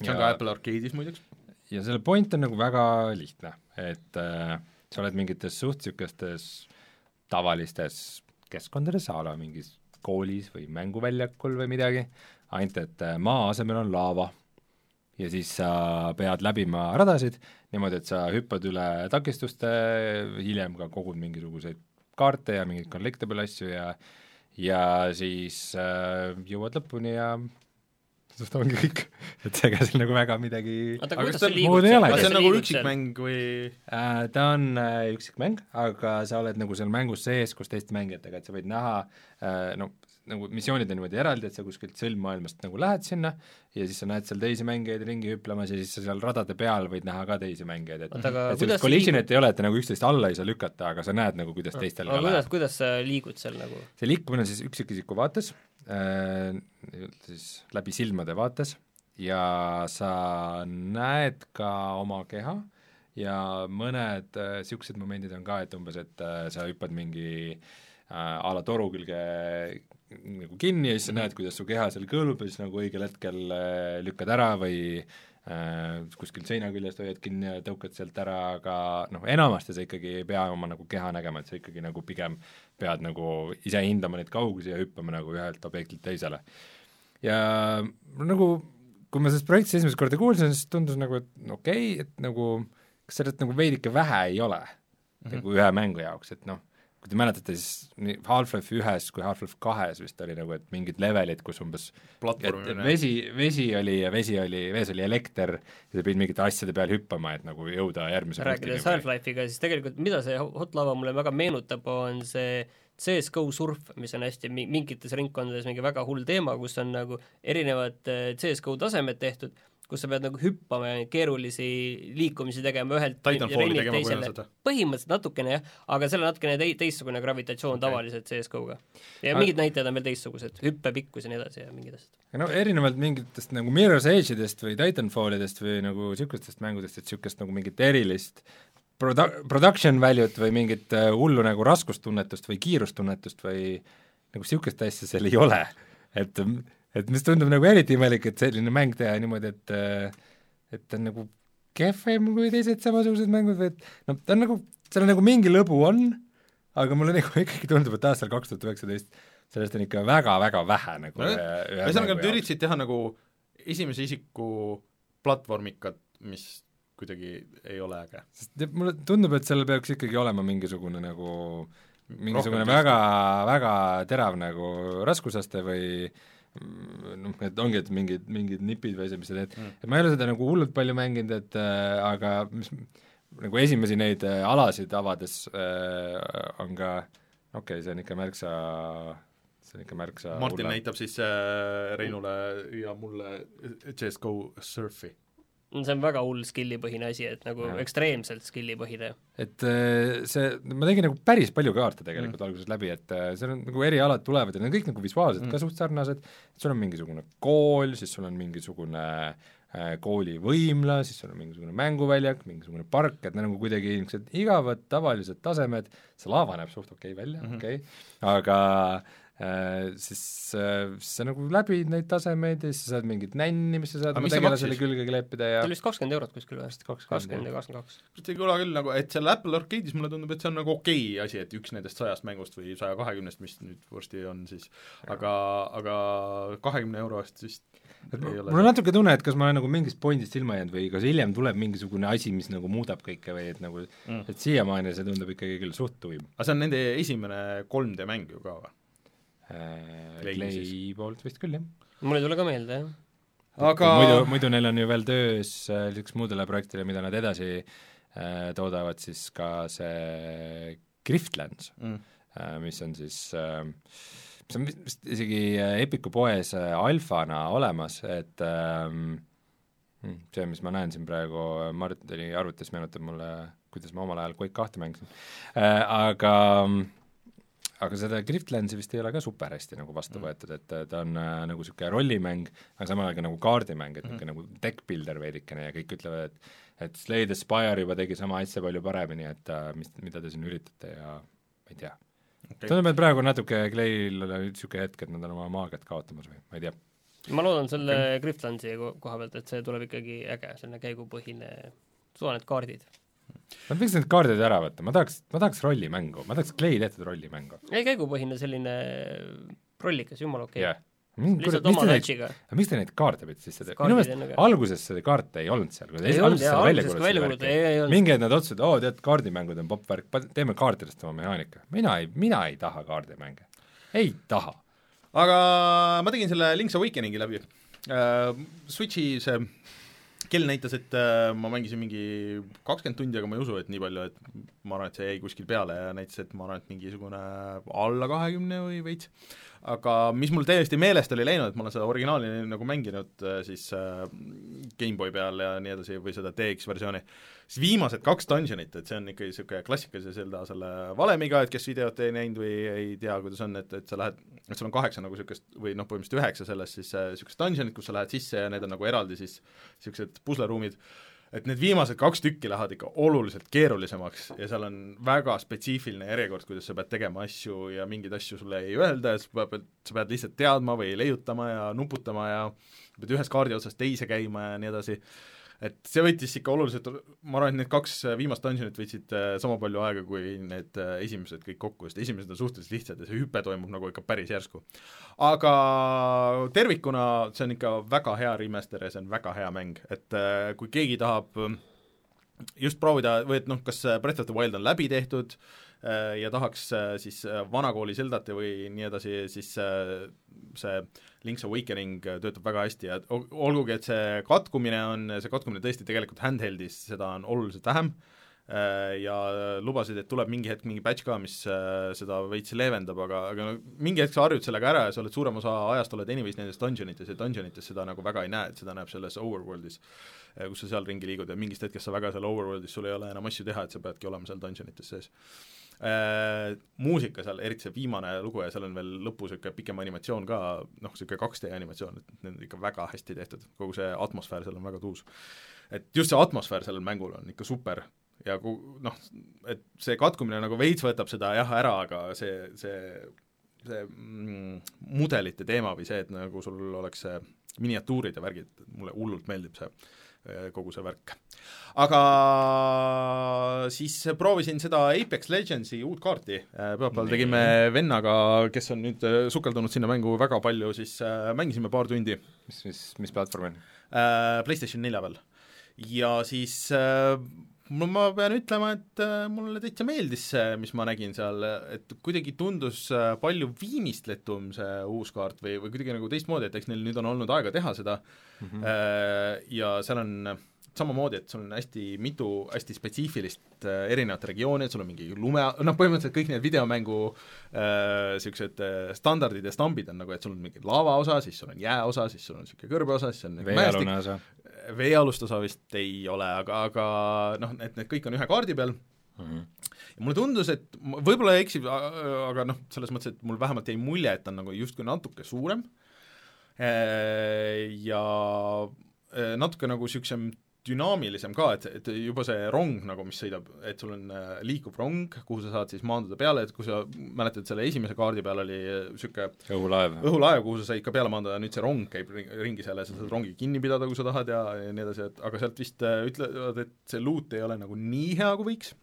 see on ka Apple Arcade'is muideks. ja selle point on nagu väga lihtne, et äh, sa oled mingites suht- niisugustes tavalistes keskkondades, a la mingis koolis või mänguväljakul või midagi, ainult et äh, maa asemel on laava. Ja siis sa pead läbima radasid niimoodi, et sa hüppad üle takistuste, hiljem ka kogud mingisuguseid kaarte ja mingeid collectible asju ja ja siis äh, jõuad lõpuni ja sest ongi kõik, et ega seal nagu väga midagi oota, Aga kuidas kas ta- see liigub muud ei ole. aga kuidas see on sa nagu liigud seal? üksikmäng või Äh, ta on äh, üksikmäng, aga sa oled nagu seal mängus sees koos teiste mängijatega, et sa võid näha äh, no nagu missioonid on niimoodi eraldi, et sa kuskilt sõlmmaailmast nagu lähed sinna ja siis sa näed seal teisi mängijaid ringi hüplemas ja siis sa seal radade peal võid näha ka teisi mängijaid, et oota, aga et sellist collision'it ei ole, et te nagu üksteist alla ei saa lükata, aga sa näed nagu, kuidas teistel aga kuidas kuidas sa liigud seal nagu? see liikumine on siis üksikisiku vaates äh,, siis läbi silmade vaates ja sa näed ka oma keha ja mõned niisugused momendid on ka, et umbes, et äh, sa hüppad mingi a la toru külge nagu kinni ja siis sa näed, kuidas su keha seal kõlbub ja siis nagu õigel hetkel äh, lükkad ära või äh, kuskil seina küljest hoiad kinni ja tõukad sealt ära, aga noh, enamasti sa ikkagi ei pea oma nagu keha nägema, et sa ikkagi nagu pigem pead nagu ise hindama neid kaugusi ja hüppama nagu ühelt objektilt teisele. ja nagu kui ma sellest projektist esimest korda kuulsin, siis tundus nagu, et okei okay,, et nagu kas sellest nagu veidike vähe ei ole mm -hmm. nagu ühe mängu jaoks, et noh, kui te mäletate, siis nii Half-Life ühes kui Half-Life kahes vist oli nagu, et mingid levelid, kus umbes et, et vesi, vesi oli ja vesi oli, vees oli elekter ja sa pidid mingite asjade peal hüppama, et nagu jõuda järgmise rääkides Half-Life'iga, siis tegelikult mida see Hot Lava mulle väga meenutab, on see CS GO surf, mis on hästi mingites ringkondades mingi väga hull teema, kus on nagu erinevad äh, CS GO tasemed tehtud kus sa pead nagu hüppama ja keerulisi liikumisi tegema ühelt rennilt teisele. põhimõtteliselt natukene jah, aga seal on natukene tei-, teistsugune gravitatsioon okay. tavaliselt CSGO-ga. ja aga... mingid näitajad on veel teistsugused, hüppepikkus ja nii edasi ja mingid asjad. no erinevalt mingitest nagu Mirror's Edge'idest või Titanfallidest või nagu niisugustest mängudest, et niisugust nagu mingit erilist produ-, production value't või mingit uh, hullu nagu raskustunnetust või kiirustunnetust või nagu niisugust asja seal ei ole. et et mis tundub nagu eriti imelik, et selline mäng teha niimoodi, et et ta on nagu kehvem kui teised samasugused mängud või et noh, ta on nagu, seal on nagu mingi lõbu on, aga mulle nagu ikkagi tundub, et aastal kaks tuhat üheksateist sellest on ikka väga-väga vähe nagu no, ühesõnaga, nad üritasid teha nagu esimese isiku platvormikat, mis kuidagi ei ole äge. sest mulle tundub, et seal peaks ikkagi olema mingisugune nagu mingisugune väga, väga terav nagu raskusaste või äh, noh, et ongi, et mingid, mingid nipid või asjad, mis sa teed mm., et ma ei ole seda nagu hullult palju mänginud, et äh, aga mis nagu esimesi neid äh, alasid avades äh, on ka okei okay,, see on ikka märksa see on ikka märksa Martin hulla. näitab siis äh, Reinule ja mulle CS GO Surfi see on väga hull skill'ipõhine asi, et nagu ja. ekstreemselt skill'ipõhine. et äh, see, ma tegin nagu päris palju kaarte tegelikult mm. alguses läbi, et äh, seal on nagu erialad tulevad ja need on kõik nagu visuaalselt mm. ka suht sarnased, et sul on mingisugune kool, siis sul on mingisugune äh, kooli võimla, siis sul on mingisugune mänguväljak, mingisugune park, et need on nagu kuidagi niisugused igavad tavalised tasemed, see laava näeb suht okei okay välja mm, -hmm. okei okay., aga siis äh, sa nagu läbid neid tasemeid ja siis sa saad mingit nänni, mis sa saad oma tegelasele külge kleepida ja see oli vist kakskümmend eurot kuskil või? kakskümmend ja kakskümmend kaks. see ei kõla küll nagu, et seal Apple Arcade'is mulle tundub, et see on nagu okei okay asi, et üks nendest sajast mängust või saja kahekümnest, mis nüüd varsti on siis, aga, aga kahekümne euro eest vist mul on natuke tunne, et kas ma olen nagu mingist pointist ilma jäänud või kas hiljem tuleb mingisugune asi, mis nagu muudab kõike või et nagu mm., et siiamaani see tundub ikkagi küll suht tuim. aga see on nende esimene 3D mäng ju ka või? Clay poolt vist küll, jah. mul ei tule ka meelde, jah. aga muidu, muidu neil on ju veel töös niisuguseks äh, muudele projektidele, mida nad edasi äh, toodavad, siis ka see Griftlands mm., äh, mis on siis äh, mis on vist isegi äh, Epiku poes äh, alfana olemas, et ähm, hmm, see, mis ma näen siin praegu Martini arvutis, meenutab mulle, kuidas ma omal ajal Quake kahte mängisin äh,, aga äh, aga seda Griftlandsi vist ei ole ka super hästi nagu vastu mm. võetud, et ta on äh, nagu niisugune rollimäng, aga samal ajal ka nagu kaardimäng, et niisugune mm. nagu deck builder veidikene ja kõik ütlevad, et et Slay the Spire juba tegi sama asja palju paremini, et äh, mis, mida te siin üritate ja ma ei tea okay.. tundub, et praegu natuke Clay'l niisugune hetk, et nad on oma maagiat kaotamas või ma ei tea. ma loodan selle okay. Griftlandsi koha pealt, et see tuleb ikkagi äge, selline käigupõhine, suva need kaardid Nad võiks need kaardid ära võtta, ma tahaks, ma tahaks rollimängu, ma tahaks Clay tehtud rollimängu. ei, käigupõhine selline rollikas, jumala okei okay. yeah lihtsalt oma touch'iga. aga miks te neid kaarte pidite sisse tegema? minu meelest alguses seda kaarte ei olnud seal, kui jaa, alguses kui välja kuulutati, ei, ei olnud. mingi hetk nad otsustasid, oo tead, kaardimängud on popp värk, teeme kaartidest oma mehaanika. mina ei, mina ei taha kaardimänge. ei taha. aga ma tegin selle Link's Awakeningi läbi uh,. Switchi see kell näitas, et äh, ma mängisin mingi kakskümmend tundi, aga ma ei usu, et nii palju, et ma arvan, et see jäi kuskil peale ja näitas, et ma arvan, et mingisugune alla kahekümne või veits. Aga mis mul täiesti meelest oli läinud, et ma olen seda originaali nagu mänginud äh, siis äh, GameBoy peal ja nii edasi, või seda DX versiooni, siis viimased kaks dungeonit, et see on ikkagi niisugune klassikalise Zelda selle valemiga, et kes videot ei näinud või ei tea, kuidas on, et, et sa lähed, et sul on kaheksa nagu niisugust või noh, põhimõtteliselt üheksa sellest siis niisugust äh, dungeonit, kus sa lähed sisse ja need on nagu eraldi siis niisugused pusleruumid et need viimased kaks tükki lähevad ikka oluliselt keerulisemaks ja seal on väga spetsiifiline järjekord, kuidas sa pead tegema asju ja mingeid asju sulle ei öelda ja sa pead, sa pead lihtsalt teadma või leiutama ja nuputama ja pead ühest kaardi otsast teise käima ja nii edasi, et see võttis ikka oluliselt, ma arvan, et need kaks viimast dungeonit võtsid äh, sama palju aega kui need äh, esimesed kõik kokku, sest esimesed on suhteliselt lihtsad ja see hüpe toimub nagu ikka päris järsku. aga tervikuna see on ikka väga hea remaster ja see on väga hea mäng, et äh, kui keegi tahab just proovida, või et noh, kas Breath of the Wild on läbi tehtud ja tahaks siis vanakooli Zeldat või nii edasi, siis see Link's Awakening töötab väga hästi ja olgugi, et see katkumine on, see katkumine tõesti tegelikult handheld'is, seda on oluliselt vähem, äh, ja lubasid, et tuleb mingi hetk mingi patch ka, mis äh, seda veits leevendab, aga, aga no mingi hetk sa harjud sellega ära ja sa oled suurem osa ajast oled anyways nendes dungeonites ja dungeonites seda nagu väga ei näe, et seda näeb selles overworld'is, äh, kus sa seal ringi liigud ja mingist hetkest sa väga seal overworld'is, sul ei ole enam asju teha, et sa peadki olema seal dungeonites sees äh, muusika seal, eriti see viimane lugu ja seal on veel lõpus niisugune pikem animatsioon ka, noh, niisugune 2D animatsioon, et need on ikka väga hästi tehtud, kogu see atmosfäär seal on väga tuus. et just see atmosfäär sellel mängul on ikka super. Ja ku-, noh, et see katkumine nagu veits võtab seda jah ära, aga see, see see mm, mudelite teema või see, et nagu sul oleks see miniatuurid ja värgid, mulle hullult meeldib see kogu see värk. aga siis proovisin seda Apex Legendsi uut kaarti, äh, pühapäeval tegime vennaga, kes on nüüd äh, sukeldunud sinna mängu väga palju, siis mängisime paar tundi. mis, mis, mis platvormil? PlayStation nelja peal. ja siis no ma pean ütlema, et äh, mulle täitsa meeldis see, mis ma nägin seal, et kuidagi tundus äh, palju viimistletum see uus kaart või, või kuidagi nagu teistmoodi, et eks neil nüüd on olnud aega teha seda mm, -hmm. ja seal on samamoodi, et sul on hästi mitu hästi spetsiifilist erinevat regiooni, et sul on mingi lume, noh põhimõtteliselt kõik need videomängu niisugused äh, standardid ja stambid on nagu, et sul on mingi lava osa, siis sul on jää osa, siis sul on niisugune kõrbe osa, siis on veealune osa. Veealust osa vist ei ole, aga, aga noh, et need kõik on ühe kaardi peal. Mm, -hmm. ja mulle tundus, et võib-olla eksib, aga noh, selles mõttes, et mul vähemalt jäi mulje, et ta on nagu justkui natuke suurem. Ja natuke nagu niisugusem dünaamilisem ka, et, et juba see rong nagu, mis sõidab, et sul on äh, liikuv rong, kuhu sa saad siis maanduda peale, et kui sa mäletad, selle esimese kaardi peal oli niisugune õhulaev, õhulaev, kuhu sa said ka peale maanduda, nüüd see rong käib ringi seal ja sa saad rongi kinni pidada, kui sa tahad ja, ja nii edasi, et aga sealt vist äh, ütlevad, et see loot ei ole nagu nii hea, kui võiks.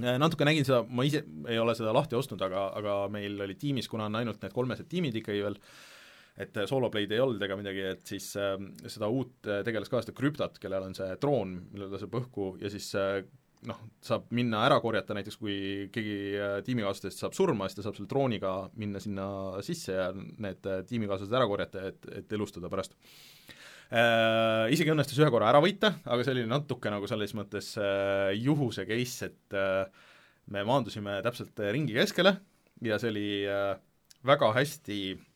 Äh,, natuke nägin seda, ma ise ei ole seda lahti ostnud, aga, aga meil oli tiimis, kuna on ainult need kolmesed tiimid ikkagi veel, et äh, soloplay'd ei olnud ega midagi, et siis äh, seda uut äh, tegelast ka, seda krüptat, kellel on see droon, millel laseb õhku ja siis äh, noh, saab minna ära korjata, näiteks kui keegi äh, tiimikaaslastest saab surma, siis ta saab selle drooniga minna sinna sisse ja need tiimikaaslased ära korjata, et, et elustada pärast äh,. Isegi õnnestus ühe korra ära võita, aga see oli natuke nagu selles mõttes äh, juhuse case, et äh, me maandusime täpselt ringi keskele ja see oli äh, väga hästi äh,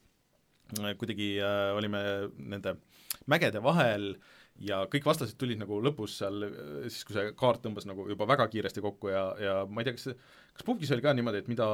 kuidagi äh, olime nende mägede vahel ja kõik vastased tulid nagu lõpus seal, siis kui see kaart tõmbas nagu juba väga kiiresti kokku ja, ja ma ei tea, kas kas pubgis oli ka niimoodi, et mida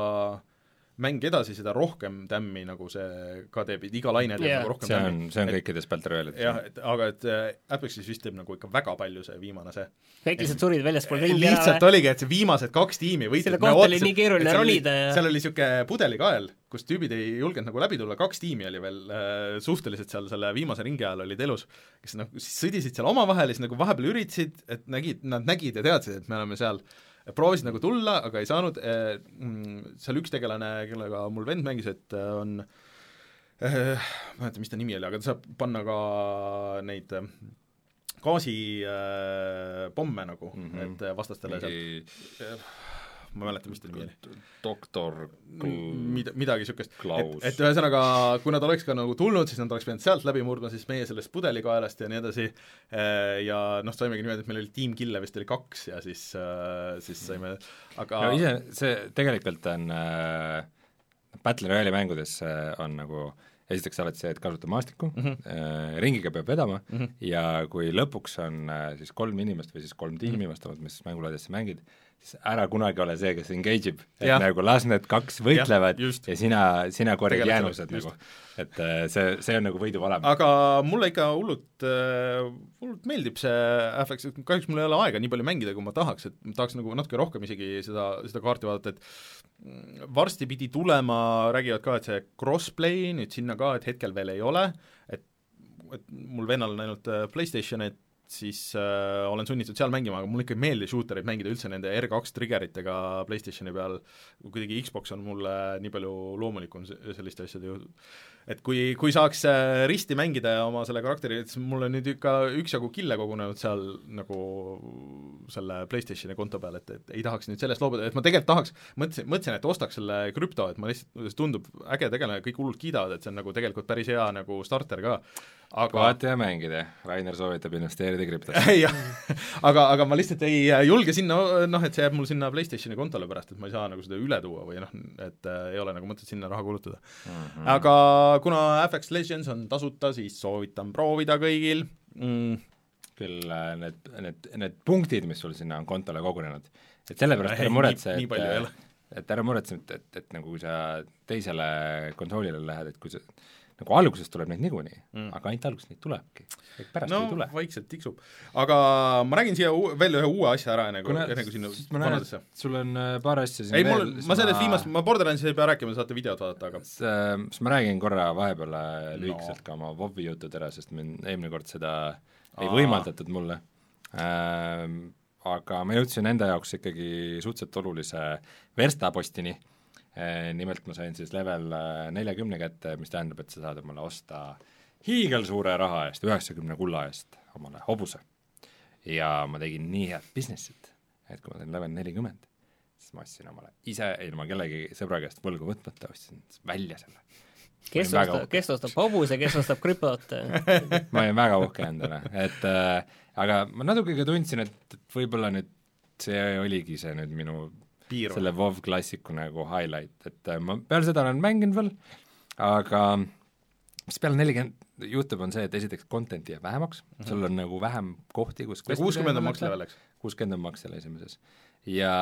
mäng edasi, seda rohkem tämmi nagu see ka teeb, iga laine teeb yeah. nagu rohkem see on, see on kõikides Battle Royale'ides. jah, et aga et äh, Apexis vist teeb nagu ikka väga palju see viimane see. kõik lihtsalt surid väljaspool ringi ära. lihtsalt oligi, et see viimased kaks tiimi võitsid selle kohta oli nii keeruline ronida ja seal oli niisugune pudelikael, kus tüübid ei julgenud nagu läbi tulla, kaks tiimi oli veel äh, suhteliselt seal selle viimase ringi ajal olid elus, kes noh, siis sõdisid seal omavahel ja siis nagu vahepeal üritasid, et nägid, nad nägid ja teadsid, et me oleme seal proovisid nagu tulla, aga ei saanud, eh, mm, seal üks tegelane, kellega mul vend mängis, et eh, on eh, ma ei mäleta, mis ta nimi oli, aga ta saab panna ka neid gaasipomme nagu mm, -hmm. et vastastele Mingi... sealt ma ei mäleta, mis ta nimi oli. doktor Mid-, midagi niisugust. et, et ühesõnaga, kui nad oleks ka nagu tulnud, siis nad oleks pidanud sealt läbi murdma, siis meie sellest pudelikaelast ja nii edasi, eh, ja noh, saimegi niimoodi, et meil oli tiimkille vist oli kaks ja siis, eh, siis saime, aga no ise, see tegelikult on äh, Battle Royale'i mängudes on nagu esiteks alati see, et kasuta maastikku mm, -hmm. äh, ringiga peab vedama mm -hmm. ja kui lõpuks on äh, siis kolm inimest või siis kolm tiimi mm, -hmm. vastavalt mis mängulaadidest sa mängid, ära kunagi ole see, kes engage ib, et Jah. nagu las need kaks võitlevad ja, just. ja sina, sina korjad jäänused nagu. et äh, see, see on nagu võiduvalem. aga mulle ikka hullult äh,, hullult meeldib see FX, kahjuks mul ei ole aega nii palju mängida, kui ma tahaks, et ma tahaks nagu natuke rohkem isegi seda, seda kaarti vaadata, et mm, varsti pidi tulema, räägivad ka, et see crossplay nüüd sinna ka, et hetkel veel ei ole, et et mul vennal on ainult äh, PlayStation, et siis äh, olen sunnitud seal mängima, aga mulle ikka ei meeldi shootereid mängida üldse nende R2 triggeritega PlayStationi peal, kuidagi Xbox on mulle nii palju loomulikum se- selliste asjade ju et kui, kui saaks äh, risti mängida ja oma selle karakteri, siis mul on nüüd ikka üksjagu kille kogunenud seal nagu selle PlayStationi konto peal, et, et ei tahaks nüüd sellest loobuda, et ma tegelikult tahaks, mõtlesin, mõtlesin, et ostaks selle krüpto, et ma lihtsalt, see tundub äge tegelane, kõik hullult kiidavad, et see on nagu tegelikult päris hea nagu starter ka, aga vaata ja mängida, Rainer soovitab investeerida krüptosse. jah, aga, aga ma lihtsalt ei äh, julge sinna, noh, et see jääb mul sinna PlayStationi kontole pärast, et ma ei saa nagu seda üle tuua või noh, et äh, ei ole nagu mõtet sinna raha kulutada Mhm. aga kuna FX Legends on tasuta, siis soovitan proovida kõigil mm, küll äh, need, need, need punktid, mis sul sinna on kontole kogunenud, et sellepärast Ei, ära muretse, et ole. et ära muretse, et, et, et nagu kui sa teisele konsoolile lähed, et kui sa nagu alguses tuleb neid niikuinii Mm. aga ainult alguses neid tulebki, pärast no ei tule. vaikselt tiksub. aga ma räägin siia veel ühe uue asja ära, enne kui, kuna enne kui sinna ma näen, vanadesse. et sul on äh, paar asja siin ei, mul, ma sellest viimast, ma Borderlandsi ei pea rääkima, saate videot vaadata, aga siis, äh, ma räägin korra vahepeal äh, No. lühikeselt ka oma WoW-i jutud ära, sest mind eelmine kord seda ei Aa. võimaldatud mulle ähm,. aga ma jõudsin enda jaoks ikkagi suhteliselt olulise verstapostini äh,. Nimelt ma sain siis level äh, neljakümne kätte, mis tähendab, et sa saad omale osta hiigelsuure raha eest, üheksakümne kulla eest omale hobuse. ja ma tegin nii head business'it, et kui ma sain level nelikümmend, siis ma ostsin omale ise ilma kellegi sõbra käest võlgu võtmata, ostsin välja selle kes ostab, kes ostab hobuse, kes ostab krüptot? ma olin väga uhke endale, et äh, aga ma natuke ka tundsin, et, et võib-olla nüüd see oligi see nüüd minu piir selle WoW klassiku nagu highlight, et äh, ma peale seda olen mänginud veel, aga mis peale nelikümmend juhtub, on see, et esiteks content'i jääb vähemaks mm, -hmm. sul on nagu vähem kohti, kus kuuskümmend on maks level, eks? kuuskümmend on maks seal esimeses. ja,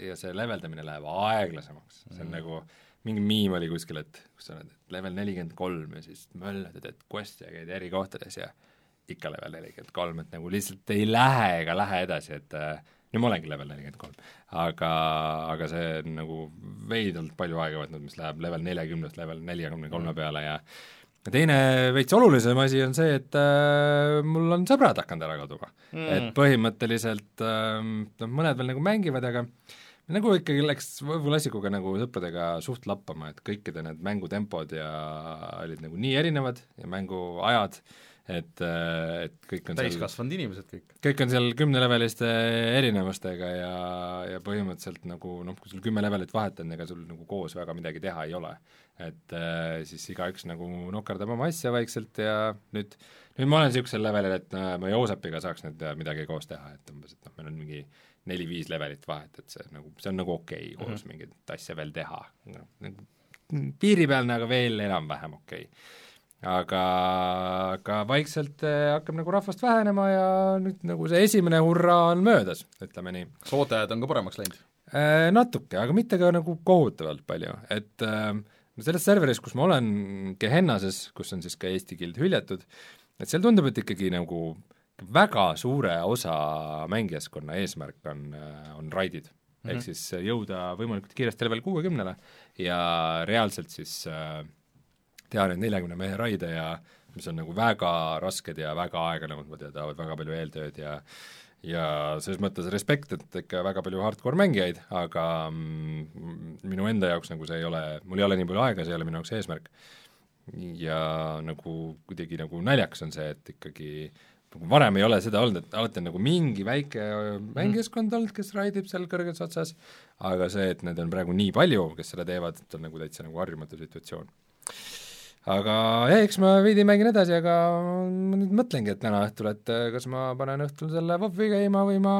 ja see leveldamine läheb aeglasemaks, see on mm. nagu mingi miim oli kuskil, et kus sa oled, et level nelikümmend kolm ja siis möllad ja teed quest'e ja käid eri kohtades ja ikka level nelikümmend kolm, et nagu lihtsalt ei lähe ega lähe edasi, et äh, nüüd ma olengi level nelikümmend kolm, aga, aga see on nagu veidralt palju aega võtnud, mis läheb level neljakümnest level neljakümne kolme peale ja ja teine veits olulisem asi on see, et äh, mul on sõbrad hakanud ära kaduma mm.. et põhimõtteliselt äh, noh, mõned veel nagu mängivad, aga nagu ikkagi läks klassikuga nagu sõpradega suht lappama, et kõikide need mängutempod ja olid nagu nii erinevad ja mänguajad, et, et kõik on täiskasvanud inimesed kõik. kõik on seal kümneleveliste erinevustega ja, ja põhimõtteliselt nagu noh, kui sul kümme levelit vahet on, ega sul nagu koos väga midagi teha ei ole. et äh, siis igaüks nagu nokerdab oma asja vaikselt ja nüüd, nüüd ma olen niisugusel levelil, et äh, ma Joosepiga saaks nüüd äh, midagi koos teha, et umbes, et noh, meil on mingi neli-viis levelit vahet, et see nagu, see on nagu okei okay, koos mm -hmm. mingit asja veel teha no,. Nagu piiripealne, aga veel enam-vähem okei okay aga, aga vaikselt äh, hakkab nagu rahvast vähenema ja nüüd nagu see esimene hurraa on möödas, ütleme nii kas ootajad on ka paremaks läinud? äh,. Natuke, aga mitte ka nagu kohutavalt palju, et äh, selles serveris, kus ma olen, Gehennases, kus on siis ka Eesti Guild hüljatud, et seal tundub, et ikkagi nagu väga suure osa mängijaskonna eesmärk on, on raidid mm. -hmm. ehk siis jõuda võimalikult kiiresti level kuuekümnele ja reaalselt siis äh, teha neid neljakümne mehe raide ja mis on nagu väga rasked ja väga aeganõudvad ja tahavad väga palju eeltööd ja ja selles mõttes respekt, et ikka väga palju hardcore mängijaid, aga mm, minu enda jaoks nagu see ei ole, mul ei ole nii palju aega, see ei ole minu jaoks eesmärk. ja nagu kuidagi nagu naljakas on see, et ikkagi nagu varem ei ole seda olnud, et alati on nagu mingi väike mängijaskond olnud, kes raidib seal kõrges otsas, aga see, et neid on praegu nii palju, kes seda teevad, et on nagu täitsa nagu harjumatu situatsioon aga jah, eks ma veidi mängin edasi, aga ma nüüd mõtlengi, et täna õhtul, et äh, kas ma panen õhtul selle WoW-i käima või ma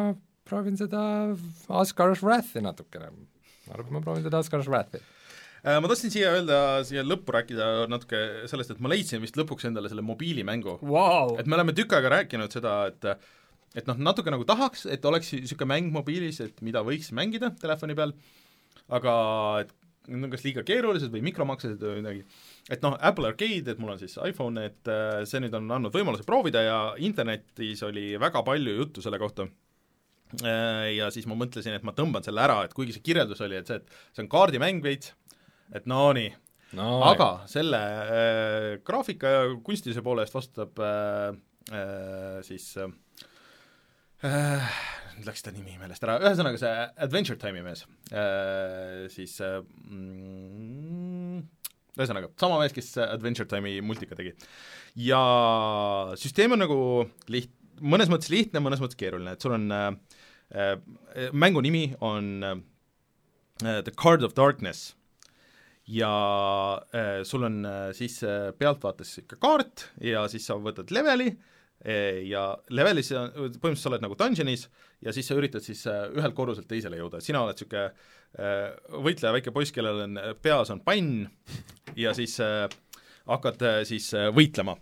proovin seda Asgar's Wrathi natukene. ma arvan, et ma proovin seda Asgar's Wrathi. Äh, ma tahtsin siia öelda, siia lõppu rääkida natuke sellest, et ma leidsin vist lõpuks endale selle mobiilimängu. Vau, et me oleme tükk aega rääkinud seda, et et noh, natuke nagu tahaks, et oleks niisugune mäng mobiilis, et mida võiks mängida telefoni peal, aga et need on kas liiga keerulised või mikromaksed või midagi. Et noh, Apple Arcade, et mul on siis iPhone, et äh, see nüüd on andnud võimaluse proovida ja internetis oli väga palju juttu selle kohta. Äh, ja siis ma mõtlesin, et ma tõmban selle ära, et kuigi see kirjeldus oli, et see, et see on kaardimäng veits, et no nii. No,, aga jah. selle äh, graafika ja kunstilise poole eest vastutab äh, äh, siis äh, nüüd läks ta nimi meelest ära, ühesõnaga see Adventure Time'i mees äh,, siis äh, mm, ühesõnaga, sama mees, kes Adventure Time'i multika tegi. ja süsteem on nagu liht-, mõnes mõttes lihtne, mõnes mõttes keeruline, et sul on äh, Äh, mängu nimi on äh, The Card of Darkness ja äh, sul on siis pealtvaates ikka kaart ja siis sa võtad leveli ja levelis põhimõtteliselt sa oled nagu dungeonis ja siis sa üritad siis ühelt korruselt teisele jõuda, sina oled niisugune võitleja väike poiss, kellel on peas on pann ja siis hakkad siis võitlema.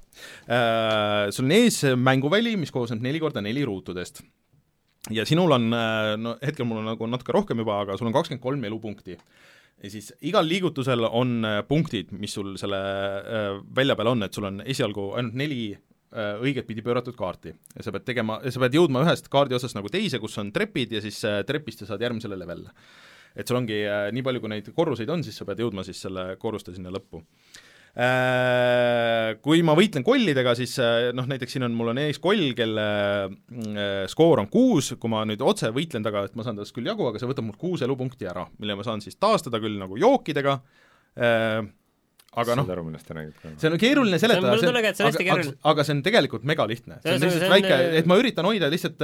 Sul on ees mänguväli, mis koosneb neli korda neli ruutudest ja sinul on, no hetkel mul on nagu natuke rohkem juba, aga sul on kakskümmend kolm elupunkti. ja siis igal liigutusel on punktid, mis sul selle välja peal on, et sul on esialgu ainult neli õiget pidi pööratud kaarti. Ja sa pead tegema, sa pead jõudma ühest kaardi otsast nagu teise, kus on trepid ja siis äh, trepist sa saad järgmisele levelile. et sul ongi äh, nii palju, kui neid korruseid on, siis sa pead jõudma siis selle korruste sinna lõppu. Äh, kui ma võitlen kollidega, siis äh, noh, näiteks siin on, mul on ees koll, kelle äh, skoor on kuus, kui ma nüüd otse võitlen taga, et ma saan tast küll jagu, aga see võtab mult kuus elupunkti ära, mille ma saan siis taastada küll nagu jookidega, aga noh, see on keeruline seletada, hästi keeruline. aga see on tegelikult megalihtne. see on lihtsalt väike, et ma üritan hoida lihtsalt,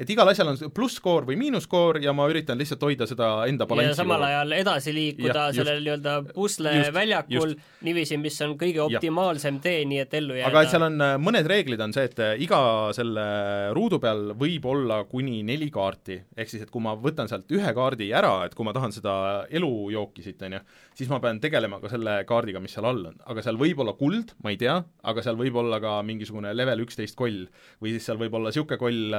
et igal asjal on plusskoor või miinusskoor ja ma üritan lihtsalt hoida seda enda balanssi. ja samal ajal edasi liikuda ja, sellel nii-öelda pusleväljakul niiviisi, mis on kõige optimaalsem ja. tee, nii et ellu jääda. aga et seal on, äh, mõned reeglid on see, et äh, iga selle ruudu peal võib olla kuni neli kaarti, ehk siis et kui ma võtan sealt ühe kaardi ära, et kui ma tahan seda elujooki siit, on ju, siis ma pean tegelema ka selle kaardiga, mis seal all on, aga seal võib olla kuld, ma ei tea, aga seal võib olla ka mingisugune level üksteist koll või siis seal võib olla niisugune koll,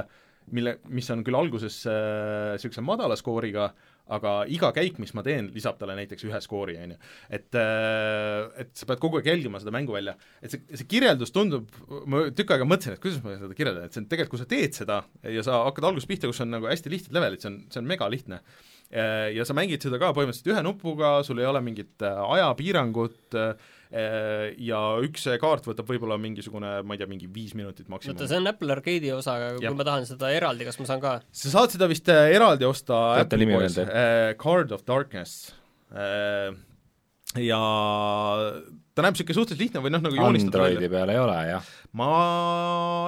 mille, mis on küll alguses niisuguse äh, madala skooriga, aga iga käik, mis ma teen, lisab talle näiteks ühe skoori, on ju. et äh, et sa pead kogu aeg jälgima seda mänguvälja. et see, see kirjeldus tundub, ma tükk aega mõtlesin, et kuidas ma seda kirjeldan, et see on tegelikult, kui sa teed seda ja sa hakkad algusest pihta, kus on nagu hästi lihtsad levelid, see on, see on megalihtne ja sa mängid seda ka põhimõtteliselt ühe nupuga, sul ei ole mingit äh, ajapiirangut äh, ja üks kaart võtab võib-olla mingisugune, ma ei tea, mingi viis minutit maksimum. oota, see on Apple Arcade'i osa, aga kui ma tahan seda eraldi, kas ma saan ka? sa saad seda vist äh, eraldi osta Apple Boys, äh, Card of Darkness äh, ja ta näeb niisugune suhteliselt lihtne või noh, nagu joonistatud Androidi peal ei ole, jah? ma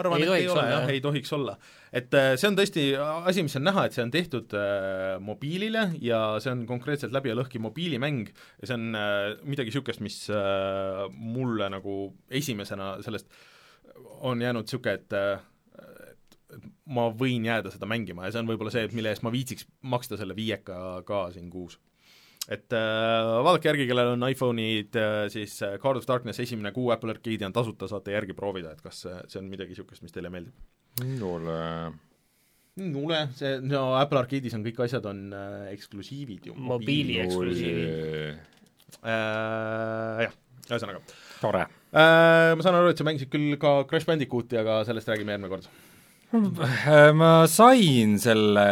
arvan, et ei ole jah, ei tohiks olla. Et äh, see on tõesti asi, mis on näha, et see on tehtud äh, mobiilile ja see on konkreetselt läbi ja lõhki mobiilimäng ja see on äh, midagi niisugust, mis äh, mulle nagu esimesena sellest on jäänud niisugune, et äh, ma võin jääda seda mängima ja see on võib-olla see, et mille eest ma viitsiks maksta selle viieka ka siin kuus et äh, vaadake järgi, kellel on iPhone'id äh,, siis äh, Card of Darkness esimene kuu Apple Arcade'i on tasuta, saate järgi proovida, et kas see, see on midagi niisugust, mis teile meeldib Jole. Jole, see, no Apple Arcade'is on kõik asjad on äh, eksklusiivid ju. mobiili eksklusiivid. Äh, jah, ühesõnaga. tore äh,. Ma saan aru, et sa mängisid küll ka Crash Bandicooti, aga sellest räägime järgmine kord Äh, ma sain selle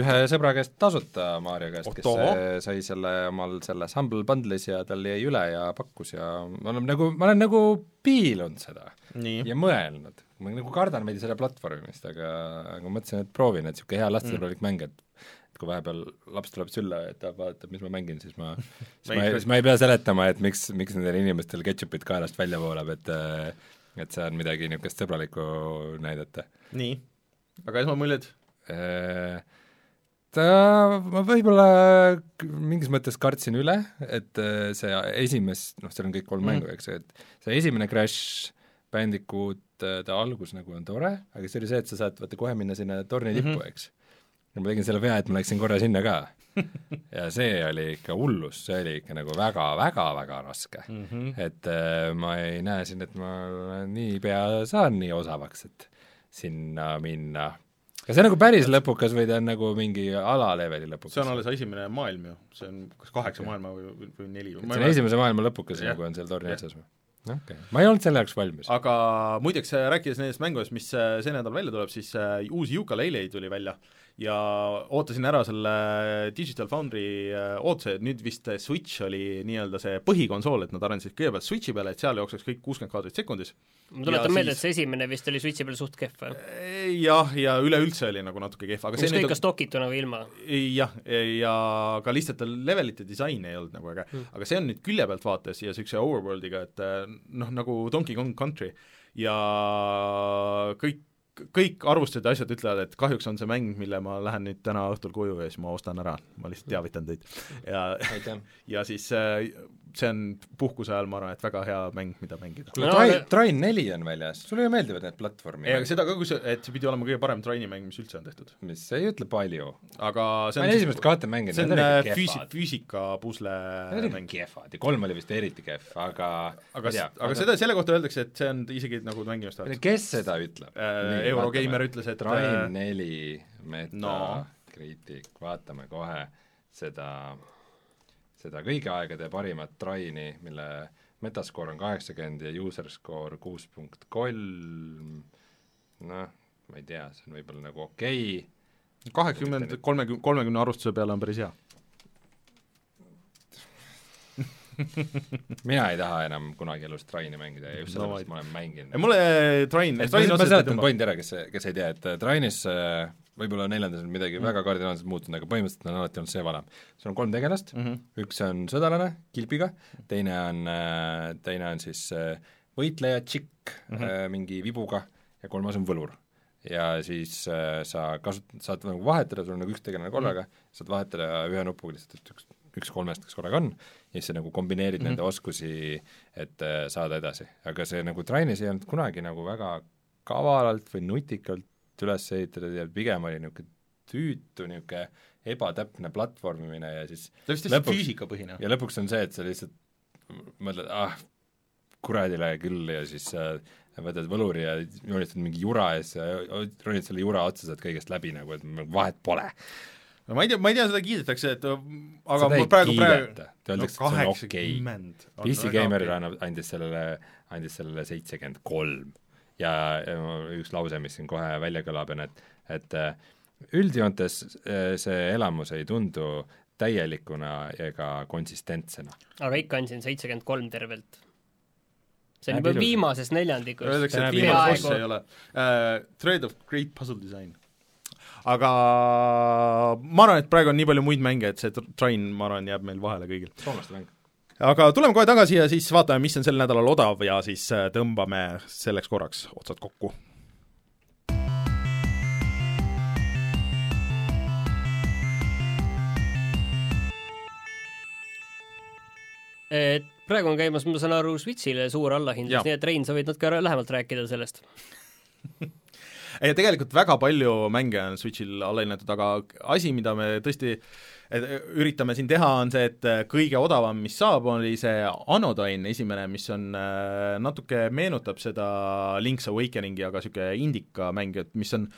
ühe sõbra käest tasuta, Maarja käest, kes sai selle omal selles Humble Bundle'is ja tal jäi üle ja pakkus ja ma olen nagu, ma olen nagu piilunud seda Nii. ja mõelnud. ma nagu kardan veidi selle platvormist, aga, aga mõtlesin, et proovin, et niisugune hea lastesõbralik mm. mäng, et et kui vahepeal laps tuleb sülle ja ta vaatab, mis ma mängin, siis ma siis ma, siis ma ei pea seletama, et miks, miks nendel inimestel ketšupit kaelast välja voolab, et äh, et on midagi niisugust sõbralikku näidata. nii, aga esmamuljed? Äh, ta, ma võib-olla mingis mõttes kartsin üle, et äh, see esimest, noh, seal on kõik kolm mm. mängu, eks ju, et see esimene Crash Bandicoot, äh, ta algus nagu on tore, aga see oli see, et sa saad vaata kohe minna sinna torni tippu mm, -hmm. eks. ja ma tegin selle vea, et ma läksin korra sinna ka ja see oli ikka hullus, see oli ikka nagu väga-väga-väga raske mm. -hmm. et äh, ma ei näe siin, et ma niipea saan nii osavaks, et sinna minna. kas see on nagu päris lõpukas või ta on nagu mingi alaleveli lõpukas? see on alles esimene maailm ju, see on kas kaheksa maailma või, või neli see on esimese maailma lõpukas nagu on seal torni otsas või? Okei okay., ma ei olnud selle jaoks valmis. aga muideks, rääkides nendest mängudest, mis äh, see nädal välja tuleb, siis äh, uus Yooka-Laylee tuli välja ja ootasin ära selle Digital Foundry äh, ootuse, et nüüd vist Switch oli nii-öelda see põhikonsool, et nad arendasid kõigepealt Switchi peale, et seal jookseks kõik kuuskümmend kaadrit sekundis. ma tuletan meelde siis..., et see esimene vist oli Switchi peal suht kehv või? jah, ja üleüldse oli nagu natuke kehv, aga ükskõik, kas dokituna või ilma? jah, ja ka lihtsalt levelite disain ei olnud nagu äge hmm., aga see on nüüd külje pealt vaates ja niisuguse overworld'iga, et noh, nagu Donkey Kong Country. Ja kõik kõik arvustused ja asjad ütlevad, et kahjuks on see mäng, mille ma lähen nüüd täna õhtul koju ja siis ma ostan ära, ma lihtsalt teavitan teid. ja, ja siis äh, see on puhkuse ajal, ma arvan, et väga hea mäng, mida mängida. kuule no,, Train, Train neli on väljas, sulle ju meeldivad need platvormi ei, aga seda ka, kui see, et see pidi olema kõige parem Traini mäng, mis üldse on tehtud. mis ei ütle palju. aga see on ma olen esimest kahte mänginud, see on äh, füüsi-, füüsika pusle mäng. kehvad ja kolm oli vist eriti kehv, aga aga, aga, aga seda, selle kohta öeldakse, et see on isegi nagu mängimist väärt. kes seda ütleb äh,? Eurogeimer ütles, et Train äh, neli, Metacritic no., vaatame kohe seda seda kõigi aegade parimat Traini, mille metaskoor on kaheksakümmend ja user score kuus punkt kolm, noh, ma ei tea, see on võib-olla nagu okei okay. kaheksakümmend, kolmekümne, kolmekümne arvustuse peale on päris hea mina ei taha enam kunagi elus Traini mängida ja just sellepärast no, ma olen mänginud. mulle Train, Train ma seletan pointi ära, kes, kes ei tea, et Trainis äh, võib-olla neljandas on midagi mm. väga kardinaalselt muutunud, aga põhimõtteliselt on alati olnud see valem. sul on kolm tegelast mm, -hmm. üks on sõdalane kilbiga, teine on, äh, teine on siis äh, võitleja, tšikk mm, -hmm. mingi vibuga ja kolmas on võlur. ja siis sa kasut-, saad nagu vahetada, sul on nagu üks tegelane korraga mm, -hmm. saad vahetada ühe nupuga lihtsalt, üks, üks kolmest, kes korraga on, ja siis sa nagu kombineerid mm -hmm. nende oskusi, et saada edasi. aga see nagu Trainis ei olnud kunagi nagu väga kavalalt või nutikalt üles ehitatud ja pigem oli niisugune tüütu niisugune ebatäpne platvormimine ja siis ta vist lihtsalt füüsikapõhine. ja lõpuks on see, et sa lihtsalt mõtled, ah, kuradile küll ja siis äh, võtad võluri ja joonistad mingi jura ja siis äh, ronid selle jura otsa, saad kõigest läbi nagu, et vahet pole. no ma ei tea, ma ei tea, seda kiidetakse, et aga seda praegu, praegu öeldakse no,, et see on okei okay.. PC Gamerile annab, andis sellele, andis sellele seitsekümmend kolm ja üks lause, mis siin kohe välja kõlab, on et, et äh, üldjoontes äh, see elamus ei tundu täielikuna ega konsistentsena. aga ikka andsin seitsekümmend kolm tervelt. see on juba viimases neljandikus. Öeldakse, et viimane boss ei ole uh,. Thread of great puzzle design. aga ma arvan, et praegu on nii palju muid mänge, et see Train, ma arvan, jääb meil vahele kõigil. soomlaste mäng aga tuleme kohe tagasi ja siis vaatame, mis on sel nädalal odav ja siis äh, tõmbame selleks korraks otsad kokku. et praegu on käimas, ma saan aru, Switch'ile suur allahindlus, nii et Rein, sa võid natuke lähemalt rääkida sellest ja tegelikult väga palju mänge on Switch'il allahinnatud, aga asi, mida me tõesti äh, et äh, üritame siin teha, on see, et äh, kõige odavam, mis saab, oli see Anodyne esimene, mis on äh, natuke meenutab seda Link's Awakeningi, aga niisugune indika-mäng, et mis on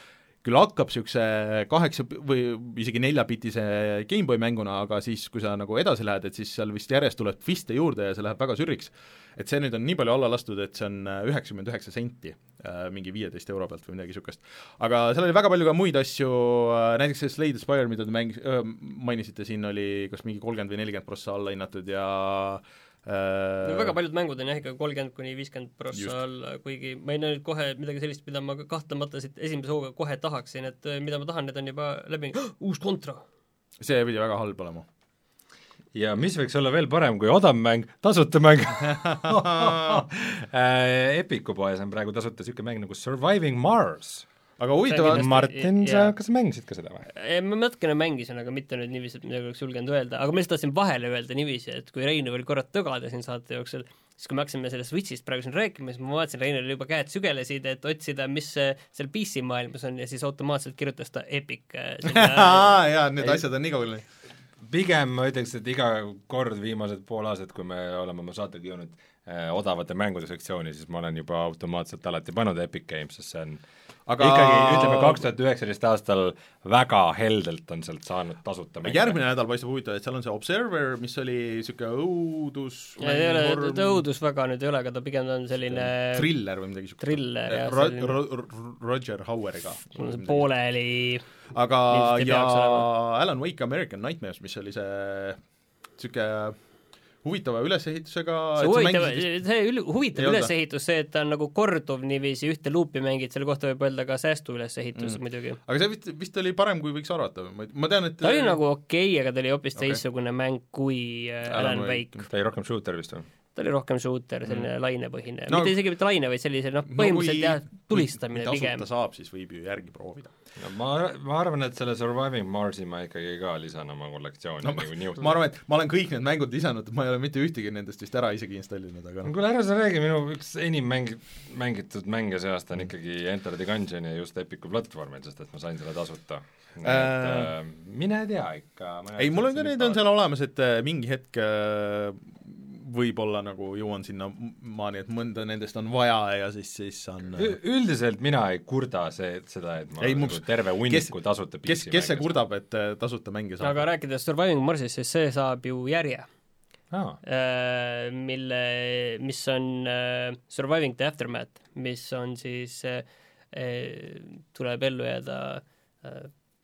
küll hakkab niisuguse kaheksa või isegi neljapitise GameBoy mänguna, aga siis, kui sa nagu edasi lähed, et siis seal vist järjest tuleb twiste juurde ja see läheb väga sürriks. et see nüüd on nii palju alla lastud, et see on äh, üheksakümmend üheksa senti äh, mingi viieteist euro pealt või midagi niisugust. aga seal oli väga palju ka muid asju, äh, näiteks see Slade Spire, mida te mängis- mainisite siin, oli kas mingi kolmkümmend või nelikümmend prossa alla hinnatud ja Äh, no väga paljud mängud on jah, ikka kolmkümmend kuni viiskümmend prossa all, kuigi ma ei näe nüüd kohe midagi sellist, mida ma kahtlemata siit esimese hooga kohe tahaksin, et äh, mida ma tahan, need on juba läbi oh,, uus Contra! see pidi väga halb olema. ja mis võiks olla veel parem kui odav mäng, tasuta mäng äh, Epiku poes on praegu tasuta niisugune mäng nagu Surviving Mars aga huvitav on Martin, sa, kas sa mängisid ka seda või? ma natukene mängisin, aga mitte nüüd niiviisi, et midagi oleks julgenud öelda, aga ma lihtsalt tahtsin vahele öelda niiviisi, et kui Reinu veel korra tõgada siin saate jooksul, siis kui me hakkasime sellest Switch'ist praegu siin rääkima, siis ma vaatasin, Reinul juba käed sügelesid, et otsida, mis seal PC maailmas on ja siis automaatselt kirjutas ta Epic äh, jaa, need asjad on nii kaugel. Pigem ma ütleks, et iga kord viimased pool aastat, kui me oleme oma saatega jõudnud äh, odavate mängude sektsiooni, siis ma olen juba automaatselt alati pannud Epic Games, sest see on aga aga... ikkagi ütleme, kaks tuhat üheksateist aastal väga heldelt on sealt saanud tasuta mänge. järgmine nädal paistab huvitav, et seal on see Observer, mis oli niisugune õudus ei ole, ta õudus väga nüüd ei ole, aga ta pigem on selline thriller või midagi niisugust. thriller, jah, Ro- selline Ro- Roger Haueriga. pooleli aga ja. Alan Wake American Nightmares, mis oli see niisugune huvitava ülesehitusega see huvitav, see ül-, huvitav ülesehitus, see, et ta on nagu korduv niiviisi ühte luupi mängid, selle kohta võib öelda ka säästu ülesehitus mm. muidugi. aga see vist, vist oli parem, kui võiks arvata, ma, ma tean, et ta oli nagu okei okay,, aga ta oli hoopis Okei. teistsugune mäng kui äh, Alan Wake. Ta oli rohkem shooter vist või? ta oli rohkem shooter, selline mm. lainepõhine No- no,, mitte isegi mitte laine, vaid sellise noh, No põhimõtteliselt kui- jah, tulistamine pigem tasuta. saab, siis võib ju järgi proovida. No ma, ma arvan, et selle Surviving Marsi ma ikkagi ka lisan oma kollektsiooni No no, nagu niutada. ma arvan, et ma olen kõik need mängud lisanud, ma ei ole mitte ühtegi nendest vist ära isegi installinud, aga noh, kuule, ära sa räägi, minu üks enim mäng-, mängitud mänge see aasta on ikkagi Enter the Gungeon ja just Epicu platvormil, sest et ma sain selle tasuta. et Äh. äh, mine tea ikka. ei, mul on ka neid, on seal olemas, et äh, mingi hetk äh, võib-olla nagu jõuan sinna maani, et mõnda nendest on vaja ja siis, siis on üldiselt mina ei kurda see, seda, et ma Ei, nagu terve hunniku tasuta kes, kes see kurdab, et äh, tasuta mänge saab? Aga rääkides Surviving Marsist, siis see saab ju järje. Aa, äh, mille, mis on äh, Surviving the Aftermath, mis on siis tuleb ellu jääda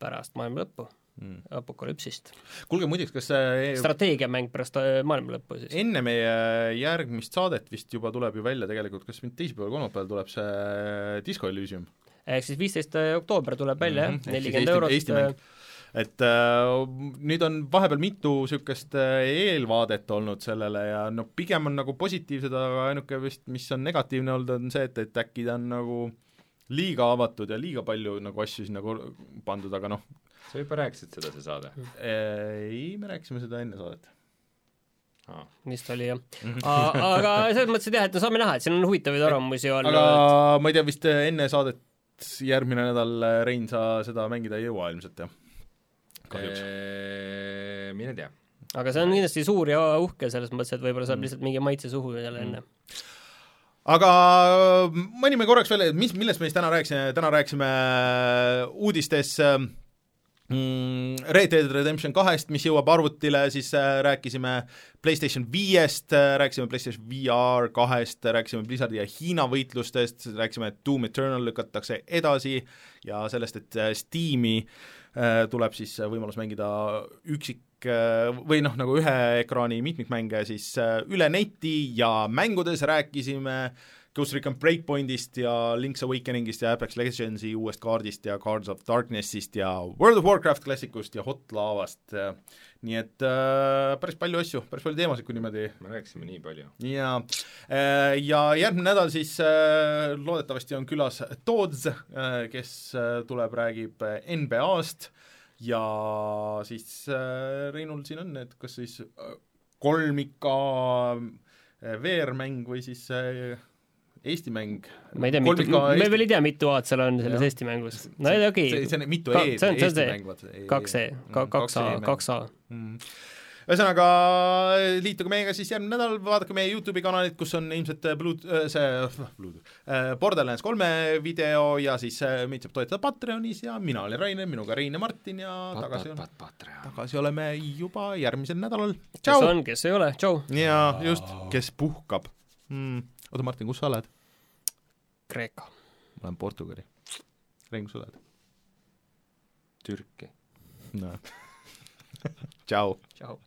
pärast maailma lõppu, mm. apokalüpsist. kuulge muideks, kas see strateegiamäng pärast äh, maailma lõppu siis. enne meie järgmist saadet vist juba tuleb ju välja tegelikult, kas nüüd teisipäeval, kolmapäeval tuleb see Disco Elysium ehk siis viisteist oktoober tuleb välja jah Mhm,, ehk siis nelikümmend Eesti- eurot et äh, nüüd on vahepeal mitu niisugust äh, eelvaadet olnud sellele ja noh, pigem on nagu positiivsed, aga ainuke vist, mis on negatiivne olnud, on see, et, et äkki ta on nagu liiga avatud ja liiga palju nagu asju sinna kor- pandud, aga noh, sa juba rääkisid seda, see saade ei, me rääkisime seda enne saadet. ah.. vist oli jah. aga selles mõttes, et jah, et no saame näha, et siin on huvitavaid arvamusi olnud aga ma ei tea, vist enne saadet järgmine nädal, Rein, sa seda mängida ei jõua ilmselt, jah? kahjuks. mine tea. aga see on kindlasti suur ja uhke selles mõttes, et võib-olla Mm. saab lihtsalt mingi maitse suhu jälle enne. aga mõnime korraks veel, et mis, millest me siis täna rääkisime, täna rääkisime uudistes mm, Red Dead Redemption kahest, mis jõuab arvutile, siis äh, rääkisime PlayStation viiest, rääkisime PlayStation VR kahest, rääkisime Blizzardi ja Hiina võitlustest, rääkisime, et Doom Eternal lükatakse edasi ja sellest, et äh, Steam'i äh, tuleb siis äh, võimalus mängida üksik äh, või noh, nagu ühe ekraani mitmikmänge siis äh, üle neti ja mängudes rääkisime Ghost Recon Breakpointist ja Link's Awakeningist ja Apex Legendsi uuest kaardist ja Cards of Darknessist ja World of Warcraft klassikust ja Hot Lavast, nii et äh, päris palju asju, päris palju teemasid, kui niimoodi. Me rääkisime nii palju. ja, ja järgmine nädal siis äh, loodetavasti on külas Toots, kes äh, tuleb, räägib äh, NBA-st ja siis äh, Reinul siin on, et kas siis äh, kolmika äh, VR-mäng või siis äh, Eesti mäng. ma ei tea, mitu, me veel ei tea, mitu A-d seal on selles Jah. Eesti mängus. no okei see, okay. see on mitu E-d, see on- see on Eesti see mäng, vaata. kaks E, kaks A, kaks A. Mm. ühesõnaga, liituge meiega siis järgmine nädal, vaadake meie Youtube'i kanalit, kus on ilmselt Bluet-, see Bluetooth, Borderlands kolme video ja siis äh, meid saab toetada Patreonis ja mina olen Rainer, minuga Rein ja Martin ja tagasi, tagasi oleme juba järgmisel nädalal. kes on, kes ei ole, tšau. ja just, kes puhkab mm.. oota, Martin, kus sa oled? Kreeka. ma olen Portugali. Rein, kus sa oled? Türki. noh. tšau. tšau.